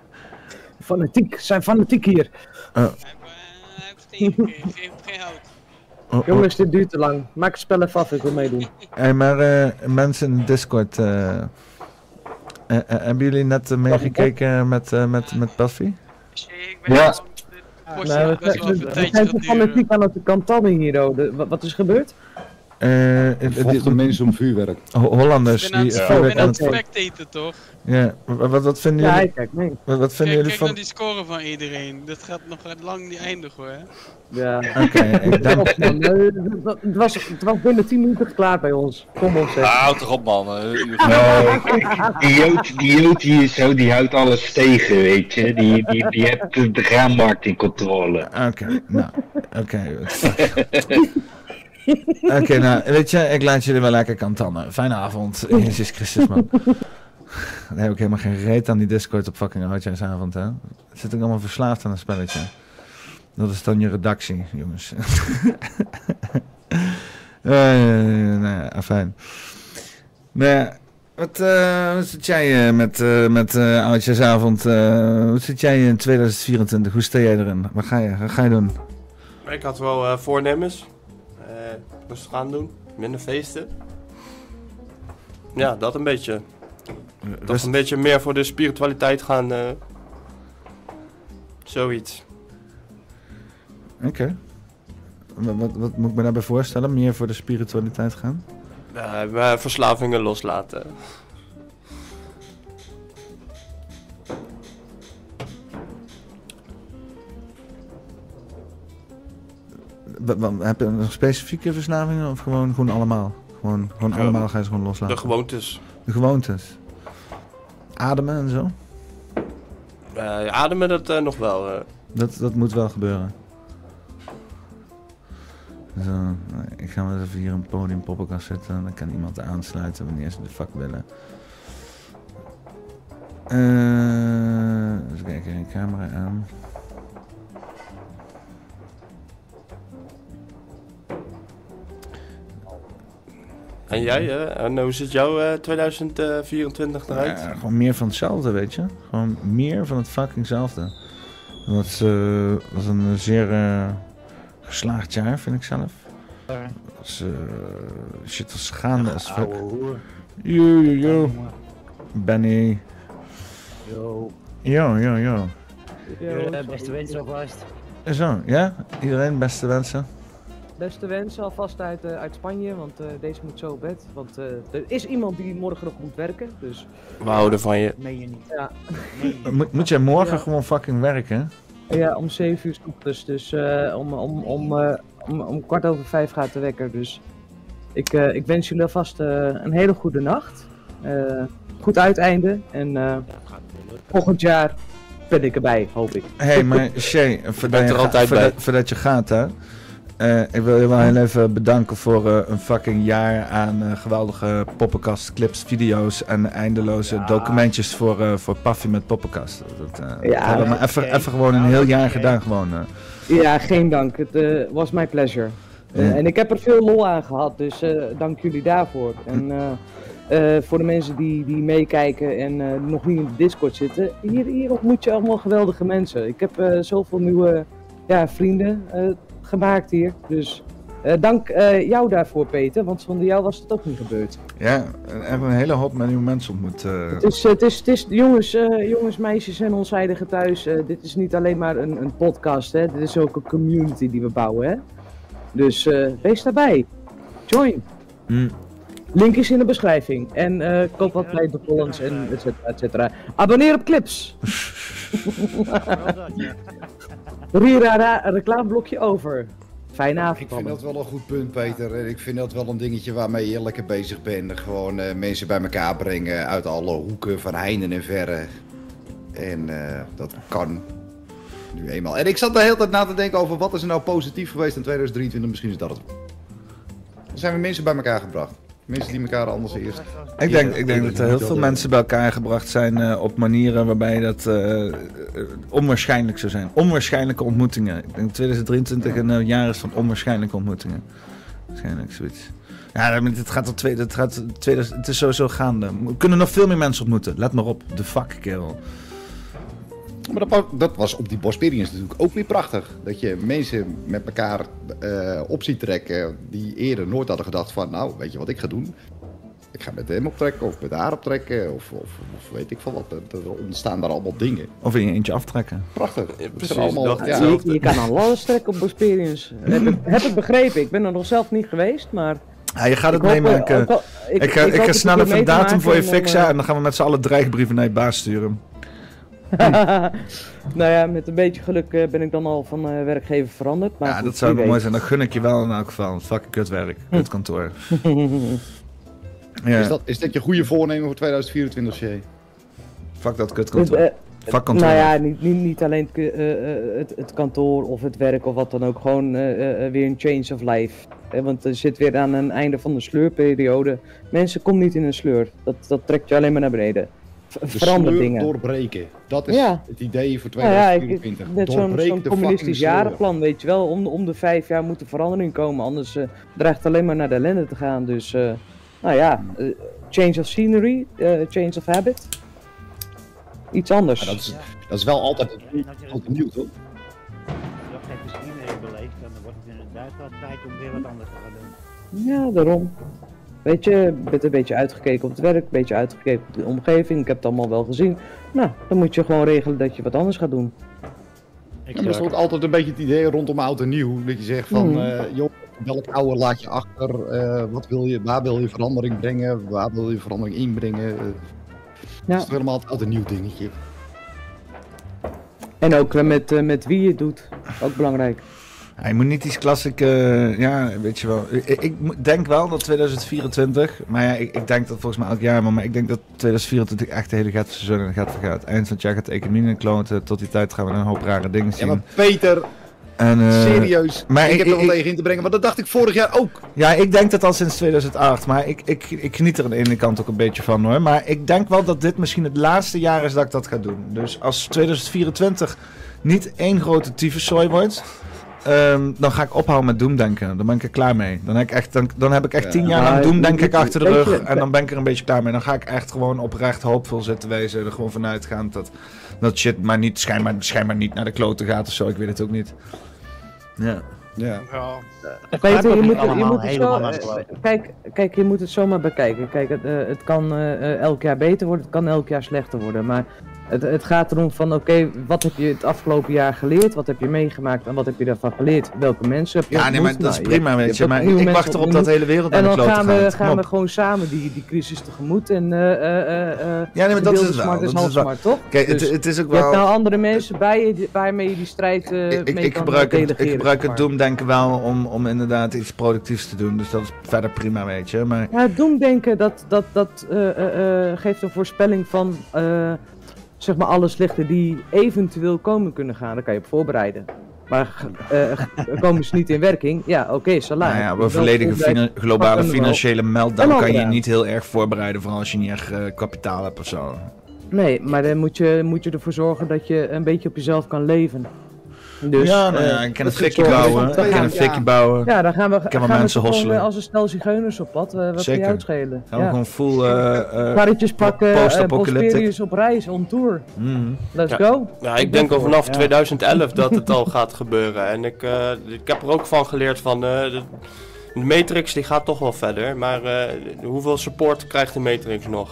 Fanatiek, zijn fanatiek hier. Gekregen, geef hem geen hout. oh, oh. Jongens, dit duurt te lang. Maak het spel even af, ik wil meedoen. Hey, maar eh, mensen in Discord, eh, eh, eh, hebben jullie net eh, meegekeken met, eh, met, met Buffy? Ik ben Ja. Nou, we, zijn fanatiek aan het kantannen hier, oh. De- wat, wat is er gebeurd? Eh, eh, die- Vochten mensen om vuurwerk. Ho- Hollanders Ik ben aan die het, vuurwerk aan het spectaten toch? Ja, wat, wat, wat vinden Ja, jullie... ik kijk mee. Wat, wat vinden Kijk, jullie kijk van... naar die score van iedereen. Dat gaat nog lang niet eindigen hoor. Ja. Oké, ik. Eh, Het was, het was binnen 10 minuten klaar bij ons. Kom op, zeg. Ah, houd toch op man. Eh, Nee, die Jood, hier zo, die houdt alles tegen, weet je. Die, die, die heeft de graanmarkt in controle. Oké, nou, oké. Oké, nou, weet je, ik laat jullie wel lekker kantannen. Fijne avond, Jezus Christus, man. Dan heb ik helemaal geen reet aan die Discord op fucking oudjaarsavond, hè. Zit ik allemaal verslaafd aan een spelletje. Dat is dan je redactie, jongens. Eh, nou ja, afijn. Maar ja, wat, eh, wat zit jij eh, met, eh met eh oudjaarsavond? eh, hoe zit jij in 2024? Hoe sta jij erin? Wat ga je, wat ga je doen? Ik had wel eh, voornemens. Eh rustig aan doen, minder feesten. Ja, dat een beetje. Toch Rust- een beetje meer voor de spiritualiteit gaan. eh, zoiets. Oké. Wat, wat, wat moet ik me daarbij voorstellen? Meer voor de spiritualiteit gaan? Eh, verslavingen loslaten. Heb je nog specifieke verslavingen of gewoon, gewoon allemaal? Gewoon, gewoon Ja, allemaal ga je ze gewoon loslaten? De gewoontes. De gewoontes. Ademen en zo? Eh, ademen dat eh, nog wel. eh. Dat, dat moet wel gebeuren. Zo, ik ga eens even hier een podium poppenkast zetten. Dan kan iemand aansluiten wanneer ze de fuck willen. Even kijken, een camera aan. En jij, hè? En hoe ziet jouw eh, 2024 eruit? Ja, gewoon meer van hetzelfde, weet je. Gewoon meer van het fuckingzelfde. Dat was, eh, was een eh, zeer eh, geslaagd jaar, vind ik zelf. Was, eh, shit was gaande as fuck. Yo, yo, yo. Benny. Yo. Jo, jo, jo. Eh, beste wensen alvast. Zo, ja? Iedereen beste wensen? Beste wensen alvast uit, eh, uit Spanje, want eh, deze moet zo op bed. Want eh, er is iemand die morgen nog moet werken, dus... We houden van je. Meen je niet. Ja, Moet, moet jij morgen Ja. gewoon fucking werken? ja om 7 uur 's ochtends, dus eh, om, om, om, eh, om, om kwart over vijf gaat de wekker. Dus ik, eh, ik wens jullie alvast eh, een hele goede nacht. Eh, goed uiteinde en eh, volgend jaar ben ik erbij, hoop ik. Hé, hey, maar Shay, voordat, bent je er altijd voordat, bij. voordat je gaat, hè. Eh, ik wil je wel heel even bedanken voor eh, een fucking jaar aan eh, geweldige poppenkast clips, video's en eindeloze documentjes voor, voor Puffy met poppenkast. Dat, Ja, hebben we maar even, even gewoon een heel jaar gedaan gewoon. Ja, geen dank. Het was my pleasure. En ik heb er veel lol aan gehad, dus dank jullie daarvoor. En eh, voor de mensen die, die meekijken en nog niet in de Discord zitten, hier, hier ontmoet je allemaal geweldige mensen. Ik heb zoveel nieuwe ja, vrienden gemaakt hier. Dus eh, dank eh, jou daarvoor, Peter, want zonder jou was het ook niet gebeurd. Ja, hebben een hele hoop nieuwe mensen ontmoet. eh. Het is, het is, het is jongens, eh, jongens, meisjes en onzijdigen thuis. eh, dit is niet alleen maar een, een podcast, hè. Dit is ook een community die we bouwen, hè. Dus eh, wees daarbij. Join. Mm. Link is in de beschrijving. En eh, koop wat bij de Collins en et cetera, et cetera. Abonneer op clips. Rira, reclameblokje over. Fijne avond Ik vind dat wel een goed punt, Peter. En ik vind dat wel een dingetje waarmee je lekker bezig bent. Gewoon eh, mensen bij elkaar brengen uit alle hoeken, van heinen en verre. En eh, dat kan nu eenmaal. En ik zat de hele tijd na te denken over wat is er nou positief geweest in 2023. Misschien is dat het. Er zijn weer mensen bij elkaar gebracht. Mensen die elkaar anders eerst. Ik denk, ik denk dat er heel veel mensen bij elkaar gebracht zijn eh, op manieren waarbij dat eh, eh, onwaarschijnlijk zou zijn. Onwaarschijnlijke ontmoetingen. Ik denk dat 2023 een eh, jaar is van onwaarschijnlijke ontmoetingen. Waarschijnlijk zoiets. Ja, het gaat al twee, het, gaat, 2000, het is sowieso gaande. We kunnen nog veel meer mensen ontmoeten. Let maar op. De fuck, kerel. Maar dat, wa- dat was op die Bosperience natuurlijk ook weer prachtig. Dat je mensen met elkaar eh, op ziet trekken die eerder nooit hadden gedacht van... nou, weet je wat ik ga doen? Ik ga met hem optrekken of met haar optrekken of, of, of weet ik veel wat. Er- ontstaan daar allemaal dingen. Of in je eentje aftrekken. Prachtig. Ja, precies, allemaal, dat- ja, je, je kan aan alles trekken op Bosperience. heb, ik, heb ik begrepen. Ik ben er nog zelf niet geweest, maar... Ja, je gaat het eh, meemaken. ik, ik- ga, ik ga snel een even een datum voor je maken en dan, fixen eh, en dan gaan we met z'n allen dreigbrieven naar je baas sturen. nou ja, met een beetje geluk eh, ben ik dan al van eh, werkgever veranderd. Maar Ja, goed, dat zou wel mooi zijn. Dan gun ik je wel in elk geval. Fucking kutwerk. Kutkantoor. Ja. Is, dat, is dat je goede voornemen voor 2024, Shay? Fuck dat kutkantoor. Fuck kantoor. Nou ja, niet, niet, niet alleen het, eh, eh, het, het kantoor of het werk of wat dan ook. Gewoon weer een change of life. Eh, want er zit weer aan een einde van de sleurperiode. Mensen, kom niet in een sleur. Dat, dat trekt je alleen maar naar beneden. V- De Verander sleur dingen. doorbreken. Dat is Ja. het idee voor Nou ja, 2024. net zo'n de communistisch jarenplan, weet je wel. Om, de- om de vijf jaar moet er verandering komen. Anders eh, dreigt het alleen maar naar de ellende te gaan. Dus, eh, nou ja, eh, change of scenery, eh, change of habit. Iets anders. Dat, is, dat is wel altijd het altijd nieuw, toch? Als je geen plezier meer beleeft, dan wordt het inderdaad wel tijd om weer wat anders te gaan doen. Ja, daarom. Weet je, je bent een beetje uitgekeken op het werk, een beetje uitgekeken op de omgeving. Ik heb het allemaal wel gezien. Nou, dan moet je gewoon regelen dat je wat anders gaat doen. Ja, maar dat is ook altijd een beetje het idee rondom oud en nieuw. Dat je zegt van, Hmm. eh, joh, welk oude laat je achter? Eh, wat wil je, waar wil je verandering brengen? Waar wil je verandering inbrengen? Eh, Dat is toch helemaal het oud en nieuw dingetje. En ook eh, met, eh, met wie je het doet. Ook belangrijk. Je moet niet iets klassiek, eh, ja, weet je wel. Ik, denk wel dat 2024, maar ja, ik, ik denk dat volgens mij elk jaar, maar, maar ik denk dat 2024 echt de hele gaat seizoen gaat vergaat. Eind van het jaar gaat de economie in kloten. Tot die tijd gaan we een hoop rare dingen Ja, zien. maar Peter, En, eh, serieus. maar ik, ik- heb er wel tegen in te brengen, maar dat dacht ik vorig jaar ook. Ja, ik denk dat al sinds 2008. Maar ik, ik, ik geniet er aan de ene kant ook een beetje van hoor. Maar ik denk wel dat dit misschien het laatste jaar is dat ik dat ga doen. Dus als 2024 niet één grote tyfuszooi wordt. Ehm, dan ga ik ophouden met doemdenken. Dan ben ik er klaar mee. Dan heb ik echt, dan, dan heb ik echt Ja. tien jaar lang doemdenken je- achter de rug. je- En dan ben ik er een beetje klaar mee. Dan ga ik echt gewoon oprecht hoopvol zitten wezen. Er gewoon vanuit gaan dat, dat shit maar niet, schijnbaar, schijnbaar niet naar de kloten gaat of zo. Ik weet het ook niet. Ja. Ja. Ja. Peter, je moet, je moet het zo, kijk, kijk, je moet het zomaar bekijken. Kijk, het, eh, het kan eh, eh, elk jaar beter worden, het kan elk jaar slechter worden. Maar Het, het gaat erom van, oké, wat heb je het afgelopen jaar geleerd? Wat heb je meegemaakt en wat heb je daarvan geleerd? Welke mensen heb je Ja, nee, maar dat is Nou, prima, weet je, maar ik wacht erop dat de hele wereld En naar de dan gaan we, gaan we gewoon samen die, die crisis tegemoet. En, eh, Ja, nee, maar dat is het wel, smart is dat is half wel- smart, toch? Kijk, het- Dus het is ook Je hebt wel- nou andere mensen bij je waarmee je die strijd Ik, mee ik kan gebruik, het, ik gebruik het doemdenken wel om, om inderdaad iets productiefs te doen. Dus dat is verder prima, weet je. Maar Ja, doemdenken, dat, dat, dat geeft een voorspelling van zeg maar alle slechte die eventueel komen kunnen gaan. Daar kan je op voorbereiden. Maar eh, komen ze niet in werking? Ja, oké, salaris. nou ja, een volledige fina- globale financiële meltdown kan je niet heel erg voorbereiden. Vooral als je niet echt eh, kapitaal hebt of zo. Nee, maar dan moet je, moet je ervoor zorgen dat je een beetje op jezelf kan leven. Dus, Ja, nou eh, ja, ik kan een fikje bouwen, ik kan een fikje ja. bouwen. Ja, dan gaan we, gaan we mensen gewoon, hosselen. eh, als een stel zigeuners op pad. eh, wat Zeker. kan jou het schelen? Gaan we gewoon full, eh, eh, Karretjes pakken, post-apocalyptic. Op reis, on tour. Mhm. Let's Ja. go. Ja, ik denk al vanaf ja. 2011 dat het al gaat gebeuren. En ik, eh, ik heb er ook van geleerd van... eh, de, de Matrix die gaat toch wel verder. Maar eh, hoeveel support krijgt de Matrix nog?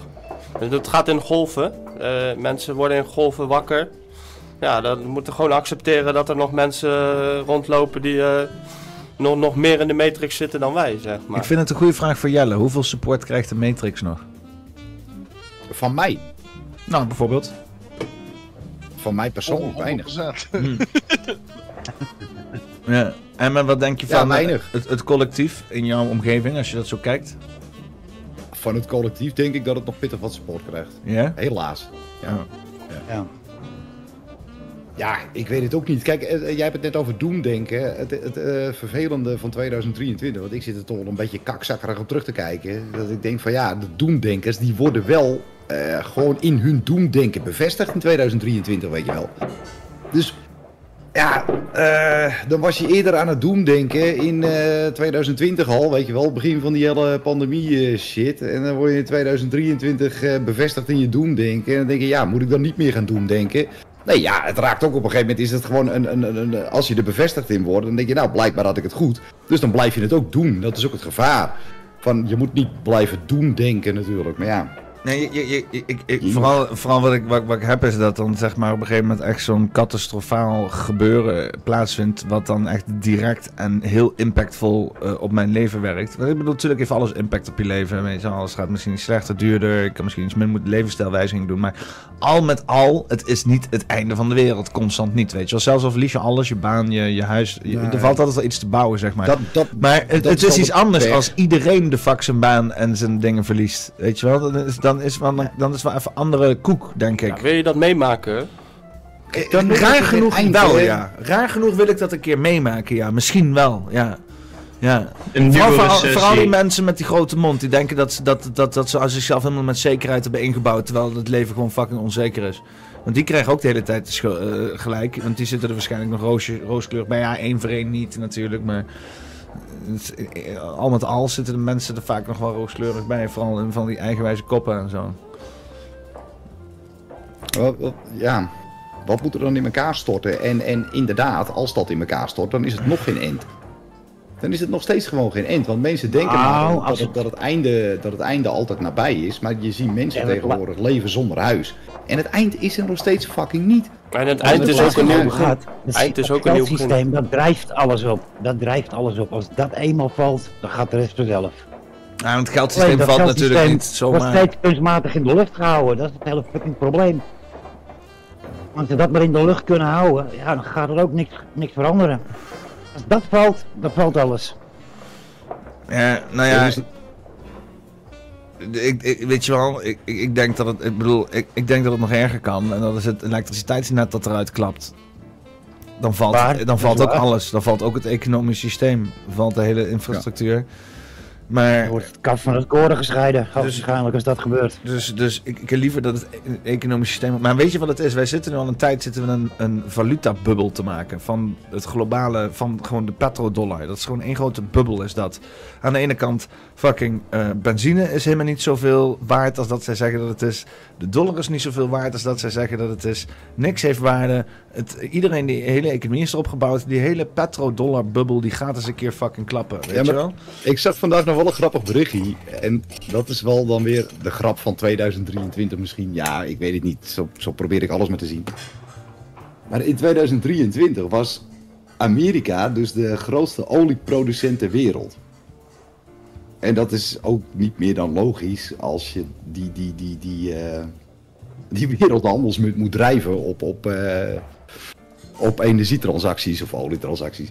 Dus dat gaat in golven. Eh, mensen worden in golven wakker. Ja, dan moeten we gewoon accepteren dat er nog mensen eh, rondlopen die eh, nog, nog meer in de Matrix zitten dan wij, zeg maar. Ik vind het een goede vraag voor Jelle. Hoeveel support krijgt de Matrix nog? Van mij? Nou, bijvoorbeeld. Van mij persoonlijk weinig. Hmm. Ja. En maar wat denk je van eh, het, het collectief in jouw omgeving, als je dat zo kijkt? Van het collectief denk ik dat het nog pittig wat support krijgt. Ja? Helaas. Ja. Ja. ja. Ja, ik weet het ook niet. Kijk, eh, jij hebt het net over doemdenken. Het, het eh, vervelende van 2023, want ik zit er toch wel een beetje kakzakkerig op terug te kijken. Dat ik denk van ja, de doemdenkers die worden wel eh, gewoon in hun doemdenken bevestigd in 2023, weet je wel. Dus ja, eh, dan was je eerder aan het doemdenken in eh 2020 al, weet je wel, begin van die hele pandemie eh, shit. En dan word je in 2023 eh, bevestigd in je doemdenken. En dan denk je, ja, moet ik dan niet meer gaan doemdenken? Nee, ja, het raakt ook op een gegeven moment, is het gewoon een, een, een, als je er bevestigd in wordt, dan denk je, nou, blijkbaar had ik het goed. Dus dan blijf je het ook doen. Dat is ook het gevaar. Van, je moet niet blijven doemdenken natuurlijk, maar ja. Nee, je, je, je- ik, ik, vooral, vooral wat, ik, wat, wat ik heb is dat dan zeg maar op een gegeven moment echt zo'n catastrofaal gebeuren plaatsvindt. Wat dan echt direct en heel impactvol eh, op mijn leven werkt. Want ik bedoel, natuurlijk heeft alles impact op je leven. Weet je, alles gaat misschien iets slechter, duurder. Ik kan misschien iets minder levensstijlwijziging doen. Maar al met al, het is niet het einde van de wereld. Constant niet, weet je wel. Zelfs al verlies je alles, je baan, je, je huis. je- Nee. er valt altijd wel iets te bouwen, zeg maar. Dat- dat- maar het, dat het is iets de anders als iedereen de fuck zijn baan en zijn dingen verliest. Weet je wel, dan is, dan is, wel, dan, dan is wel even andere koek, denk ik. Wil je dat meemaken? Dan raar genoeg wel, ja. Raar genoeg wil ik dat een keer meemaken, ja. Misschien wel, ja. Ja. Een Vooral, nieuwe vooral, recessie. vooral die mensen met die grote mond, die denken dat, ze- dat, dat, dat ze als zichzelf helemaal met zekerheid hebben ingebouwd, terwijl het leven gewoon fucking onzeker is. Want die krijgen ook de hele tijd eh, gelijk, want die zitten er waarschijnlijk nog roosje, rooskleurig bij. Ja, één voor één niet natuurlijk, maar al met al zitten de mensen er vaak nog wel rooskleurig bij, vooral in van die eigenwijze koppen en zo. Wat, wat- ja, wat moet er dan in elkaar storten? En, en inderdaad, als dat in elkaar stort, dan is het nog geen end. Dan is het nog steeds gewoon geen end. Want mensen denken Nou, maar dat, als het, dat, het einde, dat het einde altijd nabij is. Maar je ziet mensen Ja, maar- tegenwoordig leven zonder huis. En het eind is er nog steeds fucking niet. En het eind het is ook een nieuw begin. gaat, dat Eind is het ook een nieuw geldsysteem, begin. dat drijft alles op. Dat drijft alles op. Als dat eenmaal valt, dan gaat de rest vanzelf. Ja, want het geldsysteem valt natuurlijk niet wordt zomaar. steeds kunstmatig in de lucht gehouden. Dat is het hele fucking probleem. Als ze dat maar in de lucht kunnen houden, ja, dan gaat er ook niks, niks veranderen. Als dat valt, dan valt alles. Ja, nou Ja, ja. dus- Ik, ik, weet je wel, ik, ik, denk dat het, ik bedoel, ik, ik denk dat het nog erger kan. En dat is het elektriciteitsnet dat eruit klapt. Dan valt, dan valt ook waar. alles. Dan valt ook het economisch systeem. Dan valt de hele infrastructuur. Maar wordt het kaf van het koren gescheiden, waarschijnlijk als dat gebeurt. Dus, dus ik, ik heb liever dat het e- economisch systeem. Maar weet je wat het is? Wij zitten nu al een tijd zitten we een, een valutabubbel te maken. Van het globale, van gewoon de petrodollar. Dat is gewoon één grote bubbel, is dat. Aan de ene kant, fucking eh, benzine is helemaal niet zoveel waard als dat zij zeggen dat het is. De dollar is niet zoveel waard als dat zij zeggen dat het is. Niks heeft waarde. Het, iedereen, die hele economie is erop gebouwd. Die hele petrodollar bubbel, die gaat eens een keer fucking klappen. Weet Ja, je wel? Ik zag vandaag nog wel een grappig berichtje. En dat is wel dan weer de grap van 2023 misschien. Ja, ik weet het niet. Zo, zo probeer ik alles maar te zien. Maar in 2023 was Amerika dus de grootste olieproducent ter wereld. En dat is ook niet meer dan logisch als je die, die, die, die, eh, die wereldhandelsmunt moet drijven op, op, eh, op energietransacties of olietransacties.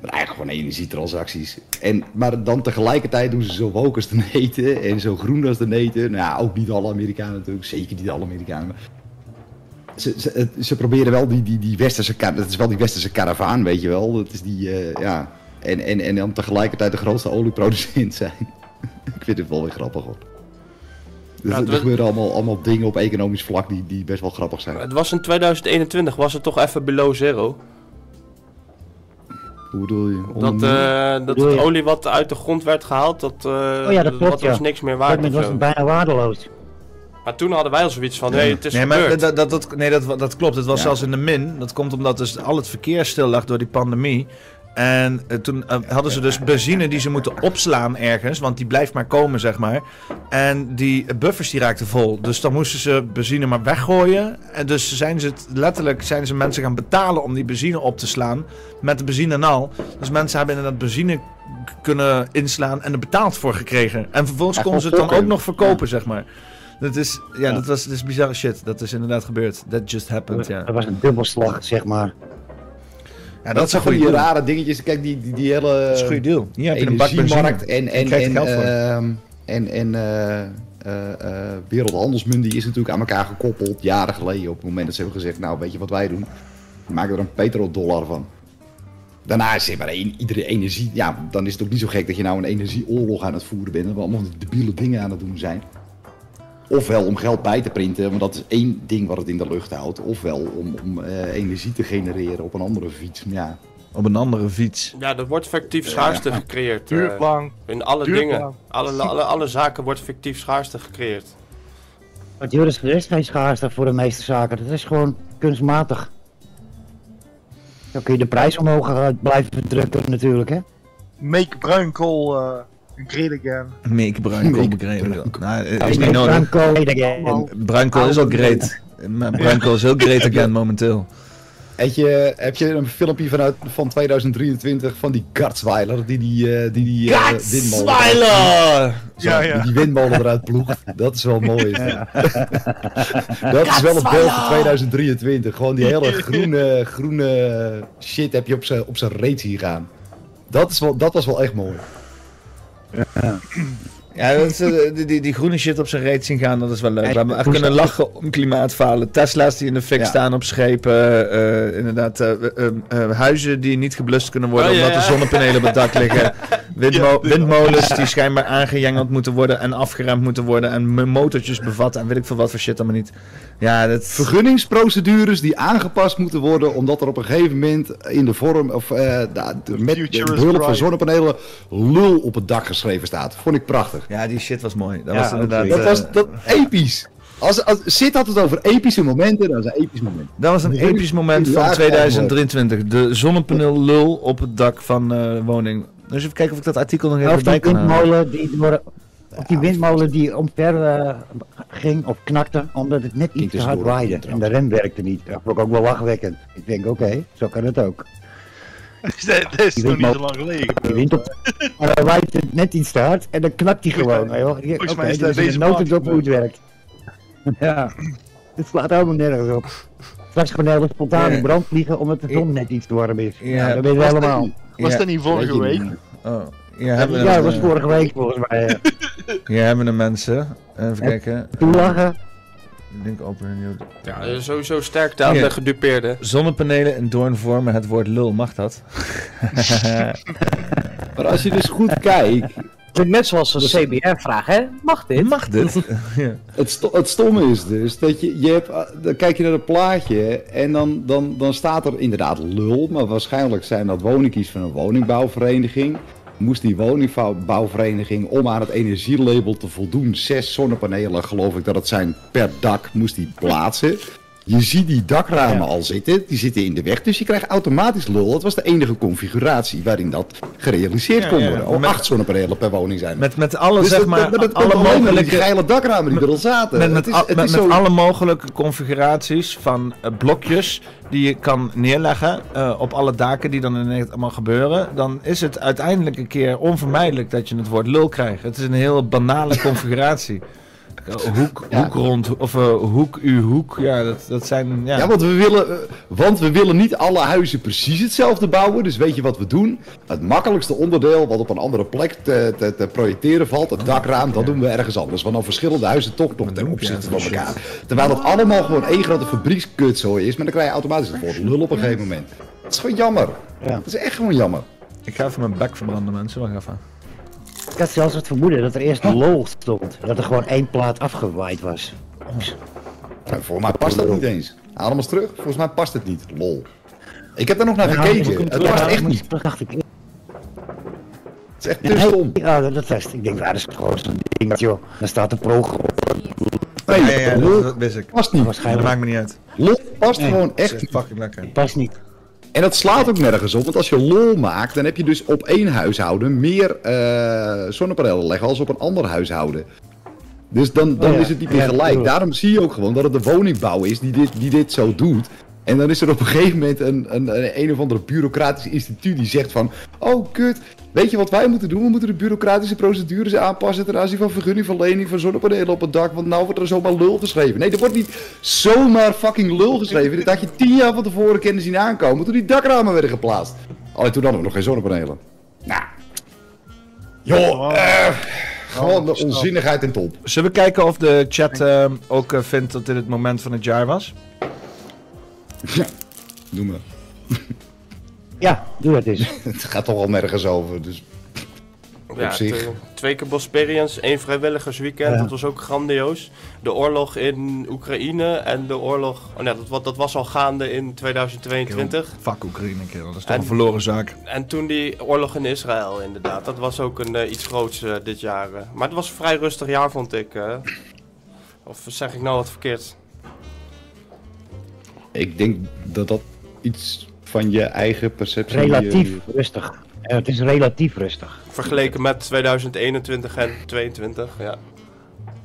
Maar eigenlijk gewoon energietransacties. En, maar dan tegelijkertijd doen ze zo woke als de neten en zo groen als de neten. Nou ja, ook niet alle Amerikanen natuurlijk, zeker niet alle Amerikanen. Ze, ze, ze proberen wel die, die, die westerse, dat is wel die westerse karavaan, weet je wel. Dat is die, eh, ja. En, en, en dan tegelijkertijd de grootste olieproducent zijn. Ik vind het wel weer grappig hoor. Dus er was- gebeuren allemaal, allemaal dingen op economisch vlak die, die best wel grappig zijn. Het was in 2021, was het toch even below zero? Hoe bedoel je? Dat, eh, dat Bedoel het je? olie wat uit de grond werd gehaald, dat, Oh ja, dat klopt, wat ja. was niks meer waard moment was het bijna waardeloos. Maar toen hadden wij al zoiets van, hey, het is nee, maar dat, dat, dat, nee, dat, dat klopt. Het was Ja. zelfs in de min. Dat komt omdat dus al het verkeer stil lag door die pandemie. En eh, toen eh, hadden ze dus benzine die ze moeten opslaan ergens. Want die blijft maar komen, zeg maar. En die buffers die raakten vol. Dus dan moesten ze benzine maar weggooien. En dus zijn ze het, letterlijk zijn ze mensen gaan betalen om die benzine op te slaan. Met de benzine en al. Dus mensen hebben inderdaad benzine kunnen inslaan en er betaald voor gekregen. En vervolgens konden ze het dan ook nog verkopen, zeg maar. Dat is, ja, Dat, was, dat is bizarre shit. Dat is inderdaad gebeurd. That just happened, ja. Dat was een dubbelslag, zeg maar. Ja, dat, zijn goede goede rare dingetjes. Kijk, die, die, die hele is een goede deal. Hier heb je een bak benzine. en, en, en, ehm, en, en eh, eh, eh, wereldhandelsmunt die is natuurlijk aan elkaar gekoppeld jaren geleden. Op het moment dat ze hebben gezegd, nou weet je wat wij doen? We maken er een petrodollar van. Daarna is maar één- iedere energie, ja, dan is het ook niet zo gek dat je nou een energieoorlog aan het voeren bent. En we allemaal debiele dingen aan het doen zijn. Ofwel om geld bij te printen, want dat is één ding wat het in de lucht houdt. Ofwel om, om eh, energie te genereren op een andere fiets. Ja. Op een andere fiets. Ja, er wordt fictief schaarste gecreëerd. Eh, lang. In alle dingen. Alle, alle, alle zaken wordt fictief schaarste gecreëerd. Want Juris, er is geen schaarste voor de meeste zaken. Dat is gewoon kunstmatig. Dan kun je de prijs omhoog eh, blijven drukken natuurlijk, hè. Make bruinkool uh, great again. Make bruinkool begrepen. Nou, het is niet nodig. again. Is al great. Maar bruinkool is heel great again momenteel. Heb je, heb je een filmpje vanuit, van 2023 van die Garzweiler die die, eh, die, die eh, windmolen... Zo, Ja, ja. Die, windmolen eruit ploegt. Dat is wel mooi. dat. is wel een beeld van 2023. Gewoon die hele groene, groene shit heb je op zijn op zijn reet zien gaan. Dat, is wel, dat was wel echt mooi. 嗯 don't. Ja, dat is, eh, die, die, die groene shit op zijn reet zien gaan, dat is wel leuk. We hebben echt kunnen lachen om klimaatfalen. Tesla's die in de fik Ja. staan op schepen. eh, inderdaad, eh, eh, eh, huizen die niet geblust kunnen worden Oh, omdat er ja. zonnepanelen op het dak liggen. Windmo- windmolens die schijnbaar aangejengeld moeten worden en afgeremd moeten worden. En motortjes bevatten en weet ik veel wat voor shit allemaal niet. Ja, dat... Vergunningsprocedures die aangepast moeten worden omdat er op een gegeven moment in de vorm of eh, met de is behulp van zonnepanelen lul op het dak geschreven staat. Vond ik prachtig. Ja, die shit was mooi. Dat Ja, was inderdaad... Dat eh, was dat, episch. Als, als, Sid had het over epische momenten, dat is een episch moment. Dat was een episch moment van waren 2023. De zonnepaneel lul op het dak van eh woning. Dus even kijken of ik dat artikel nog even Of bij kan halen. windmolen die, door, of die windmolen die omver eh, ging of knakte, omdat het net iets te hard waaide. En de rem werkte niet. Dat vond ik ook wel lachwekkend. Ik denk, oké, zo kan het ook. dat, dat is Die nog niet zo lang geleden. Op, maar dan waait het net iets te hard en dan knakt hij gewoon. Oké, volgens mij is dit dat deze notendop hoe het werkt. ja, het slaat helemaal nergens op. Straks gaan er spontaan in brand vliegen omdat de zon net iets te warm is. Ja, Ja, dat weten we allemaal. was dat niet vorige week? Oh, hebben Ja, dat was vorige week volgens mij. ja. Hebben we een mensen. Even kijken. Toelachen. Link open nieuw. Ja, eh, sowieso sterkte aan Hier. de gedupeerden. Zonnepanelen in doorn vormen het woord lul. Mag dat? Maar als je dus goed kijkt, Net zoals een CBR-vraag, hè? Mag dit? Mag dit? ja. Het, sto- het stomme is dus dat je, je hebt, ah, dan kijk je naar het plaatje en dan, dan, dan staat er inderdaad lul, maar waarschijnlijk zijn dat woningkies van een woningbouwvereniging. Moest die woningbouwvereniging om aan het energielabel te voldoen, zes zonnepanelen geloof ik dat het zijn per dak, moest die plaatsen. Je ziet die dakramen al zitten, die zitten in de weg, dus je krijgt automatisch lul. Dat was de enige configuratie waarin dat gerealiseerd kon worden. Al acht zonnepanelen per woning zijn. Met, met alle, Dus zeg dat- maar, dat- dat alle mogelijke... die geile dakramen die er al zaten. Met, is- met, is met zo- alle mogelijke configuraties van eh, blokjes die je kan neerleggen eh, op alle daken die dan ineens allemaal gebeuren, dan is het uiteindelijk een keer onvermijdelijk dat je het woord lul krijgt. Het is een heel banale configuratie. Eh, hoek, hoek rond, of eh, hoek, u hoek, ja, dat, dat zijn... Ja, Ja, want we, willen, eh, want we willen niet alle huizen precies hetzelfde bouwen. Dus weet je wat we doen? Het makkelijkste onderdeel wat op een andere plek te, te, te projecteren valt, het dakraam, dat doen we ergens anders. Want dan verschillen de huizen toch nog ten opzichte van elkaar. Terwijl het allemaal gewoon één grote fabriekskutzooi is, maar dan krijg je automatisch het woord lul op een gegeven moment. Dat is gewoon jammer. Dat is echt gewoon jammer. Ik ga even mijn bek verbranden, mensen. Wacht even. Ik had zelfs het vermoeden dat er eerst lol stond. Dat er gewoon één plaat afgewaaid was. Nou, volgens mij past dat niet eens. Haal hem eens terug. Volgens mij past het niet. Lol. Ik heb daar nog naar gekeken. Het past echt niet. Dat dacht ik. Het is echt te Nee, stom. Ja, dat, dat test. Ik denk, ja, dat is gewoon zo'n ding, joh. Daar staat de pro op. Nee, ja, ja, lol dat, dat wist ik. past niet. Dat maakt me niet uit. Lol past Nee. gewoon echt Het niet. fucking lekker. Past niet. En dat slaat ook nergens op, want als je lol maakt, dan heb je dus op één huishouden meer eh, zonnepanelen leggen als op een ander huishouden. Dus dan, dan Oh ja. is het niet meer gelijk. Daarom zie je ook gewoon dat het de woningbouw is die dit, die dit zo doet. En dan is er op een gegeven moment een, een, een, een of andere bureaucratisch instituut die zegt van... Oh, kut, weet je wat wij moeten doen? We moeten de bureaucratische procedures aanpassen ten aanzien van vergunningverlening van zonnepanelen op het dak. Want nou wordt er zomaar lul geschreven. Nee, er wordt niet zomaar fucking lul geschreven. Dit had je tien jaar van tevoren kunnen zien aankomen toen die dakramen werden geplaatst. Alleen toen hadden we nog geen zonnepanelen. Nou. Joh, eh, gewoon de onzinnigheid en top. Zullen we kijken of de chat eh, ook eh, vindt dat dit het moment van het jaar was? Ja, doe maar. Ja, doe dat eens. Het gaat toch al nergens over, dus... Ja, op zich. twee keer Bosperians, één vrijwilligersweekend, Ja. dat was ook grandioos. De oorlog in Oekraïne en de oorlog, oh nee, dat, dat was al gaande in 2022. Fuck Oekraïne, kerel. Dat is toch En- een verloren zaak. En toen die oorlog in Israël inderdaad, dat was ook een, eh, iets groots eh, dit jaar. eh. Maar het was een vrij rustig jaar vond ik. eh. Of zeg ik nou wat verkeerd? Ik denk dat dat iets van je eigen perceptie... Relatief rustig. Ja, het is relatief rustig. Vergeleken met 2021 en 2022, ja.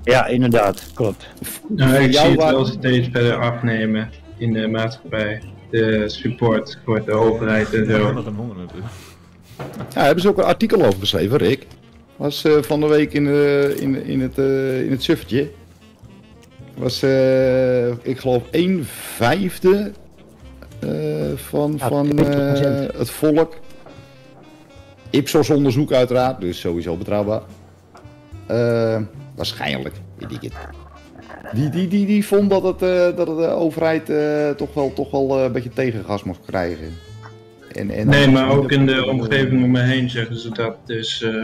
Ja, inderdaad. Klopt. Nou, ik zie het wel steeds verder afnemen in de maatschappij. De support voor de overheid en zo. Nog een honger natuurlijk. Ja, daar hebben ze ook een artikel over geschreven, Rick. Was eh, van de week in, eh, in, in het, eh in het suffertje. Was, eh, ik geloof, 1 vijfde eh, van, Ja, van 20%. eh, het volk. Ipsos onderzoek uiteraard, dus sowieso betrouwbaar. Eh, waarschijnlijk, weet ik het. Die, die, die, die vond dat, het, eh, dat de overheid eh, toch wel, toch wel eh, een beetje tegengas mocht krijgen. En, en Nee, maar ook in de omgeving om me heen zeggen ze dat. Dus eh,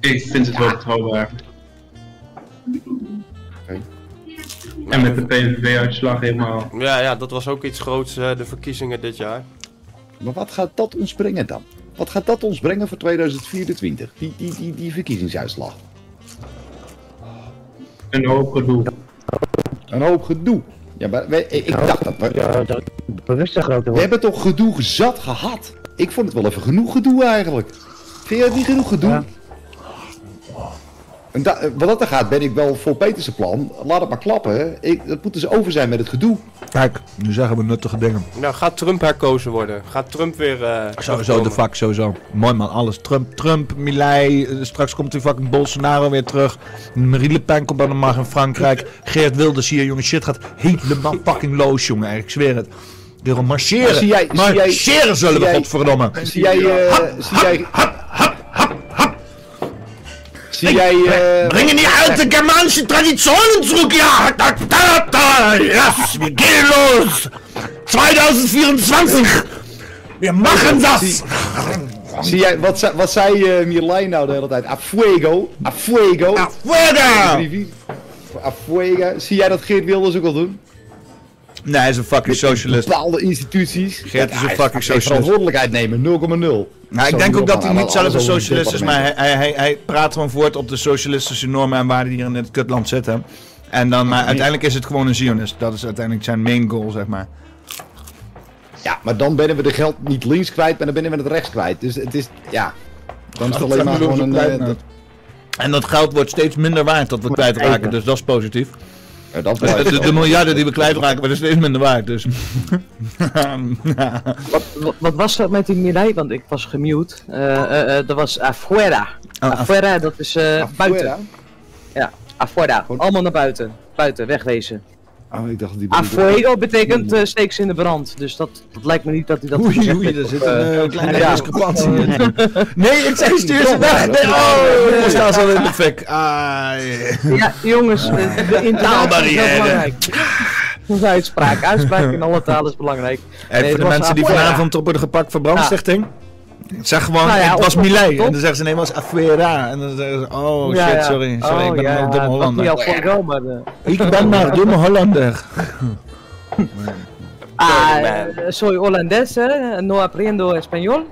ik vind het wel betrouwbaar. En met de PVV-uitslag helemaal. Ja, ja, dat was ook iets groots, eh, de verkiezingen dit jaar. Maar wat gaat dat ons brengen dan? Wat gaat dat ons brengen voor 2024? Die, die, die, die verkiezingsuitslag. Een hoop gedoe. Een hoop gedoe. Ja, maar wij- ik, dacht dat we... Ja, dat bewust We hebben toch gedoe zat gehad? Ik vond het wel even genoeg gedoe eigenlijk. Vind je het niet genoeg gedoe? Ja. En da- wat dat er gaat, ben ik wel voor Peterse plan. Laat het maar klappen. Ik, het moet dus over zijn met het gedoe. Kijk, nu zeggen we nuttige dingen. Nou, gaat Trump herkozen worden? Gaat Trump weer... eh Sowieso, de fuck, sowieso. Mooi man, alles. Trump, Trump, Milei, eh, straks komt die fucking Bolsonaro weer terug. Marie Le Pen komt aan de macht in Frankrijk. Geert Wilders hier, jongen, shit gaat helemaal fucking los, jongen. Ik zweer het. Gaan marcheren. Maar zie jij- zie jij- marcheren zullen zie we, jij- godverdomme. Zie jij... eh, zie jij... Zie jij... eh, Bringen die alte germanische Traditionen zurück, ja! Da, da, da, yes, wir gehen los! 2024! Wir machen das! Zie jij, wat, zei- wat zei eh Mirlijn nou de hele tijd? A fuego, a fuego. A fuego! A fuego. Zie jij dat Geert Wilders ook al doen? Nee, hij is een fucking socialist. Bepaalde instituties. Geert is een fucking socialist. verantwoordelijkheid nemen, 0,0. Nou, ik denk ook dat hij niet zelf een socialist is, maar hij, hij, hij, praat gewoon voort op de socialistische normen en waarden die hier in het kutland zitten. En dan, maar uiteindelijk is het gewoon een Zionist. Dat is uiteindelijk zijn main goal, zeg maar. Ja, maar dan ben we de geld niet links kwijt, maar dan ben we het rechts kwijt. Dus het is, ja... Dan is het alleen maar gewoon een... eh, nou. dat- En dat geld wordt steeds minder waard dat we kwijtraken, dus dat is positief. Dat de, de, de miljarden die we kwijtraken worden steeds minder waard, dus... Wat, wat, wat was dat met die Mirai? Want ik was gemute. Eh, eh, eh, dat was afuera. Oh, af- afuera, dat is eh, buiten. Ja, afuera. Allemaal naar buiten. Buiten, wegwezen. Oh, ik dacht dat die... Afuego betekent eh steek ze in de brand. Dus dat, dat lijkt me niet dat hij dat Oei, oei, er op, zit een eh, eh, kleine ja. discrepantie in. Nee, ik zeg stuur ze weg! Nee, oh, ik sta zo in de fik. Ai. Ja, jongens, de intonatie is belangrijk. Onze uitspraak. Uitspraak in alle talen is belangrijk. Nee, voor de mensen die vanavond op worden gepakt voor brandstichting. Zeg gewoon, Nou ja, het was Milei. op- En dan zeggen ze, nee, het was Afuera. En dan zeggen ze, oh Ja, shit, ja. sorry. Sorry, Oh, ik ben ja, een domme Hollander. eh, Ik ben maar een domme Hollander. Ah, eh, soy holandés, eh, no aprendo español.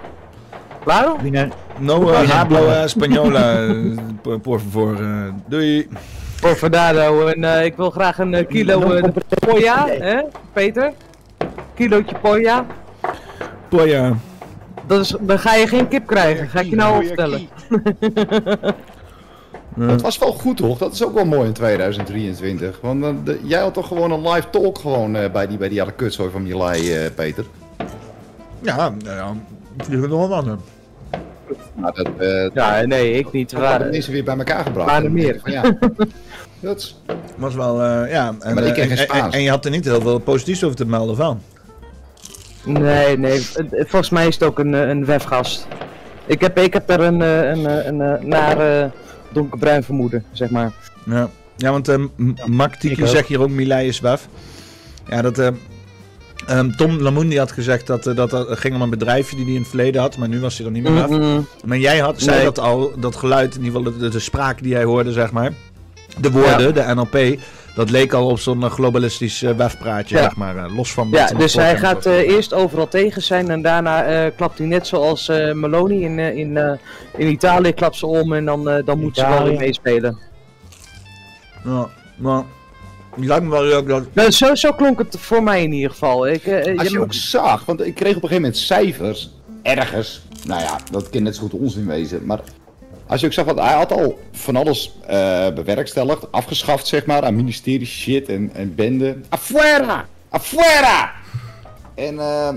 Claro? No uh, hablo uh, española, eh, por, favor. eh, doei. Por verdado. En ik wil graag een kilo poja, hè, Peter? Kilootje poja. Poja. Dat is, dan ga je geen kip krijgen, ga ik je nou al vertellen. Dat was wel goed, toch? Dat is ook wel mooi in 2023. Want eh, de- jij had toch gewoon een live talk gewoon, eh, bij die, bij die kutzooi van Milai, eh, Peter? Ja, nou ja, vliegen nog wel mannen. Maar dat, eh, ja, nee, ik niet. Dat waren mensen weer bij elkaar gebracht. waren En meer. van, Ja, dat is... Was wel, eh, ja. En, maar ik ken geen en- Spaans. En, en je had er niet heel veel positiefs over te melden van. Nee, nee, volgens mij is het ook een, eh, een wefgast. Ik heb, ik heb daar een, eh, een, eh, een, een naar donkerbruin vermoeden, zeg maar. Ja, ja want ik ook. zegt hier ook Milei is wef. Ja, dat... eh, ehm, Tom Lamoen die had gezegd dat eh, dat dat ging om een bedrijfje die hij in het verleden had, maar nu was hij er niet meer. Mm-mm. Maar jij had, zei Nee. dat al, dat geluid, in ieder geval de, de spraak die jij hoorde, zeg maar. De woorden, de NLP, dat leek al op zo'n eh, globalistisch eh, wefpraatje, Ja. zeg maar. eh, los van... wat Ja, dus hij gaat eh, eerst overal tegen zijn en daarna eh, klapt hij net zoals eh Meloni in, in, eh, in Italië klapt ze om en dan, eh, dan moet ze wel weer meespelen. Ja, maar... Lijkt me wel leuk dat... Nou, zo, zo klonk het voor mij in ieder geval. Ik, eh, Als je- je ook zag, want ik kreeg op een gegeven moment cijfers, ergens, nou ja, dat kan net zo goed onzin wezen, maar als je ook zag, want hij had al van alles eh, bewerkstelligd, afgeschaft zeg maar, aan ministerie shit en, en bende. Afuera! Afuera! En, eh,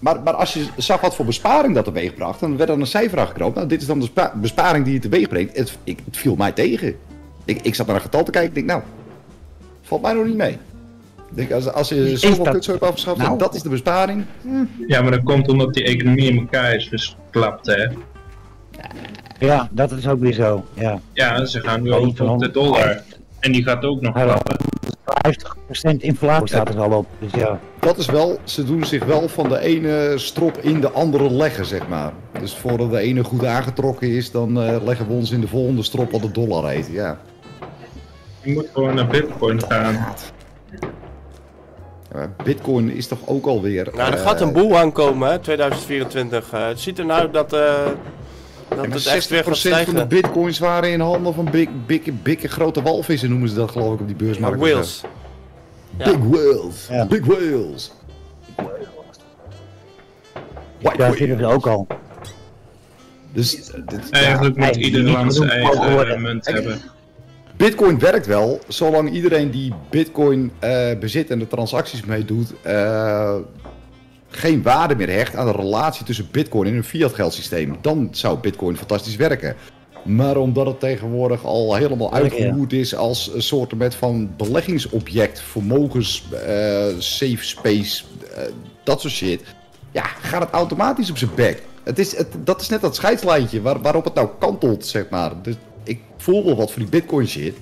maar, maar als je zag wat voor besparing dat teweeg bracht, dan werd er een cijfer aangeknoopt. Nou, dit is dan de spa- besparing die je teweeg brengt. Het, ik, het viel mij tegen. Ik, ik zat naar een getal te kijken, ik denk nou, valt mij nog niet mee. Ik denk, als, als je zoveel dat- kutzooi hebt afgeschaft, Nou. dat is de besparing. Ja, maar dat komt omdat die economie in elkaar is geklapt, hè. Ja, dat is ook weer zo. Ja. Ja, ze gaan nu Ja, over op de dollar. En die gaat ook nog klappen. 50% inflatie staat er al op. Dus ja. Dat is wel, ze doen zich wel van de ene strop in de andere leggen, zeg maar. Dus voordat de ene goed aangetrokken is, dan eh, leggen we ons in de volgende strop wat de dollar heet. Ja. Je moet gewoon naar bitcoin gaan. Ja, Bitcoin is toch ook alweer... Nou, er eh, gaat een boel aankomen, hè, 2024. Eh, het ziet er nou dat, eh, dat ja, het echt weer gaat 60% van de stijgen. bitcoins waren in handen van big, big, big grote walvissen, noemen ze dat geloof ik op die beursmarkt. Ja, whales. Ja. Big whales. Big whales. White Daar whales. zitten ze ook al. Dus, dit, Eigenlijk moet ieder niet land zijn eigen munt hebben. Bitcoin werkt wel, zolang iedereen die Bitcoin eh, bezit en de transacties mee doet, eh, geen waarde meer hecht aan de relatie tussen Bitcoin en een fiat geldsysteem. Dan zou Bitcoin fantastisch werken. Maar omdat het tegenwoordig al helemaal uitgevoerd is als een soort met van beleggingsobject, vermogens, eh, safe space, eh, dat soort shit, ja, gaat het automatisch op zijn bek. Het is, het, dat is net dat scheidslijntje waar, waarop het nou kantelt, zeg maar. Dus ik voel wel wat voor die bitcoin shit.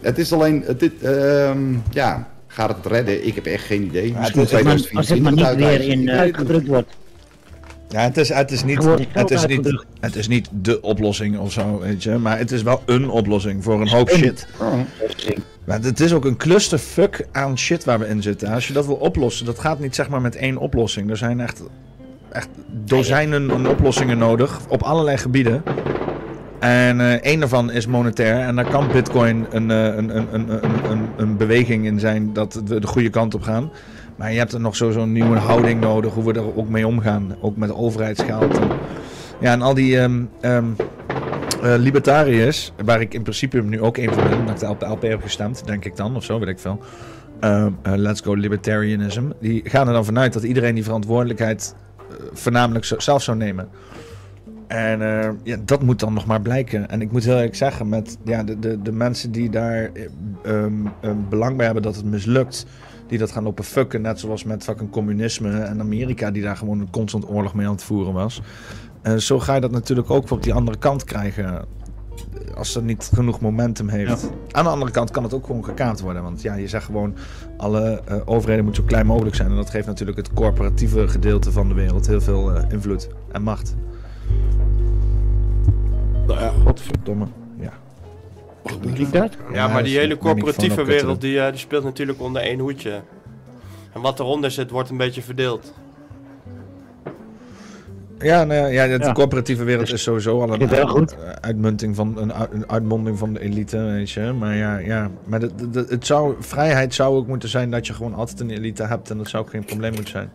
Het is alleen, het, dit, ehm, ja, gaat het redden? Ik heb echt geen idee. Het maar- 2024 als het maar niet weer in Ik eh, uitgedrukt wordt. Ja, het is, het is, niet, het, is niet, het is niet de oplossing of zo, weet je. Maar het is wel een oplossing voor een hoop shit. Maar het is ook een clusterfuck aan shit waar we in zitten. Als je dat wil oplossen, dat gaat niet zeg maar met één oplossing. Er zijn echt, echt dozijnen aan oplossingen nodig op allerlei gebieden. En eh één daarvan is monetair. En daar kan Bitcoin een, eh, een, een, een, een, een, een beweging in zijn dat we de goede kant op gaan. Maar je hebt er nog sowieso een nieuwe houding nodig, hoe we er ook mee omgaan. Ook met overheidsgeld. En, ja, en al die ehm, ehm, eh, libertariërs, waar ik in principe nu ook een van ben, omdat ik de LP heb gestemd, denk ik dan, of zo, weet ik veel. Ehm, eh, let's go libertarianism. Die gaan er dan vanuit dat iedereen die verantwoordelijkheid voornamelijk zelf zou nemen. En eh, ja, dat moet dan nog maar blijken. En ik moet heel eerlijk zeggen, met ja, de, de, de mensen die daar ehm, belang bij hebben dat het mislukt, die dat gaan lopen fucken, net zoals met fucking communisme en Amerika, die daar gewoon een constant oorlog mee aan het voeren was. Eh, zo ga je dat natuurlijk ook op die andere kant krijgen. Als er niet genoeg momentum heeft. Aan de andere kant kan het ook gewoon gekaapt worden. Want ja, je zegt gewoon, alle eh, overheden moeten zo klein mogelijk zijn. En dat geeft natuurlijk het corporatieve gedeelte van de wereld heel veel invloed en macht. Nou ja, godverdomme. Ja. ik dat? Ja, maar die hele corporatieve wereld die, eh, die speelt natuurlijk onder één hoedje. En wat eronder zit, wordt een beetje verdeeld. Ja, nou ja, ja, de Ja. corporatieve wereld is sowieso al een, uit- uitmunting van een, uit- een uitmonding van de elite, weet je. Maar ja, ja. Maar de, de- de- het zou, vrijheid zou ook moeten zijn dat je gewoon altijd een elite hebt en dat zou ook geen probleem moeten zijn.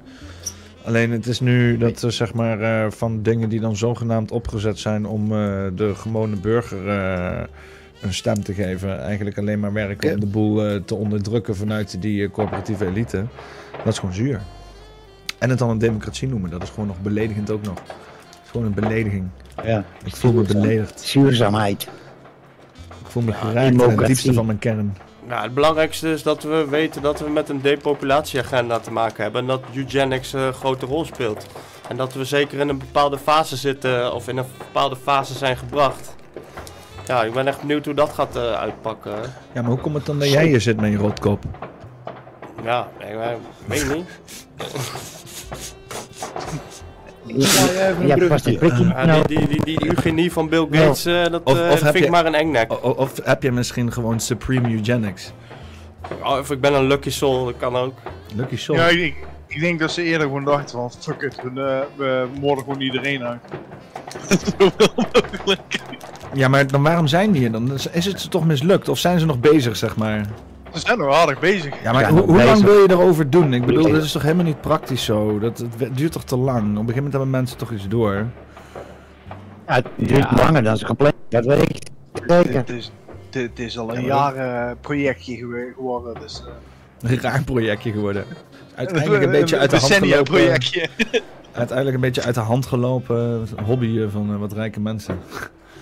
Alleen het is nu dat er zeg maar eh, van dingen die dan zogenaamd opgezet zijn om eh, de gewone burger eh, een stem te geven, eigenlijk alleen maar werken om de boel te onderdrukken vanuit die corporatieve elite. Dat is gewoon zuur. En het dan een democratie noemen, dat is gewoon nog beledigend ook nog. Het is gewoon een belediging. Ja. Ik voel me beledigd. Zuurzaamheid. Ik voel me geraakt in het diepste van mijn kern. Nou, het belangrijkste is dat we weten dat we met een depopulatieagenda te maken hebben. En dat eugenics eh, een grote rol speelt. En dat we zeker in een bepaalde fase zitten, of in een bepaalde fase zijn gebracht. Ja, ik ben echt benieuwd hoe dat gaat eh, uitpakken. Ja, maar hoe komt het dan dat jij hier zit met je rotkop? Ja, ik weet- weet niet. Een prikje Ja, Nou. die, die, die, eugenie van Bill Gates, eh, dat Of, eh, vind ik je, maar een engnek. Of, heb je misschien gewoon supreme eugenics? Oh, Of ik ben een lucky soul, dat kan ook. Lucky soul? Ja, ik, ik denk dat ze eerder gewoon dachten van fuck it, we, eh, we moorden gewoon iedereen uit. Ja, maar dan waarom zijn die hier dan? Is- Is het ze toch mislukt? Of zijn ze nog bezig, zeg maar? Ze zijn nog aardig bezig. Ja, maar hoe, hoe lang wil je erover doen? Ik bedoel, dat is toch helemaal niet praktisch zo? Dat, het duurt toch te lang? Op een gegeven moment hebben mensen toch iets door? Ja, het duurt langer dan ze gepland. Dat weet ik zeker. Dit is, dit is al een Ja, jaar eh, projectje geworden. Dus, eh, Een raar projectje geworden. Uiteindelijk een beetje uit de hand gelopen. projectje. Uiteindelijk een beetje uit de hand gelopen hobby van eh, wat rijke mensen.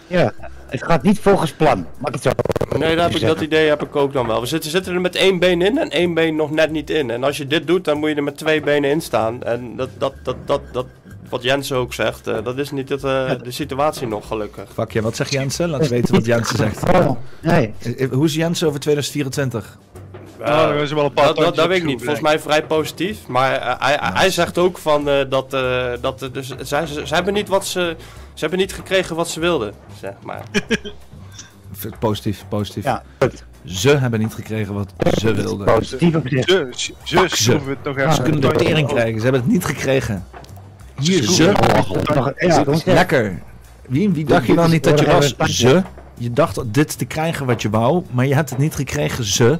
Ja, het gaat niet volgens plan. Mag ik het zo Nee, dat, heb ik, dat idee heb ik ook dan wel. We zitten, zitten er met één been in en één been nog net niet in. En als je dit doet, dan moet je er met twee benen in staan. En dat, dat, dat, dat, dat wat Jens ook zegt, eh, dat is niet het, eh, de situatie nog gelukkig. Fuck je, wat zegt Jensen? Laat weten wat Jensen zegt. Nee. Eh, Hoe is Jensen over 2024? Nou, er is wel een paar dat, dat, dat weet ik niet. Volgens mij vrij positief. Maar eh, hij, hij- hij zegt ook van eh, dat, eh, dat dus, zij, ze, ze hebben niet wat ze, ze hebben niet gekregen wat ze wilden, zeg maar. Positief, positief. Ja, Ze hebben niet gekregen wat ze wilden. Positief op zich. Ze, ze, ze Fuck schroeven het nog even. Ze kunnen de tering krijgen, ze hebben het niet gekregen. Hier, ze. Lekker. Wie, wie dacht je dan niet dat je was? Ze. Je dacht dit te krijgen wat je wou, maar je hebt het niet gekregen. Ze.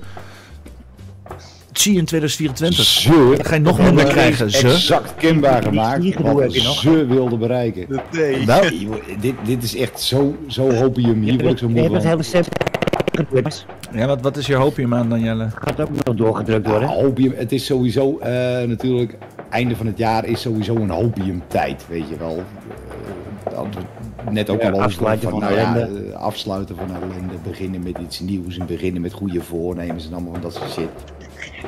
Zie in 2024. Ze. Dan ga je nog minder krijgen. Ze. Exact kenbaar gemaakt wat heb je nog. ze wilde bereiken. Nee. Wel, dit, dit is echt zo, zo hopium. Hier word ik zo Je moe hebt het van. hele stem gedrukt. Ja, wat, wat is je hopium aan, Danielle? Gaat ook nog doorgedrukt worden. Ja, hopium, het is sowieso eh, natuurlijk, einde van het jaar is sowieso een hopiumtijd, weet je wel. Eh, net ook Ja, al afsluiten van nou ja, ellende. eh, afsluiten van ellende, beginnen met iets nieuws en beginnen met goede voornemens en allemaal van dat soort shit.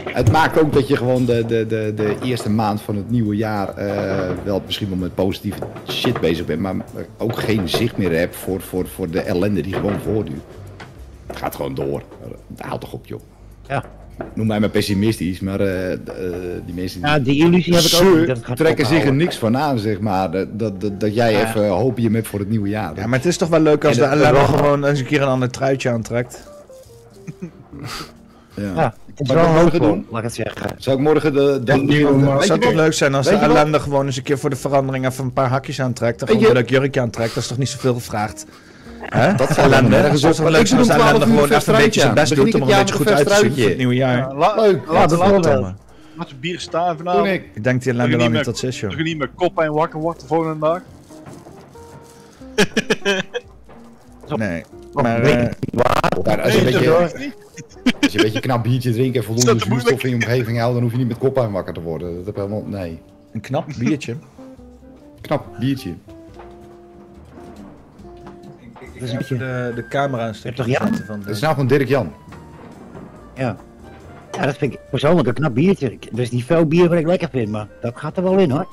Het maakt ook dat je gewoon de, de, de, de eerste maand van het nieuwe jaar eh, wel misschien wel met positieve shit bezig bent, maar ook geen zicht meer hebt voor, voor, voor de ellende die gewoon voortduurt. Het gaat gewoon door. Haal toch op, joh. Ja. Noem mij maar pessimistisch, maar eh, eh, die mensen Ja, die illusie heb ik ook niet, dat het gaat trekken zich er niks van aan, zeg maar. Dat, dat, dat, dat jij Ja. even hopium hebt voor het nieuwe jaar. Ja, maar het is toch wel leuk als de ellende gewoon eens een keer een ander truitje aantrekt. Ja. Ja, het is wel we morgen hoopvol, doen? laat ik het zeggen. Zou ik morgen de... de, Het Weet zou toch leuk zijn als de ellende gewoon eens een keer voor de verandering even een paar hakjes aantrekt. En Weet gewoon leuk jurkje aantrekt. Dat is toch niet zoveel gevraagd? Hè? Dat valt ellende. Het is op. wel leuk Ik doe als ellende 12 uur gewoon even een beetje zijn best doet om ik een het beetje goed uit te zien voor het nieuwe jaar. Leuk. Laat laat- bijvoorbeeld. laat het bier staan vanavond. Ik. Ik denk die ellende Dat je wel niet meer- tot zes, joh. Dat je niet met kop en wakker wordt de volgende dag. Nee, maar... als, je een beetje, als je een beetje knap biertje drinkt en Is voldoende zuurstof in je omgeving houdt, dan hoef je niet met koppijn wakker te worden. Dat heb helemaal, nee. Een knap biertje. Knap biertje. Dat is een beetje de, de camera een stukje toch Jan? van Dat is nou gewoon Dirk Jan. Ja. Ja, dat vind ik persoonlijk een knap biertje. Ik- Dus die veel bier wat ik lekker vind, maar dat gaat er wel in hoor.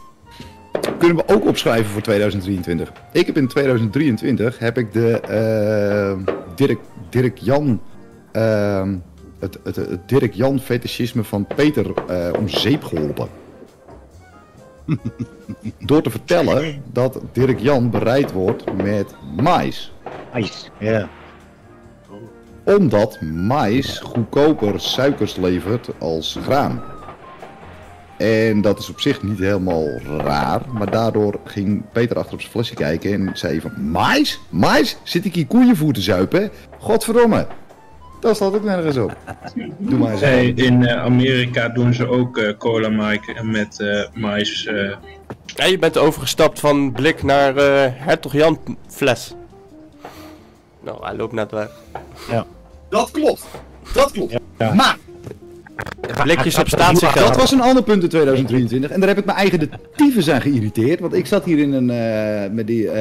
Kunnen we ook opschrijven voor 2023. Ik heb in 2023 heb ik de eh, Dirk, Dirk Jan. ehm, het, het, het Dirk Jan fetischisme van Peter eh, om zeep geholpen. Door te vertellen dat Dirk Jan bereid wordt met mais. Mais, ja. Omdat mais goedkoper suikers levert als graan. En dat is op zich niet helemaal raar, maar daardoor ging Peter achter op zijn flesje kijken en zei van... Mais? Mais? Zit ik hier koeienvoer te zuipen? Godverdomme. Dat staat ook nergens op. Doe maar eens. Hey, in eh, Amerika doen ze ook eh, cola maken met eh mais. eh. Ja, je bent overgestapt van blik naar eh Hertog Jan fles. Nou, hij loopt net weg. Ja. Dat klopt. Dat klopt. Maar Blikjes op statiegeld. Dat was een ander punt in 2023. En daar heb ik mijn eigen de tyfus aan geïrriteerd. Want ik zat hier in een, eh, met die eh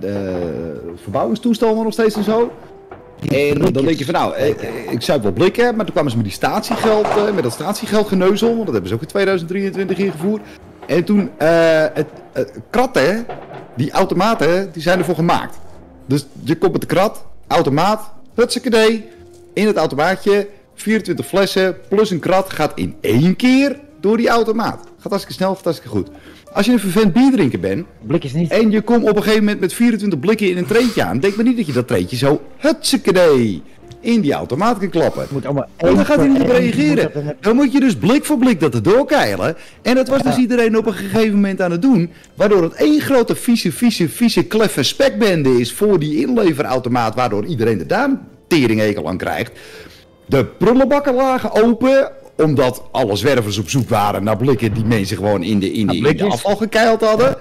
de verbouwingstoestanden nog steeds en zo. En dan denk je van nou, eh, ik zou wel blikken. Maar toen kwamen ze met die statiegeld, met dat statiegeldgeneuzel. Want dat hebben ze ook in 2023 ingevoerd. En toen, het, kratten, die automaten, die zijn ervoor gemaakt. Dus je komt met de krat, automaat, hutsekadee, in het automaatje, 24 flessen plus een krat gaat in één keer door die automaat. Gaat hartstikke snel, gaat hartstikke goed. Als je een vervent bierdrinker bent Blikjes niet. en je komt op een gegeven moment met 24 blikken in een treetje aan, denk maar niet dat je dat treetje zo hutsekadee in die automaat kan klappen. Moet allemaal Want dan gaat hij niet op reageren. Dan moet je dus blik voor blik dat er doorkeilen. En dat was dus iedereen op een gegeven moment aan het doen. Waardoor het één grote vieze, vieze, vieze, kleffe spekbende is voor die inleverautomaat. Waardoor iedereen de daamteringhekel aan krijgt. De prullenbakken lagen open omdat alle zwervers op zoek waren naar blikken die mensen gewoon in de, in de, in de blikjes. afval gekeild hadden.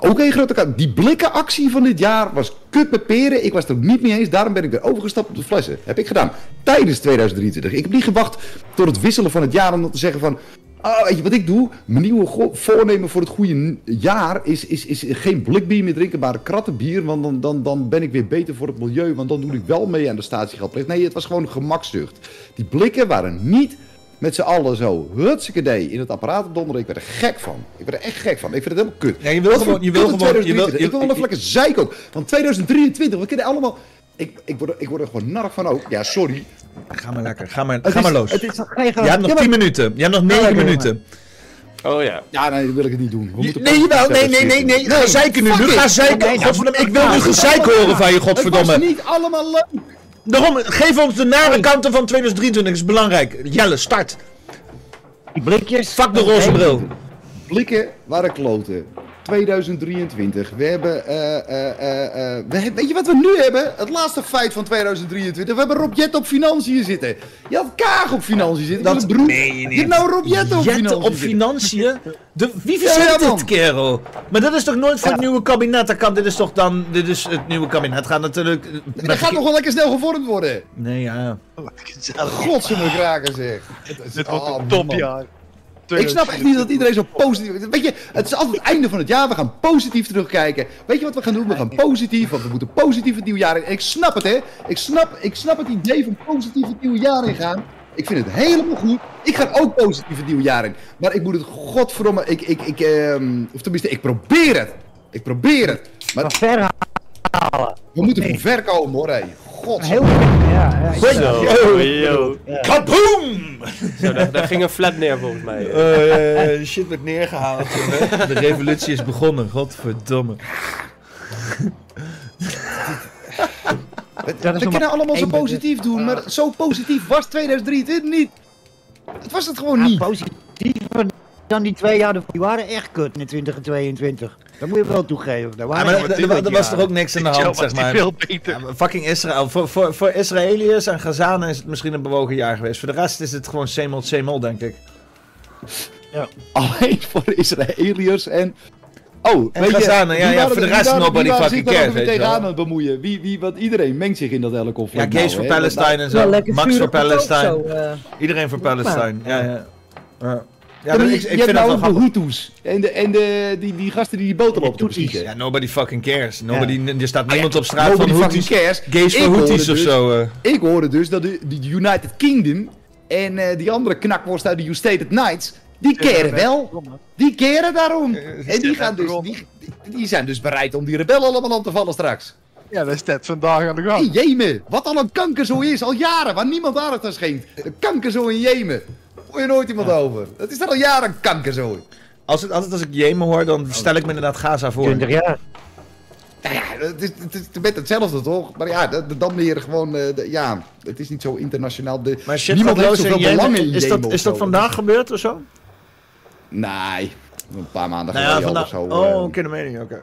Ook een grote kant. Die blikkenactie van dit jaar was kut met peren. Ik was het er niet mee eens. Daarom ben ik weer overgestapt op de flessen. Heb ik gedaan. Tijdens 2023. Ik heb niet gewacht tot het wisselen van het jaar om te zeggen van... Ah, weet je wat ik doe? Mijn nieuwe voornemen voor het goede jaar is, is, is geen blikbier meer drinken, maar krattenbier. Want dan, dan, dan ben ik weer beter voor het milieu. Want dan doe ik wel mee aan de statiegeldplicht. Nee, het was gewoon gemakzucht. Die blikken waren niet met z'n allen zo hutsekadee in het apparaat op donderen. Ik werd er gek van. Ik werd er echt gek van. Ik vind het helemaal kut. Ja, je wil gewoon- je wil gewoon- je wil- 2023. je- ik wil wel een vlekken zeik ook. Want 2023, we kennen allemaal... Ik, ik, word er, ik word er gewoon nark van ook. Ja, sorry. Ga maar lekker, ga maar, Het ga is- maar los. het is Je hebt nog Ja, 10 maar- minuten. Je hebt nog 9 lekker, minuten. Oh ja. Ja, nee, dat wil ik het niet doen. We moeten Nee, jawel, nee, nee, nee, nee. Ga zeiken nu. Nu ga zeiken. Godverdomme, ik wil nu gezeik horen van je, Het was godverdomme. niet allemaal leuk. Daarom, geef ons de nare kanten van 2023, is belangrijk. Jelle, start. Die blikjes. Fuck de roze bril. Blikken waren kloten. 2023. We hebben, eh, eh, eh, eh, we weet je wat we nu hebben? Het laatste feit van 2023. We hebben Rob Jet op financiën zitten. Je had Kaag op financiën zitten. Dat broer. meen je Je hebt nou Rob Jet op financiën. op financiën? De, wie verzint ja, dit, kerel? Maar dat is toch nooit voor het nieuwe kabinet? Dat kan, dit is toch dan, dit is het nieuwe kabinet. Gaat natuurlijk... En dat gaat nog wel lekker snel gevormd worden. Nee, ja. Godzijdank kraken zeg. Dit wordt Oh, een topjaar. Ik snap echt niet dat iedereen zo positief. Weet je, het is altijd het einde van het jaar. We gaan positief terugkijken. Weet je wat we gaan doen? We gaan positief, want we moeten positief het nieuwe jaar in. En ik snap het, hè. Ik snap, ik snap het idee van positief het nieuwe jaar in gaan. Ik vind het helemaal goed. Ik ga ook positief het nieuwe jaar in. Maar ik moet het godverdomme... Ik, ik, ik, ehm, of tenminste, ik probeer het. Ik probeer het. Maar ver We moeten van ver komen, hoor, hé. God. Heel ja, ja. Zo, Yo. yo. Kaboom! Zo, daar, daar ging een flat neer volgens mij. Eh, shit werd neergehaald. De revolutie is begonnen, godverdomme. We, we kunnen allemaal zo positief doen, maar zo positief was 2023 niet. Het was het gewoon niet. Positiever Dan die twee jaar, die waren echt kut in 20 en 22. Dat moet je wel toegeven. Dat Ja, waren maar echt er- er, er was toch ook niks aan de hand, zeg maar. Ja, maar fucking Israël. Voor, voor, voor Israëliërs en Gazanen is het misschien een bewogen jaar geweest. Voor de rest is het gewoon same old, same old, denk ik. Alleen voor de Israëliërs en... Oh, En Gazanen, ja, ja, waren voor de rest waren- nobody waren fucking cares, weet je tegenaan wel. aan bemoeien? Wie, wie, want iedereen mengt zich in dat hele Ja, conflict. gays nou, voor. Palestine en zo. Max voor Palestine. zo, eh. Iedereen voor Palestine. Ja, ja. Ja. Maar je, ik je vind hebt nou de. Hutus. En, de, en de, die, die gasten die die boter op te. Ja, nobody fucking cares. Nobody, Er staat niemand op straat Nobody van fucking Houthis. cares. Gays voor Houthis of dus- zo. eh. Ik hoorde dus dat de, de United Kingdom en eh, die andere knakworst uit de Stated Knights, die keren wel. Die keren daarom. En die, gaan dus, die, die zijn dus bereid om die rebellen allemaal aan te vallen straks. Ja, dat is net vandaag aan de gang. In Jemen, wat al een kankerzooi is, al jaren, waar niemand aandacht aan schenkt. Een kankerzooi in Jemen. Hoor je nooit iemand over. Dat is er al jaren een kankerzooi. Als het, altijd als ik Jemen hoor, dan stel ik me inderdaad Gaza voor. 20 jaar. Nou ja, het is, het is met hetzelfde toch? Maar ja, dat- dan meer gewoon, eh, de- ja, het is niet zo internationaal. De, Maar shit, niemand heeft zoveel in belang Jemen. in Is Jemen dat, of is dat zo. vandaag gebeurd of zo? Nee, een paar maanden Nou ja, geleden of zo. eh. Oh, oké, de mening, oké.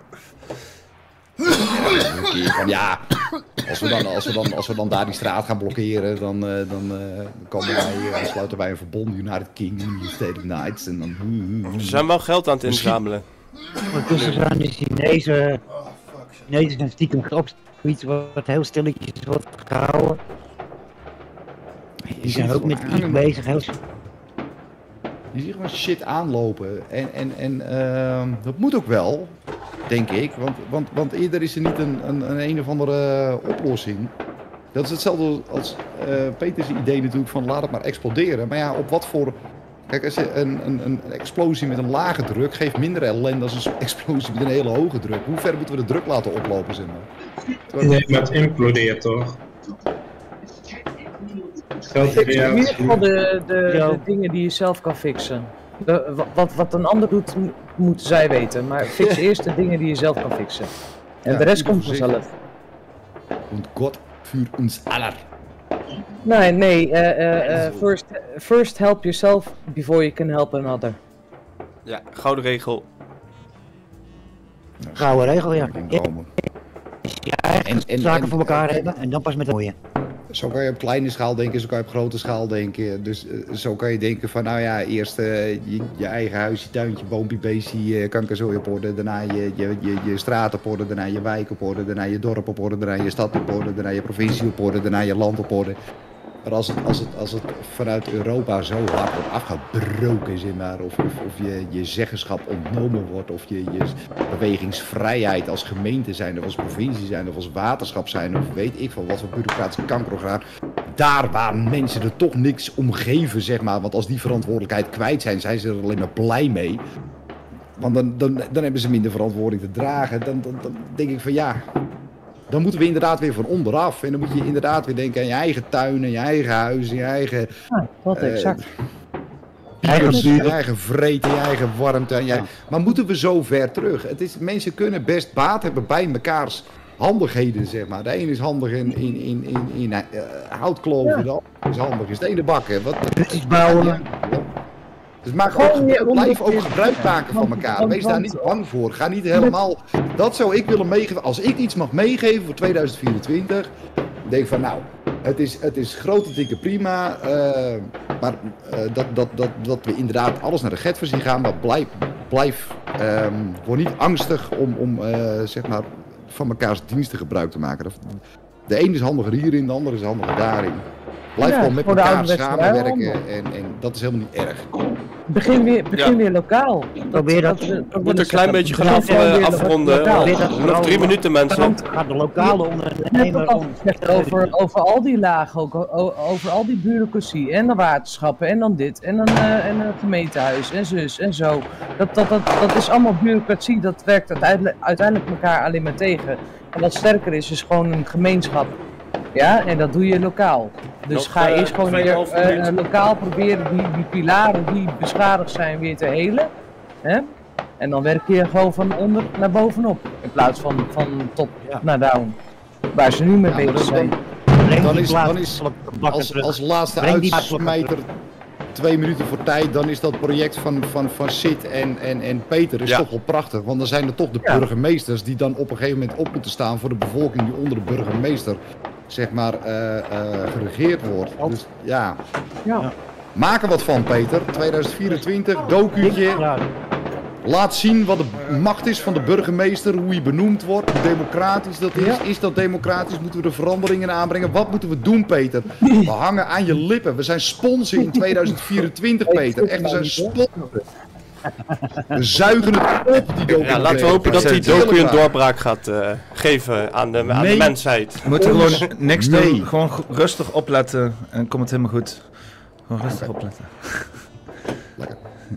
Van ja, als we, dan, als, we dan, als we dan daar die straat gaan blokkeren, dan, eh, dan eh, komen wij, dan sluiten wij een verbond, United Kingdom, United States Knights. En dan, Ze zijn wel geld aan het inzamelen. Ondertussen zijn de Chinezen, Chinezen zijn stiekem ook iets wat heel stilletjes wordt gehouden. Die zijn ook met iets bezig. Heel... Je ziet gewoon shit aanlopen. En, en, en ehm, dat moet ook wel, denk ik. Want, want, want eerder is er niet een, een, een, een of andere oplossing. Dat is hetzelfde als eh Peters idee natuurlijk van laat het maar exploderen. Maar ja, op wat voor... Kijk, als een, een, een explosie met een lage druk geeft minder ellende dan een explosie met een hele hoge druk. Hoe ver moeten we de druk laten oplopen, zeg maar? Nee, maar het implodeert toch? Fix in ieder geval de, de, de dingen die je zelf kan fixen. De- wa- wat, wat een ander doet, mo- moeten zij weten. Maar fix eerst de dingen die je zelf kan fixen. En Ja, de rest komt vanzelf. Und Gott für uns aller. Nee, nee. eh, eh, eh, first, first help yourself before you can help another. Ja, gouden regel. Gouden regel, ja. Ja, echt en- zaken en- voor elkaar hebben en dan pas met de mooie. Zo kan je op kleine schaal denken, zo kan je op grote schaal denken. Dus eh, zo kan je denken van, nou ja, eerst eh, je, eigen huis, je tuintje, boompje, beestje, eh, kankerzooi op orde. Daarna je, je, je, je straat op orde, daarna je wijk op orde, daarna je dorp op orde, daarna je stad op orde, daarna je provincie op orde, daarna je land op orde. Maar als het, als het, als het vanuit Europa zo hard wordt afgebroken, zeg maar, of, of, je, je zeggenschap ontnomen wordt, of je, je bewegingsvrijheid als gemeente zijn, of als provincie zijn, of als waterschap zijn, of weet ik van wat voor bureaucratische kankerorgaan. Daar waar mensen er toch niks om geven, zeg maar, want als die verantwoordelijkheid kwijt zijn, zijn ze er alleen maar blij mee. Want dan, dan, dan hebben ze minder verantwoording te dragen. Dan, dan, dan denk ik van ja, dan moeten we inderdaad weer van onderaf. En dan moet je inderdaad weer denken aan je eigen tuin, en je eigen huis, en je eigen... Wat eh, exact. Eigen, je eigen vreten, je eigen warmte. en je- Maar moeten we zo ver terug? Het is, mensen kunnen best baat hebben bij mekaars handigheden, zeg maar. De een is handig in, in, in, in, in eh, houtkloven, de ander is handig in stenen bakken. Wat, Iets bouwen. Dus maak ook, blijf ook gebruik maken van elkaar. Wees daar niet bang voor. Ga niet helemaal... Dat zou ik willen meegeven. Als ik iets mag meegeven voor 2024... Denk van nou, het is, het is grote dikke prima. eh, maar eh, dat, dat, dat, dat we inderdaad alles naar de get zien gaan. Maar blijf, blijf word niet angstig om, om eh, zeg maar van mekaars diensten gebruik te maken. De een is handiger hierin, de ander is handiger daarin. Blijf Ja, gewoon met voor de elkaar samenwerken en, en dat is helemaal niet erg. Begin weer, begin Ja. weer lokaal. Probeer dat. dat, We moeten een klein beetje gaan af, eh, afronden. lokaal. Nog drie minuten, mensen. Gaat de lokale ondernemer over, over al die lagen, ook, over al die bureaucratie en de waterschappen en dan dit en dan eh, en een gemeentehuis en zus en zo. Dat, dat, dat, dat is allemaal bureaucratie, dat werkt uiteindelijk, uiteindelijk elkaar alleen maar tegen. En wat sterker is, is gewoon een gemeenschap. Ja, en dat doe je lokaal. Dus Nog, ga eh, eerst gewoon weer 2,5 eh, lokaal proberen die, die pilaren die beschadigd zijn weer te helen. Hè? En dan werk je gewoon van onder naar bovenop. In plaats van van top naar down. Waar ze nu mee Ja, bezig zijn. Dan is, dan is als, als laatste uitsmijter twee minuten voor tijd, dan is dat project van, van, van Sid en, en, en Peter is Ja. toch wel prachtig. Want dan zijn er toch de burgemeesters die dan op een gegeven moment op moeten staan voor de bevolking die onder de burgemeester, zeg maar, eh, eh, geregeerd wordt. Dus ja. Ja. Maak er wat van, Peter. 2024, docuutje. Laat zien wat de macht is van de burgemeester, hoe hij benoemd wordt, hoe democratisch dat is. Is dat democratisch? Moeten we er veranderingen aanbrengen? Wat moeten we doen, Peter? We hangen aan je lippen. We zijn sponsor in 2024, Peter. Echt, we zijn sponsor. We zuigen het op, die. Ja, laten we hopen dat die docu een doorbraak gaat eh, geven aan de, aan de mensheid. We moeten Ons- gewoon niks nee. doen. Gewoon rustig opletten en komt het helemaal goed. Gewoon rustig opletten.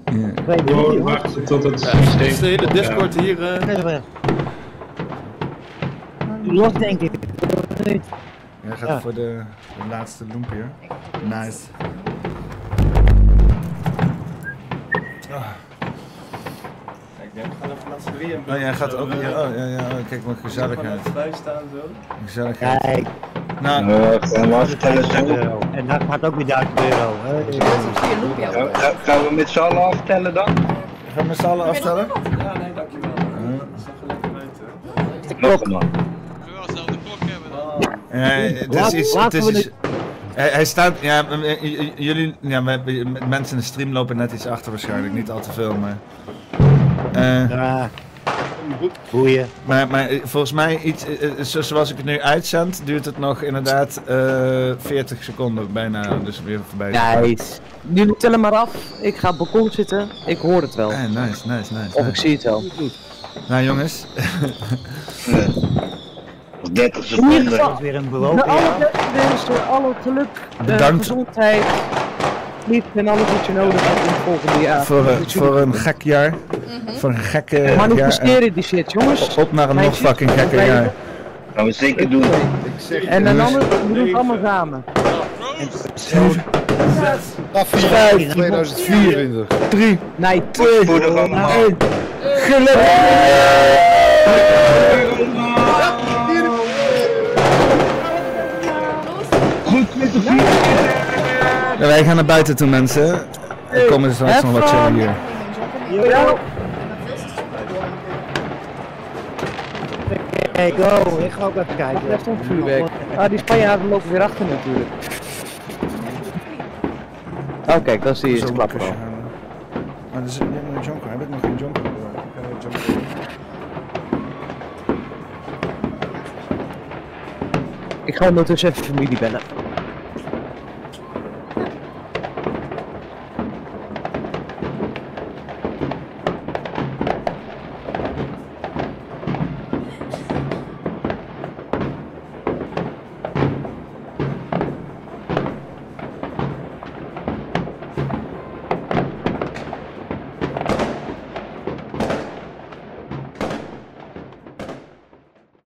Ja. Gewoon wachten tot het Ja, systeem... is de hele Discord hier... eh, Los denk ik. Jij gaat Ja. voor de, de laatste loop hier. Nice. Ah. Ik denk, we gaan even. Oh, jij gaat ook hier. Oh, ja, ja, oh, kijk wat gezelligheid. Bij staan zo. Gezelligheid. Kijk. Nou, we. En dat gaat ook weer 1000 euro. Gaan, we met z'n allen aftellen dan? Gaan we met z'n allen aftellen? Ja, nee, dankjewel. Dat zag er lekker uit, hè. Nog eenmaal. Ja, het is Laat- iets. Het laten is we iets dit- hij, hij staat. Ja, jullie. Ja, we- we- mensen in de stream lopen net iets achter waarschijnlijk. Niet al te veel, maar. Eh, Ja. Boeien. maar, maar eh, volgens mij, iets, eh, zo- zoals ik het nu uitzend, duurt het nog inderdaad eh 40 seconden bijna. Dus weer voorbij. Nice. Jullie tellen maar af. Ik ga op het balkon zitten. Ik hoor het wel. Nice, nice, nice. Of ik zie het wel. Nou jongens. 30 In ieder seconden. geval, weer een de belopen. alle wensen, alle geluk, Bedankt. gezondheid, liefde en alles wat je nodig hebt in het volgende jaar. voor, eh, voor jullie- een gek jaar. Voor een gekke jaar. Manifesteren die shit, jongens. Op naar een nog fucking gekker jaar. Gaan we zeker doen. En dan anders, we doen het allemaal samen. Afvier Vijf, 2024. 3, Nee, 2, Voor de allemaal. 1. Geluk! Wij gaan naar buiten toe, mensen. Er komen straks nog wat chillen hier. Hey, go. Ik ga ook even kijken. Daar stond vuurwerk. Ah, die Spanjaarden lopen weer achter natuurlijk. Oh kijk, dan zie je het klappen al. Maar er is een jonker. Heb ik nog geen jonker? Ik ga ondertussen even familie bellen.